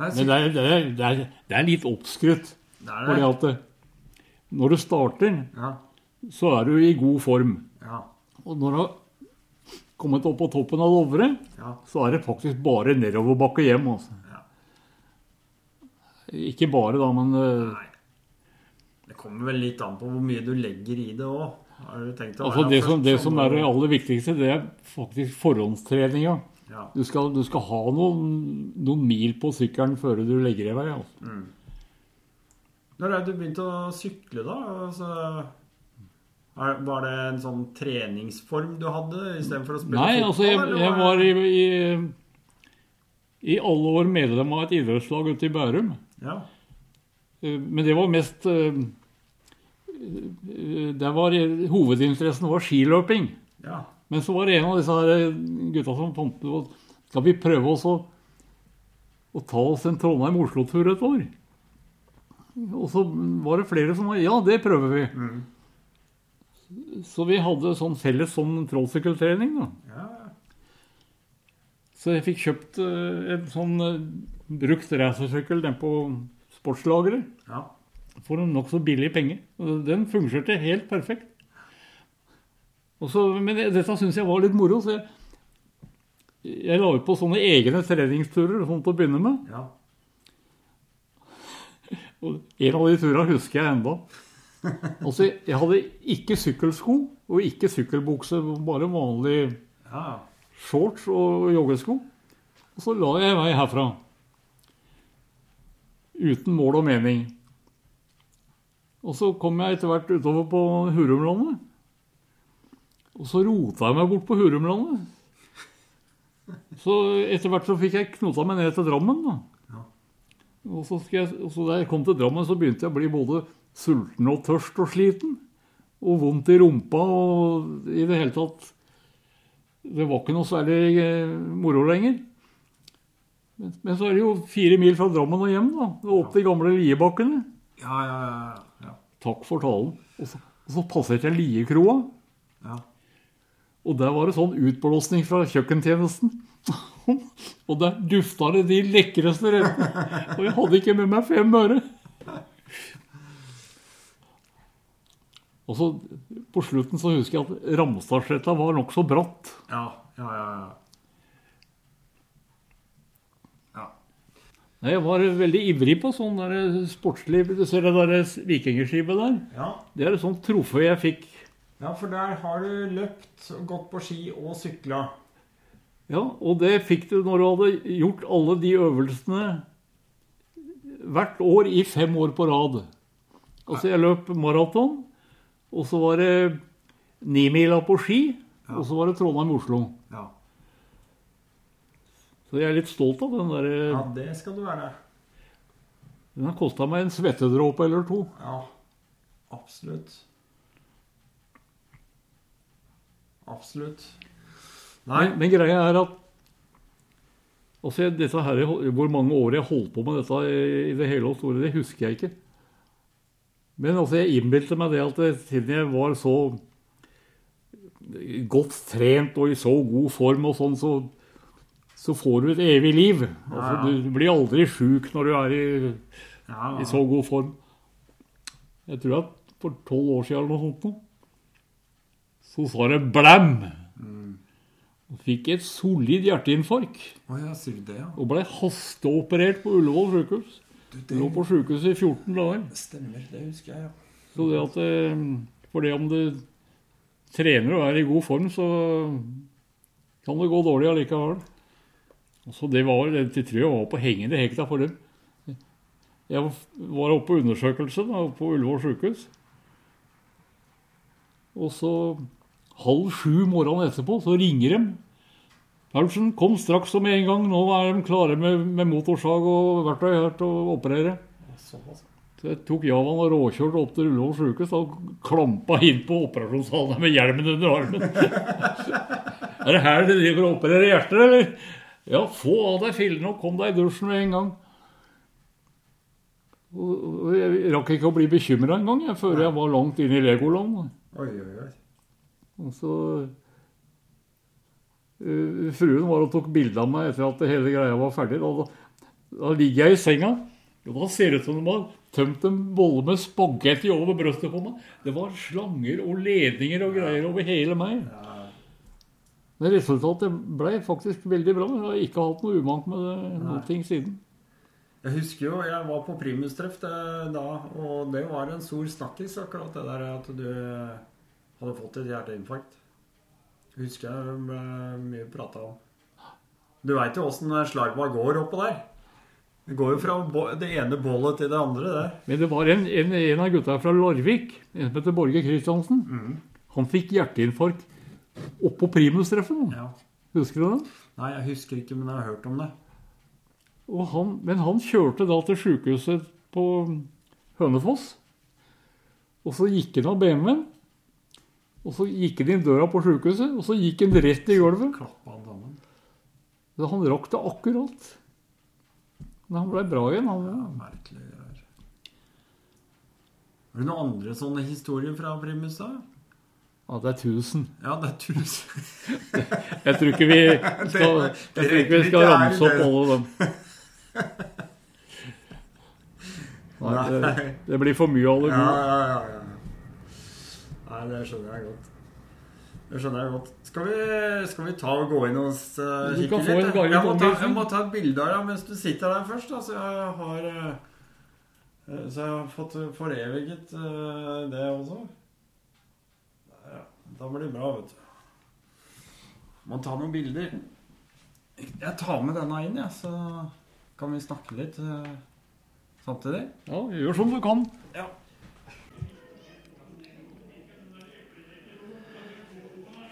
Men det er, det er, det er, det er litt oppskrytt. det Fordi at eh, når du starter, Ja. så er du i god form. Ja. Og når du har kommet opp på toppen av Dovre, Ja. så er det faktisk bare nedoverbakke hjem. Altså. Ja. Ikke bare, da, men eh, Nei. Det kommer vel litt an på hvor mye du legger i det òg. Altså det, som, det som er det aller viktigste, det er faktisk forhåndstreninga. Ja. Du skal, du skal ha noen, noen mil på sykkelen før du legger i vei. Altså. Når er det du begynte å sykle, da? Altså, er, var det en sånn treningsform du hadde istedenfor å spille Nei, altså jeg, jeg var i, i, i alle år medlem av et idrettslag ute i Bærum. Ja. Eh, Men det var mest eh, eh, var hovedinteressen var skiløping. ja. Men så var det en av disse her gutta som fant ut skal vi prøve oss å, å ta oss en Trondheim-Oslo-tur et år? Og så var det flere som var Ja, det prøver vi. Så vi hadde sånn felles sånn trollsykkeltrening. da. ja. Så jeg fikk kjøpt eh, en sånn eh, brukt racersykkel den på sportslageret ja. for en nokså billig penge. Den fungerte helt perfekt. Og så, men dette syns jeg var litt moro, så jeg, jeg la ut på sånne egne treningsturer sånn til å begynne med. ja. Og en av de turene husker jeg enda. [LAUGHS] Altså, jeg hadde ikke sykkelsko og ikke sykkelbukse, bare vanlig ja. shorts og joggesko. Og så la jeg meg herfra. Uten mål og mening. Og så kom jeg etter hvert utover på Hurumlandet. Og så rota jeg meg bort på Hurumlandet. Så etter hvert så fikk jeg knota meg ned til Drammen. da. Og så, jeg, og så da jeg kom til Drammen, så begynte jeg å bli både sulten og tørst og sliten. Og vondt i rumpa og i det hele tatt Det var ikke noe særlig eh, moro lenger. Men, men så er det jo fire mil fra Drammen og hjem, da. Og opp de gamle Liebakkene. Ja, ja, ja, ja. Takk for talen. Og så, og så passerte jeg Liekroa. ja. Og der var det sånn utblåsning fra kjøkkentjenesten. [LAUGHS] og der dufta det de lekreste rettene. Og jeg hadde ikke med meg fem øre. Og så På slutten så husker jeg at Ramstadsletta var nokså bratt. Ja, ja, ja. ja. ja. Jeg var veldig ivrig på sånn der sportslig Du ser det der vikingskipet der? ja. Det er et sånt trofé jeg fikk. Ja, for der har du løpt, gått på ski og sykla. Ja, Og det fikk du når du hadde gjort alle de øvelsene hvert år i fem år på rad. Altså, jeg løp maraton, og så var det nimila på ski, og så var det Trondheim-Oslo. Ja. Så jeg er litt stolt av den der. ja, det skal du være. Den har kosta meg en svettedråpe eller to. Ja, absolutt. Absolutt. Nei, Men, men greia er at altså, dette her, Hvor mange år jeg holdt på med dette i det hele og store, det husker jeg ikke. Men altså, jeg innbilte meg det at det- siden jeg var så godt trent og i så god form og sånn, så, så får du et evig liv. Altså, Ja, ja. Du blir aldri sjuk når du er i, ja, i så god form. Jeg tror at for tolv år siden eller noe sånt nå, så sa det blæm! Og fikk et solid hjerteinfarkt. Oh, ja, sier du det, ja? Og ble hasteoperert på Ullevål sykehus. Du, det Lå på sykehuset i 14 dager. stemmer, det husker jeg, ja. Så det at eh, For det om du trener og er i god form, så kan det gå dårlig allikevel. Så det var, det tror jeg var på hengende hekta for dem. Jeg var oppe på undersøkelse da, på Ullevål sykehus. Og så halv sju morgenen etterpå så ringer de. Paulsen, kom straks og med en gang. Nå er de klare med, med motorsag og verktøy her til å operere. Så jeg tok Javan og råkjørte opp til Ullevål sykehus og klampa inn på operasjonssalen med hjelmen under armen. [LAUGHS] er det her du driver og opererer hjerter, eller? Ja, få av deg fillene og kom deg i dusjen med en gang. Og jeg rakk ikke å bli bekymra engang før jeg var langt inne i Legoland. Oi, oi, oi. Og så uh, Fruen var og tok bilde av meg etter at hele greia var ferdig. Da, da, da ligger jeg i senga, og da ser det ut som de har tømt en bolle med spagetti over brøstet på meg. Det var slanger og ledninger og greier over hele meg. Men resultatet ble faktisk veldig bra. Jeg har ikke hatt noe uvant med det, noen ting siden. Jeg husker jo, jeg var på primustreff da, og det var en stor snakkis, akkurat det der at du hadde fått et hjerteinfarkt. Husker jeg ble mye prata om. Du veit jo åssen slagba går oppå der. Det går jo fra det ene bollet til det andre, det. Men det var en, en, en av gutta fra Larvik, en som heter Borge Kristiansen. Han fikk hjerteinfarkt oppå primustreffen. Ja. Husker du det? Nei, jeg husker ikke, men jeg har hørt om det. Han, men han kjørte da til sykehuset på Hønefoss. Og så gikk han av BMW-en. Og så gikk han inn døra på sykehuset, og så gikk han rett i gulvet. Klappa han sammen. Så han rakk det akkurat. Men han ble bra igjen. Han, Ja, merkelig greier. Har du noen andre sånne historier fra Primus, da? ja, det er 1000. Ja, det er tusen. [LAUGHS] Jeg tror ikke vi [LAUGHS] skal, jeg tror ikke vi skal ramse opp alle dem. [LAUGHS] Nei, det, det blir for mye Ja, gode. ja, ja, ja. Nei, det skjønner jeg godt. Det skjønner jeg godt. Skal vi, skal vi ta og gå inn og uh, kikke litt? jeg, må ta, jeg må ta et bilde av deg mens du sitter der først. Da, så jeg har eh, eh, Så jeg har fått foreviget eh, det også. Ja, da blir det bra, vet du. Må ta noen bilder. Jeg tar med denne inn, jeg, så kan vi snakke litt samtidig. Ja, gjør som du kan. Ja.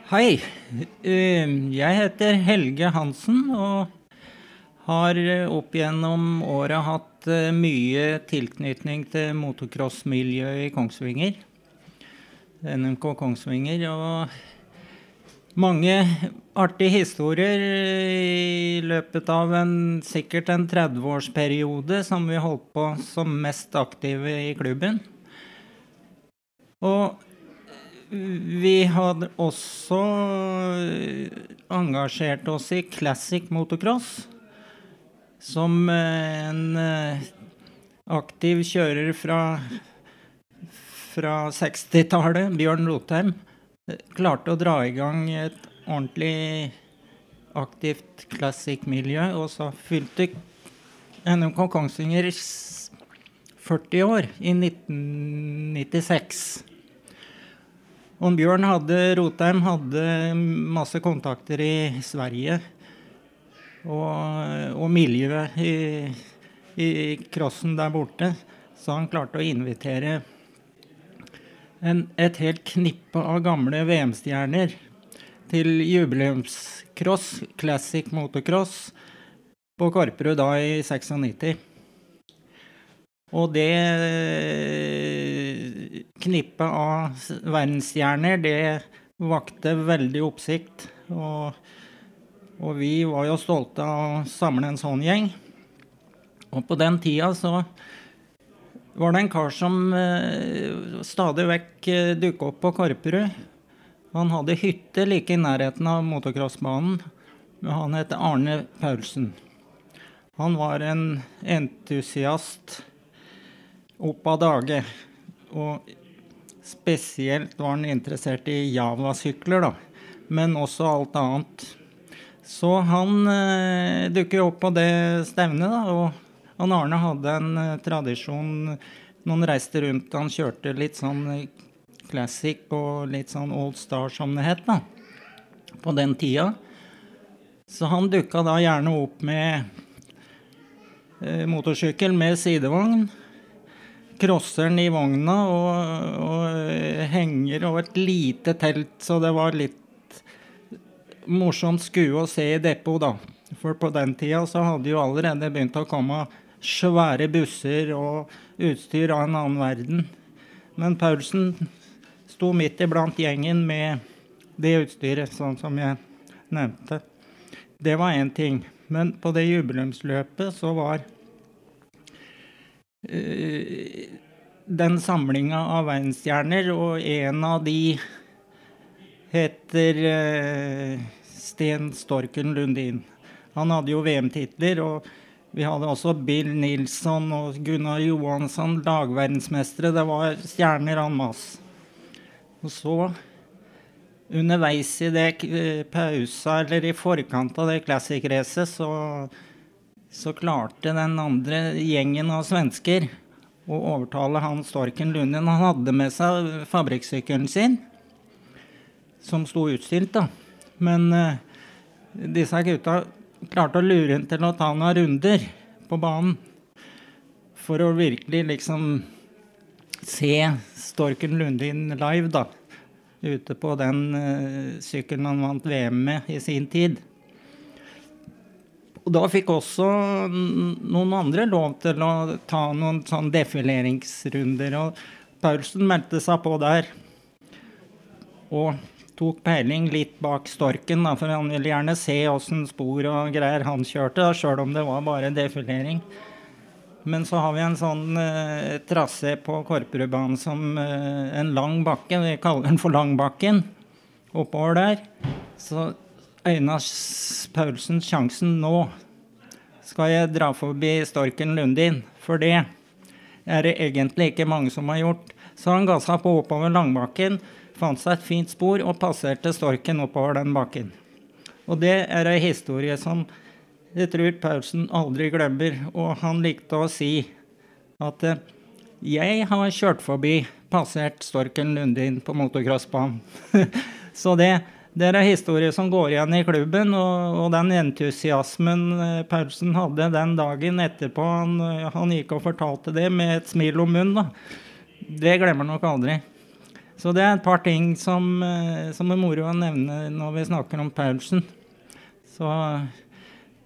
Hei. Eh, Jeg heter Helge Hansen og har eh, opp gjennom året hatt eh, mye tilknytning til motocrossmiljøet i Kongsvinger. NMK Kongsvinger. Og mange artige historier i løpet av en, sikkert en 30-årsperiode som vi holdt på som mest aktive i klubben. Og vi hadde også eh, engasjert oss i classic motocross. Som eh, en eh, aktiv kjører fra, fra 60-tallet, Bjørn Rotheim, klarte å dra i gang et ordentlig aktivt classic-miljø. Og så fylte NMK Kongsvinger 40 år i 1996. Og Bjørn hadde, Rotheim hadde masse kontakter i Sverige. Og, og miljøet i, i crossen der borte. Så han klarte å invitere en, et helt knippe av gamle VM-stjerner til jubileumscross, classic motocross, på Korperud da i 96. Og det knippet av verdensstjerner, det vakte veldig oppsikt. Og, og vi var jo stolte av å samle en sånn gjeng. Og på den tida så var det en kar som eh, stadig vekk eh, dukka opp på Korperud. Han hadde hytte like i nærheten av motocrossbanen. Han het Arne Paulsen. Han var en entusiast opp av dage. Og spesielt var han interessert i Java-sykler, da. Men også alt annet. Så han eh, dukker opp på det stevnet, da. Og han Arne hadde en eh, tradisjon Noen reiste rundt, han kjørte litt sånn classic og litt sånn old star, som det het, da. På den tida. Så han dukka da gjerne opp med eh, motorsykkel med sidevogn. Crosseren i vogna og, og eh, henger og et lite telt, så det var litt morsomt skue å se i depot, da. For på den tida så hadde jo allerede begynt å komme svære busser og utstyr av en annen verden. Men Paulsen sto midt iblant gjengen med det utstyret, sånn som jeg nevnte. Det var én ting. Men på det jubileumsløpet så var den samlinga av verdensstjerner, og en av de heter uh, Sten Storken Lundin. Han hadde jo VM-titler, og vi hadde også Bill Nilsson og Gunnar Johansson, lagverdensmestere. Det var stjerner en masse. Og så, underveis i det pausa, eller i forkant av det classic-racet, så, så klarte den andre gjengen av svensker å overtale han Storken Lundin. Han hadde med seg fabrikksykkelen sin, som sto utstilt, da. Men uh, disse gutta klarte å lure ham til å ta noen runder på banen. For å virkelig liksom se Storken Lundin live, da. Ute på den uh, sykkelen han vant VM med i sin tid. Og da fikk også noen andre lov til å ta noen sånn defileringsrunder. Og Paulsen meldte seg på der. Og tok peiling litt bak storken, da, for han ville gjerne se åssen spor og greier han kjørte, sjøl om det var bare defilering. Men så har vi en sånn eh, trasé på Korperudbanen som eh, en lang bakke. Vi kaller den for Langbakken. Oppover der. Så øyna Paulsen sjansen nå. Skal jeg dra forbi Storken Lundin? For det er det egentlig ikke mange som har gjort. Så han gassa på oppover Langbakken fant seg et fint spor og passerte storken oppover den bakken. Og det er ei historie som jeg tror Paulsen aldri glemmer. Og han likte å si at eh, jeg har kjørt forbi, passert Storken Lundin på motocrossbanen. [LAUGHS] Så det, det er en historie som går igjen i klubben, og, og den entusiasmen eh, Paulsen hadde den dagen etterpå han, han, gikk og fortalte det med et smil om munnen, da. det glemmer han nok aldri. Så det er et par ting som, eh, som er moro å nevne når vi snakker om Paulsen. Så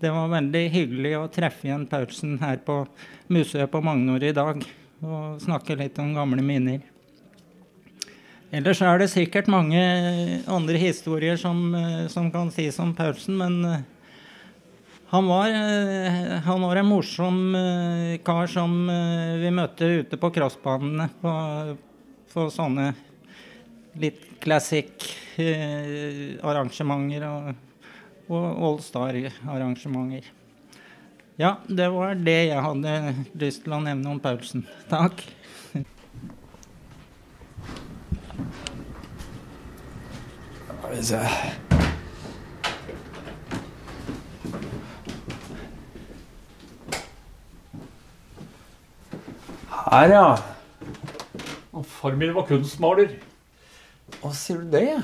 det var veldig hyggelig å treffe igjen Paulsen her på museet på Magnor i dag og snakke litt om gamle minner. Ellers er det sikkert mange andre historier som, eh, som kan sies om Paulsen, men eh, han var, han var, en morsom kar som vi møtte ute på crossbanene på, på sånne litt classic eh, arrangementer og, og Allstar-arrangementer. Ja, det var det jeg hadde lyst til å nevne om Paulsen. Takk. Her, ja. Far min var kunstmaler. Hva sier du det?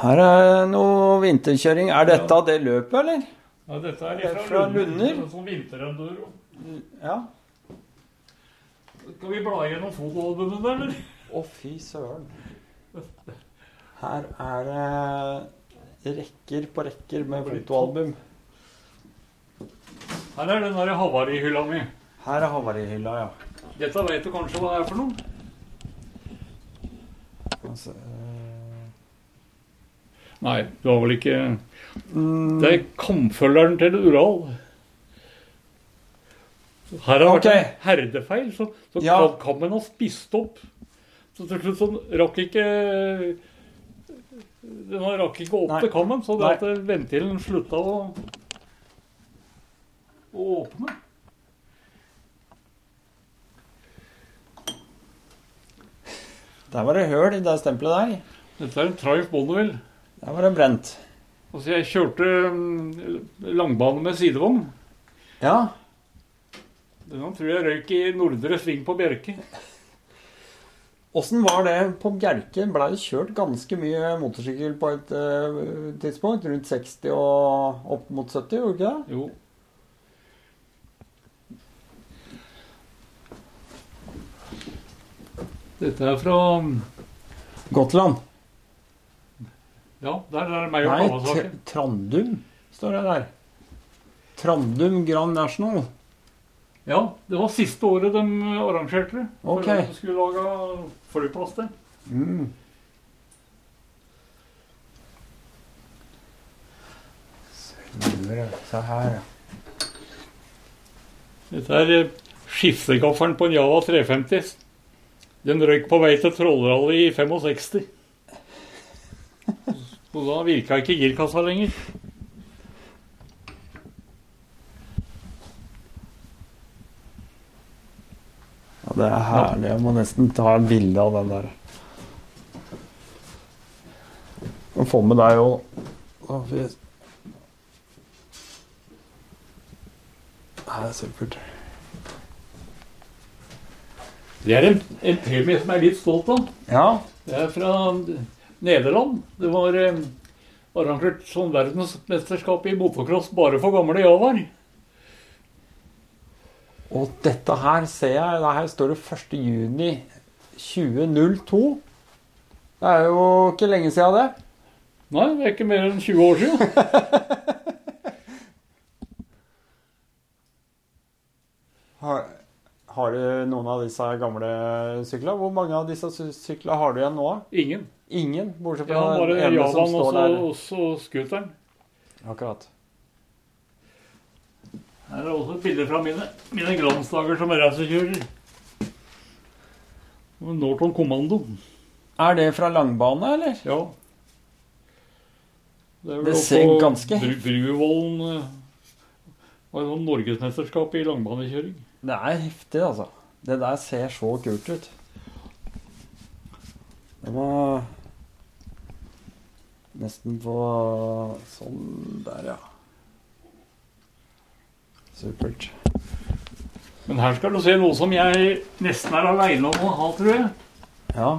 Her er noe vinterkjøring. Er dette det løpet, eller? Ja, dette er fra, fra Lunder. Sånn vinterenduro. Ja. Skal vi bla gjennom fotoalbumene, eller? Å, fy søren. Her er det rekker på rekker med fotoalbum. Her er den der havarihylla mi. Her er havarihylla, ja. Dette vet du kanskje hva det er for noe? Altså, øh... Nei, du har vel ikke mm. Det er kamfølgeren til Ural. Her har det okay. vært en herdefeil, så, så ja. kammen har spist opp. Så til slutt så rakk ikke Den rakk ikke opp Nei. til kammen, så det at ventilen slutta å, å åpne. Der var det høl i det stempelet der. Dette er en Triumph Bonneville. Der var det brent. Altså, jeg kjørte mm, langbane med sidevogn. Ja. Den tror jeg røyk i Nordre Sving på Bjerke. Åssen var det på Bjerke? Blei det kjørt ganske mye motorsykkel på et uh, tidspunkt? Rundt 60 og opp mot 70, gjorde ikke det? Jo. Dette er fra Gotland. Ja, der er det meg og Nei, Trandum står det der. Trandum Grand National. Ja, det var siste året de arrangerte det. For Ok. at de skulle lage flyplass der. Mm. Se her. Dette er eh, skiftegaffelen på en Java 350. Den røyk på vei til Trollrally i 65. Og da virka ikke girkassa lenger. Det er herlig. Jeg må nesten ta et bilde av den der. Og få med deg òg. Det er supert. Det er en, en premie som jeg er litt stolt av. Ja. Det er fra Nederland. Det var eh, arrangert sånn verdensmesterskap i motocross bare for gamle javaer. Og dette her ser jeg det Her står det 1. juni 2002. Det er jo ikke lenge siden det. Nei, det er ikke mer enn 20 år siden. [LAUGHS] Har, har du noen av disse gamle syklene? Hvor mange av disse sy- syklene har du igjen nå? Ingen. Ingen, bortsett Ja, fra bare den ene som står der. står bare der. og så scooteren. Akkurat. Her er også et bilde fra mine, mine glansdager som racerkjører. Norton Kommando. Er det fra langbane, eller? Ja. Det, Det ser ganske Bru Bruvollen vel var et sånt norgesmesterskap i langbanekjøring. Det er heftig, altså. Det der ser så kult ut. Det var nesten på sånn der, ja. Supert. Men her skal du se noe som jeg nesten er aleine om å ha, tror jeg. Ja.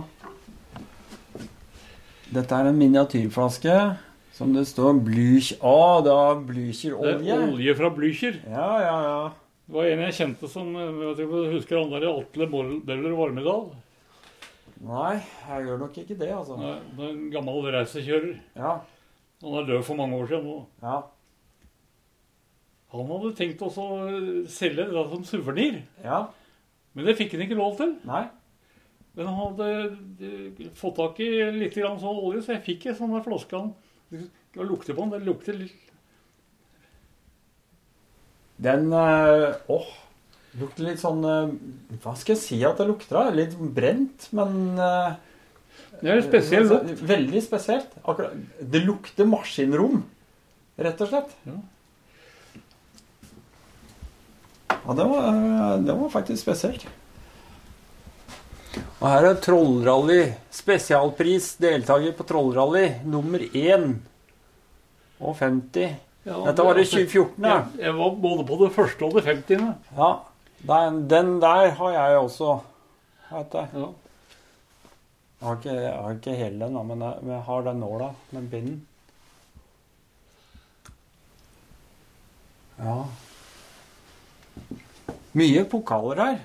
Dette er en miniatyrflaske som det står Blüch A. Det er Det Blücher-olje. er olje fra Blücher. Ja, ja, ja. Det var en jeg kjente som vet ikke om du husker han der i Atle Modeller Varmedal. Nei, jeg gjør nok ikke det, altså. Nei, det er En gammel racerkjører. Ja, Han er død for mange år siden nå. ja, Han hadde tenkt å selge det som suvenir, ja. men det fikk han ikke lov til. Nei. Men han hadde eh, fått tak i litt grann sånn olje, så jeg fikk en sånn flaske. han. Det lukter på den. Det lukter litt Den øh, Åh. Lukter litt sånn øh, Hva skal jeg si at det lukter av? Litt brent, men Det er spesielt altså. Veldig spesielt. Akkurat, det lukter maskinrom, rett og slett. Ja. Ja, det var, det var faktisk spesielt. Og her er Trollrally. Spesialpris. Deltaker på Trollrally nummer én. Og 50. Ja, Dette var i altså, 2014, ja. Jeg, jeg var både på det første og det femtiende. Ja, den, den der har jeg også. Vet du. Ja. Jeg har ikke, jeg har ikke hele den, men jeg, jeg har den nåla, den pinnen. Ja. Mye pokaler her.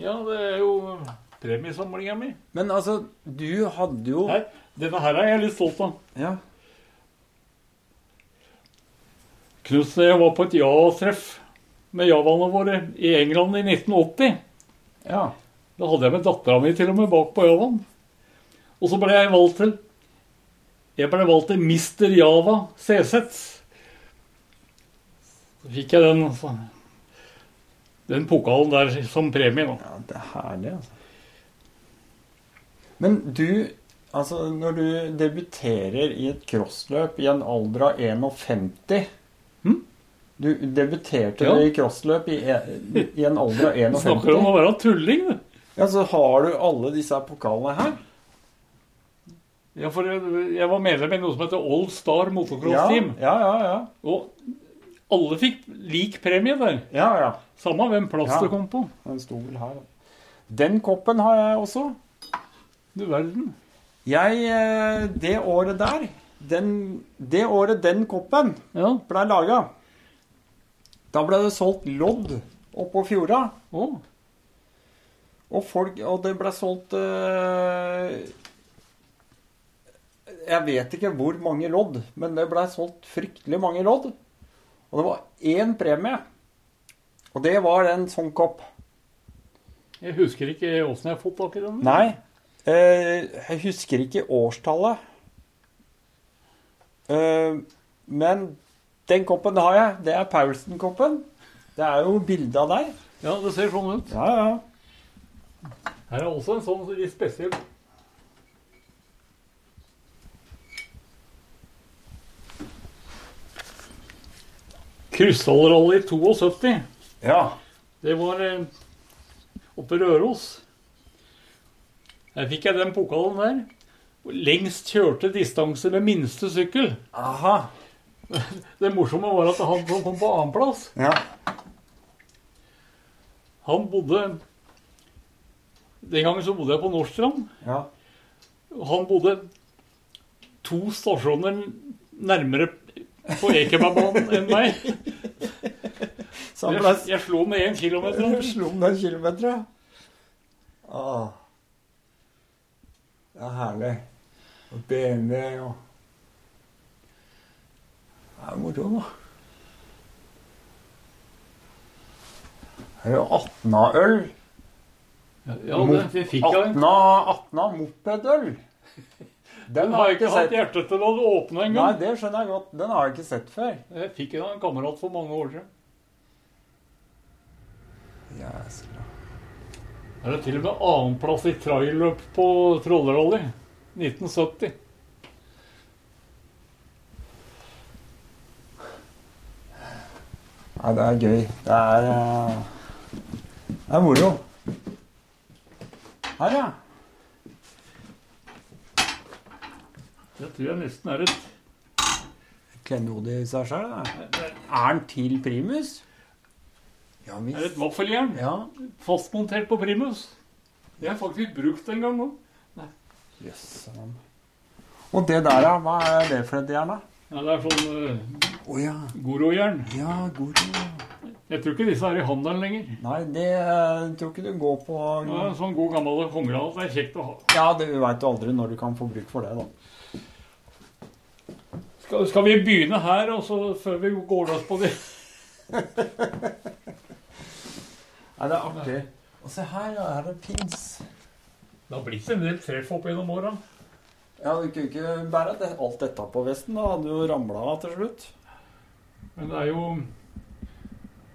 ja, det er jo premiesamlinga mi. Men altså, du hadde jo Her, denne her er jeg litt stolt av. Ja. Knut, jeg var på et ja-treff med javaene våre i England i 1980. ja. Da hadde jeg med dattera mi til og med bak på Javaen. Og så ble jeg valgt til Jeg ble valgt til Mr. Java CZ. Så fikk jeg den så- den pokalen der som premie. da. Ja, det er herlig, altså. Men du, altså når du debuterer i et crossløp i en alder av 51 Hm? Du debuterte Ja. i crossløp i, i en alder av 51 Du snakker om å være tulling, du. Ja, så har du alle disse pokalene her. Ja, for jeg, jeg var medlem i noe som heter All Star Motocross Ja, Team. ja, ja. ja. Og alle fikk lik premie der. ja, ja. Samme hvem plass Ja. det kom på. Den sto vel her. Den koppen har jeg også. Du verden. Jeg, eh, det året der den, Det året den koppen Ja. ble laga, da ble det solgt lodd oppå fjorda. Oh. Og, folk, og det ble solgt eh, Jeg vet ikke hvor mange lodd, men det ble solgt fryktelig mange lodd. Og det var én premie. Og det var en sånn kopp. Jeg husker ikke åssen jeg har fått tak i den. Nei, eh, jeg husker ikke årstallet. Eh, men den koppen har jeg. Det er Paulsen-koppen. Det er jo bilde av deg. Ja, det ser sånn ut. Ja, ja. Her er også en sånn litt spesiell. Krystallrally 72. ja. Det var eh, oppe i Røros. Der fikk jeg den pokalen der. Lengst kjørte distanse med minste sykkel. Aha. [LAUGHS] Det morsomme var at han som kom på annenplass, Ja. han bodde Den gangen så bodde jeg på Nordstrand. ja. Han bodde to stasjoner nærmere på Ekebergbanen enn meg. Jeg, jeg slo med én kilometer. Du slo med en kilometer, ja. Ah. Det er herlig. Og BMW og Det er moro, da. Her er jo 18 av øl. Ja, det, det fikk jeg. 18 av 18 av mopedøl. Den har jeg ikke hatt hjerte til å åpne en Nei, det skjønner jeg godt. Den har jeg ikke sett før. Jeg fikk den av en kamerat for mange år siden. Jæsla. Her er det til og med annenplass i trailløp på Trollerally. 1970. Nei, det er gøy. Det er uh, Det er moro. Her, ja. Det tror jeg nesten er et Klenode i seg sjøl. Er den til primus? Ja er et vaffeljern. Ja. Fastmontert på primus. Det er faktisk brukt en gang nå. Jøss. Og det der, ja. Hva er det for et jern, da? Ja, det er sånn uh, oh, ja. Goro-jern. Ja, Goro. Jeg tror ikke disse er i handelen lenger. Nei, det uh, tror ikke du går på Det er sånn god gammel kongeral. Det er kjekt å ha. Ja, du veit jo aldri når du kan få bruk for det, da. Skal, skal vi begynne her, og så før vi går løs på det? Nei, det er artig. Og se her, ja, her er det pins. Det har blitt en del treff opp gjennom åra. Ja, du kunne ikke bære det, alt dette på vesten. Da hadde jo ramla av til slutt. Men det er jo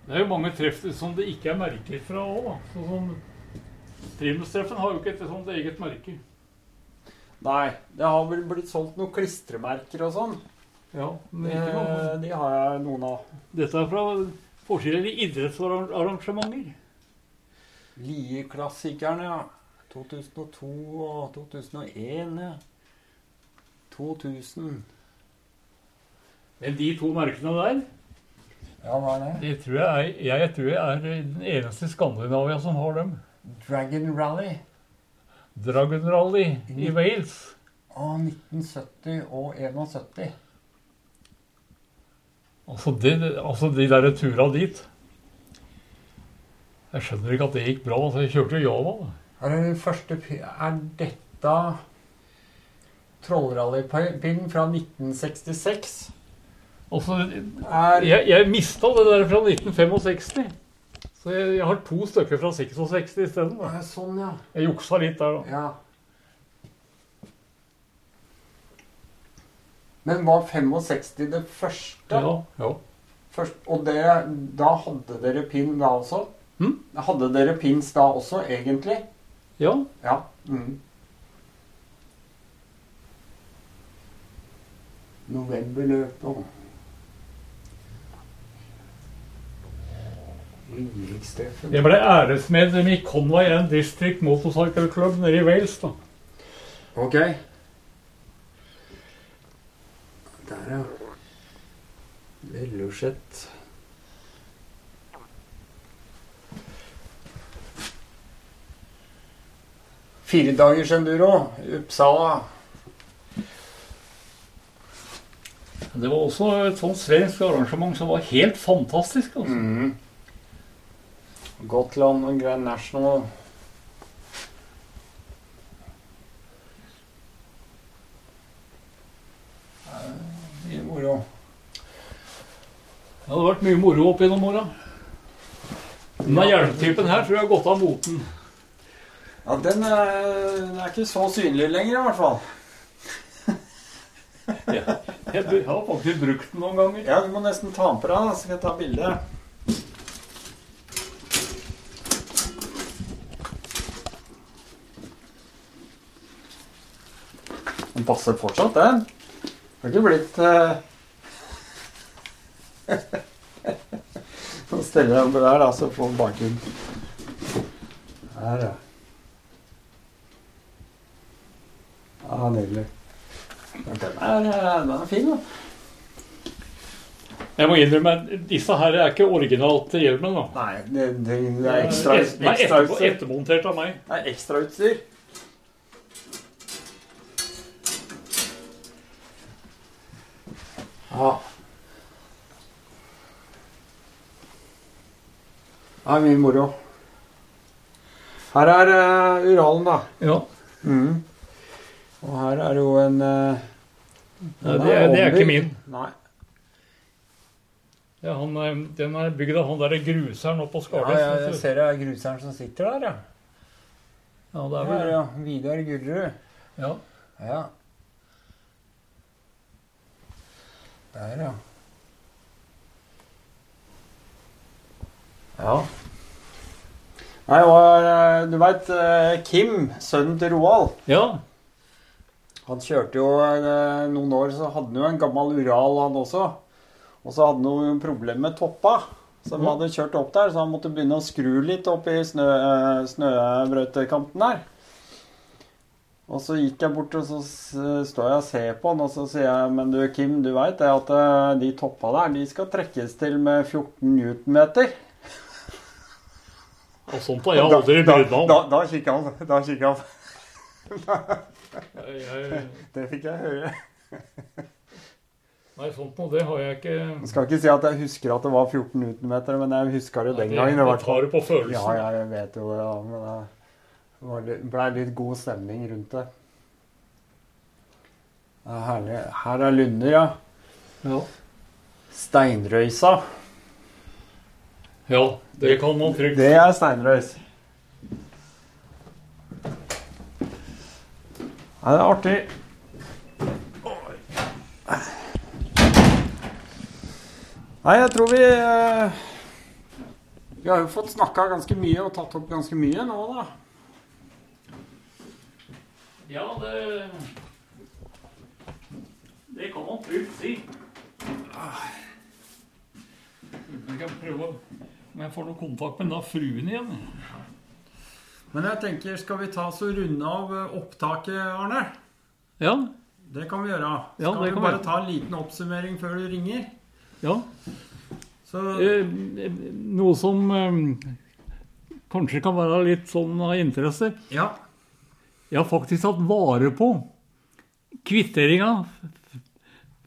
Det er jo mange treff som det ikke er merker fra òg, da. Sånn som Primus-treffen har jo ikke et sånt eget merke. Nei, det har vel blitt solgt noen klistremerker og sånn. Ja, men ikke Eh. De har jeg noen av. Dette er fra forskjellige idrettsarrangementer. Lieklassikerne, ja. 2002 og 2001, ja. 2000. Men de to merkene der, Ja, hva er det? det tror jeg, er, jeg tror jeg er den eneste i Skandinavia som har dem. Dragon Rally Dragon Rally i Wales. av 1970 og 71. Altså, det, altså de der tura dit Jeg skjønner ikke at det gikk bra. Altså, jeg kjørte Java. da. Er det den første Er dette trollrallypinnen fra 1966? Altså, Er jeg, jeg mista det der fra 1965. Så jeg, jeg har to stykker fra 66 isteden. Sånn, ja. Jeg juksa litt der, da. ja. Men var 65 det første? Ja, ja. Først, og det, da hadde dere pinn da også? Mm? Hadde dere pins da også, egentlig? ja. Ja. Mm. Novemberløpet. Jeg ble æresmedlem i Conway and District Motorcycle Club nede i Wales. da. Ok. Der, ja. Velosjett. Firedagers enduro i Uppsala. Det var også et sånt svensk arrangement som var helt fantastisk. Altså. Mm. Gotland og Grand National. Moro. Det hadde vært mye moro opp gjennom åra. Denne hjelmtypen her tror jeg har gått av moten. Ja, den er, den er ikke så synlig lenger, i hvert fall. [LAUGHS] Jeg, jeg har faktisk brukt den noen ganger. Ja, Du må nesten ta den på deg, så skal jeg ta bilde. Den passer fortsatt, den. Har ikke blitt uh... [LAUGHS] Nå steller opp der, da, så får han bakgrunn. Her, ja. Ja, nydelig. Den er, den er fin, da. Jeg må innrømme at disse her er ikke originalt til hjelmen. da. Nei, det, det, er ekstra, ekstra, Nei, ekstra utstyr. ettermontert av meg. Det er ekstrautstyr. Ja. Det er mye moro. Her er uh, Uralen, da. Ja. Mm. Og her er jo en uh, Nei, det, er, det er ikke min. Nei. Ja, han, eh, den er bygd av han derre gruseren oppe på Ja, Skarnes. ja, vet jeg ser det er gruseren som sitter der, ja. ja, det er Her, ja. Vidar Gullerud. ja. Ja. Der, ja. Ja. Nei, og eh, du veit Kim, sønnen til Roald, ja. han kjørte jo eh, noen år, så hadde han jo en gammel Ural, han også. Og så hadde han noen problemer med toppa, som mm. hadde kjørt opp der, så han måtte begynne å skru litt opp i snø, eh, snøbrøytekanten der. Og så gikk jeg bort, og så står jeg og ser på han, og så sier jeg Men du, Kim, du veit at eh, de toppa der, de skal trekkes til med 14 newtonmeter? Og sånt har jeg aldri brydd meg Da, da, da kikker han. Da kikker han. Det fikk jeg høre. nei, sånt noe, det har jeg ikke Jeg skal ikke si at jeg husker at det var 14 newtonmeter, men jeg husker det den Det- gangen. Det tar det på følelsen. ja, jeg vet jo det, ja, men det blei ble litt god stemning rundt det. Det er herlig. Her er Lunder, ja. Ja. Steinrøysa. Ja, det kan man trygt. Det er steinrøys. Nei, det er artig. Nei, jeg tror vi eh, Vi har jo fått snakka ganske mye og tatt opp ganske mye nå, da. Ja, det Det kan man trygt si. Vi kan prøve om jeg får noe kontakt med da fruen igjen. Men jeg tenker, skal vi ta oss og runde av eh, opptaket, Arne? Ja, Det kan vi gjøre. Ja, Skal vi bare være. ta en liten oppsummering før du ringer? ja. Så Eh, noe som eh, kanskje kan være litt sånn av interesse. ja. Jeg har faktisk tatt vare på kvitteringa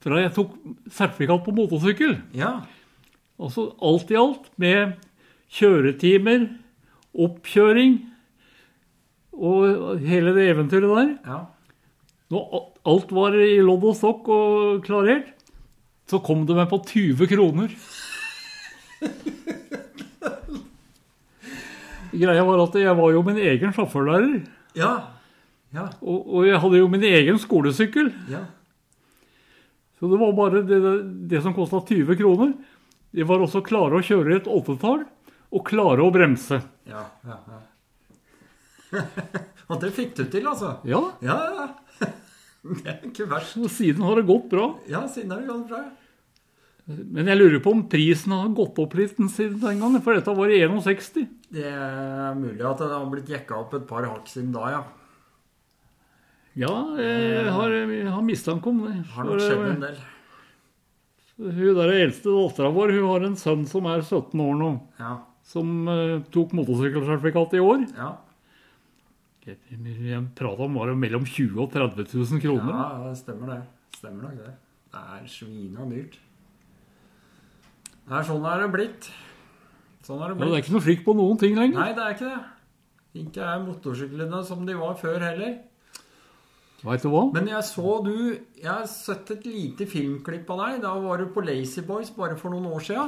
fra jeg tok sertifikat på motorsykkel. Ja. Altså alt i alt med kjøretimer, oppkjøring og hele det eventyret der. ja. Når alt var i lodd og stokk og klarert, så kom det meg på 20 kroner. Greia var at jeg var jo min egen sjåførlærer, Ja. Ja. og, og jeg hadde jo min egen skolesykkel. Ja. Så det var bare det, det som kosta 20 kroner. Det var også klare å kjøre i et åttetall og klare å bremse. Ja, ja, ja. [LAUGHS] Og det fikk du til, altså? Ja, Ja, ja. [LAUGHS] Det er ikke verst. Og siden har det gått bra. Ja, siden har det gått bra. Men jeg lurer på om prisen har gått opp litt siden den gangen, for dette var i 61. Det er mulig at det har blitt jekka opp et par hakk siden da, ja. Ja, jeg har, jeg har mistanke om det. Har nok skjedd eh, en del. Hun der eldste dattera vår hun har en sønn som er 17 år nå, Ja. som uh, tok motorsykkelsertifikat i år. Ja. Jeg, prata om var det mellom 20 000 og 30 000 kroner. Ja, det stemmer det. Stemmer nok det. Det er svina dyrt. Nei, sånn er det blitt. Sånn er det blitt. Men det er ikke noe slik på noen ting lenger. Nei, det er ikke det. Ikke er motorsyklene som de var før heller. Vet du hva? Men jeg så du Jeg har sett et lite filmklipp av deg. Da var du på Lazy Boys bare for noen år sia.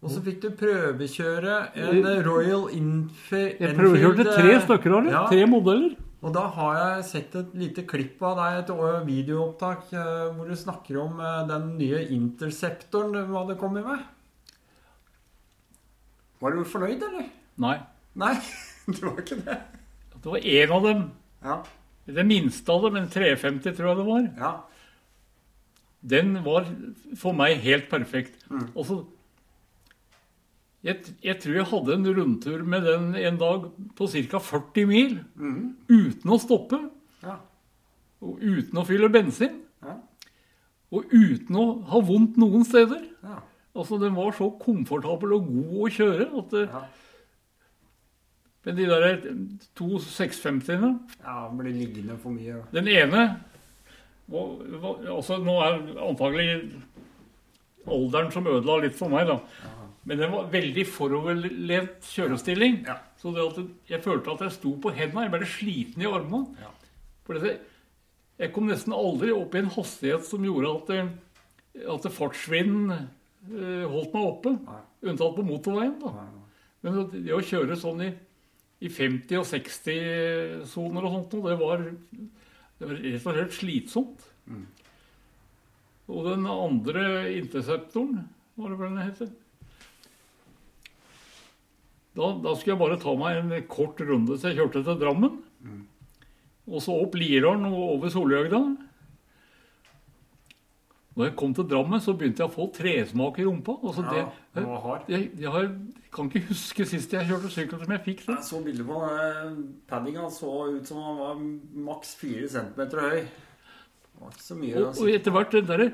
Og så fikk du prøvekjøre en Royal Infi- Jeg prøvekjørte tre eh, stykker av det. Ja. Tre modeller. Og da har jeg sett et lite klipp av deg, et videoopptak, hvor du snakker om den nye Interceptoren du hadde kommet med. Var du fornøyd, eller? Nei. Nei, [LAUGHS] det var ikke det. Det var én av dem. Ja. Det minste av dem, en 350 tror jeg det var. ja. Den var for meg helt perfekt. Mm. Og så jeg, jeg tror jeg hadde en rundtur med den en dag på ca. 40 mil uten å stoppe. Mm. Ja. Og uten å fylle bensin. Ja. Og uten å ha vondt noen steder. Ja. Altså, Den var så komfortabel og god å kjøre. at det, Ja. Men de der to 650-ene ja, blir liggende for mye. Den ene altså Nå er antagelig alderen som ødela litt for meg, da. Men den var veldig foroverlent kjørestilling. Ja. Så det at jeg følte at jeg sto på hendene. Jeg ble sliten i armene. Ja. Jeg kom nesten aldri opp i en hastighet som gjorde at, det- at det fartsvinden eh, holdt meg oppe. Nei. Unntatt på motorveien. da. Nei, nei. Men det å kjøre sånn i, i 50- og 60-soner og sånt, noe, det var, det var rett og slett slitsomt. Mm. Og den andre interceptoren, var det vel den heter? Da, da skulle jeg bare ta meg en kort runde, så jeg kjørte til Drammen. Mm. Og så opp Lierdalen og over Solhjøgda. Når jeg kom til Drammen, så begynte jeg å få tresmak i rumpa. Altså, Ja, det, jeg, jeg har, kan ikke huske sist jeg kjørte sykkel som jeg fikk det. Jeg så bildet på eh, paddinga. Så ut som han var maks 4 cm høy. Det var ikke så mye. Og, altså. og etter hvert, den, der,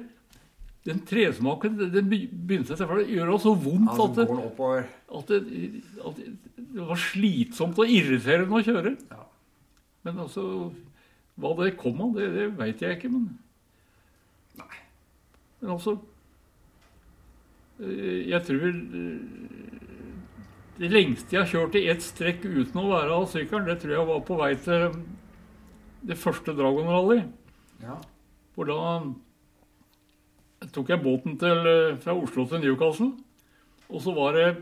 den tresmaken den be- begynte å gjøre så vondt at, det, at, det, at det, det var slitsomt og irriterende å kjøre. Ja. Men altså Hva det kom av, det, det veit jeg ikke, men. Men altså eh, Jeg tror eh, Det lengste jeg har kjørt i ett strekk uten å være av sykkelen, det tror jeg var på vei til det første Dragon Rally. Ja. For da tok jeg båten til, eh, fra Oslo til Newcastle. Og så var det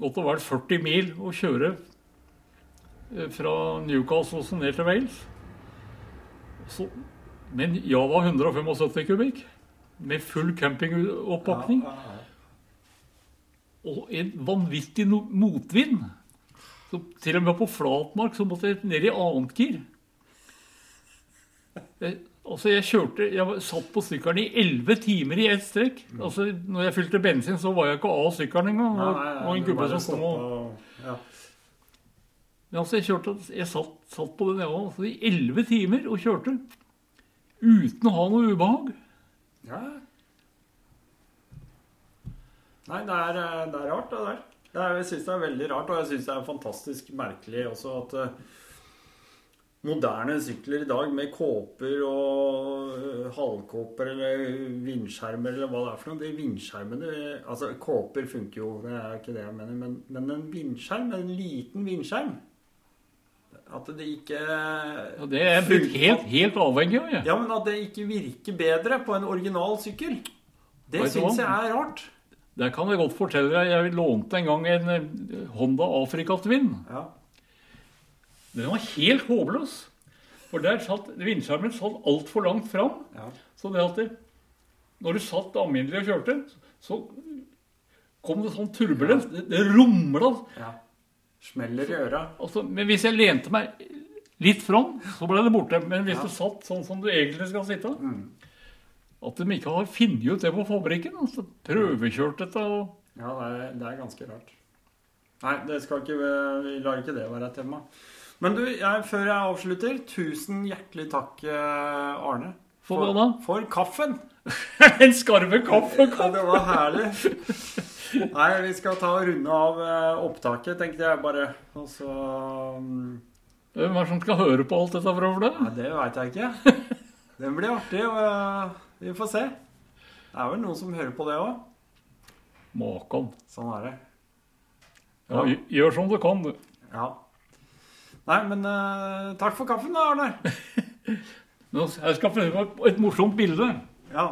godt og vel 40 mil å kjøre eh, fra Newcastle og ned til Wales. Så, med en Java 175 kubikk. Med full campingoppakning. Ja, ja, ja. Og en vanvittig motvind. Så til og med på flatmark så måtte jeg ned i annet gir. Altså jeg kjørte, jeg satt på sykkelen i 11 timer i ett strekk. Altså når jeg fylte bensin, så var jeg ikke av sykkelen engang. Nei, Og, nei, nei, og en gubbe som kom og. Men altså, jeg kjørte, jeg satt, satt på den jeg var, altså, i 11 timer og kjørte. Uten å ha noe ubehag. Ja. Nei, det er, eh, det er rart, det der. Det er, jeg syns det er veldig rart, og jeg syns det er fantastisk merkelig også at uh, moderne sykler i dag med kåper og uh, halvkåper eller vindskjermer eller hva det er for noe De vindskjermene Altså, kåper funker jo, det er ikke det jeg mener, men, men en vindskjerm, en liten vindskjerm At det ikke ja, det er blitt helt, helt avhengig av. Ja. Ja, men at det ikke virker bedre på en original sykkel. Det syns jeg er rart. Der kan jeg godt fortelle deg. Jeg lånte en gang en eh, Honda Afrika Twin. Ja. Den var helt håpløs. For der satt vindskjermen satt altfor langt fram. Ja. Så det at det, når du satt alminnelig og kjørte, så kom det sånn turbulens. Det, det rumla. ja. Smeller i øra. Også, men hvis jeg lente meg litt fram, så ble det borte. Men hvis Ja. du satt sånn som du egentlig skal sitte Mm. At de ikke har funnet ut det på fabrikken. altså Prøvekjørt dette. og... Ja, det er, det er ganske rart. Nei, det skal ikke, vi lar ikke det være et tema. Men du, jeg, før jeg avslutter, tusen hjertelig takk, eh, Arne. For hva da? For kaffen. [LAUGHS] en skarve kaffe! Ja, det var herlig. Nei, vi skal ta og runde av eh, opptaket, tenkte jeg bare. Og så mm, Hvem er det som skal høre på alt dette vrøvlet? Nei, det veit jeg ikke. [LAUGHS] Den blir artig, og eh, vi får se. Det er vel noen som hører på det òg. Makan. Sånn er det. Ja, gjør som du kan, du. Ja. Nei, men uh, takk for kaffen da, Arne. [LAUGHS] Jeg skal finne på et morsomt bilde. Ja.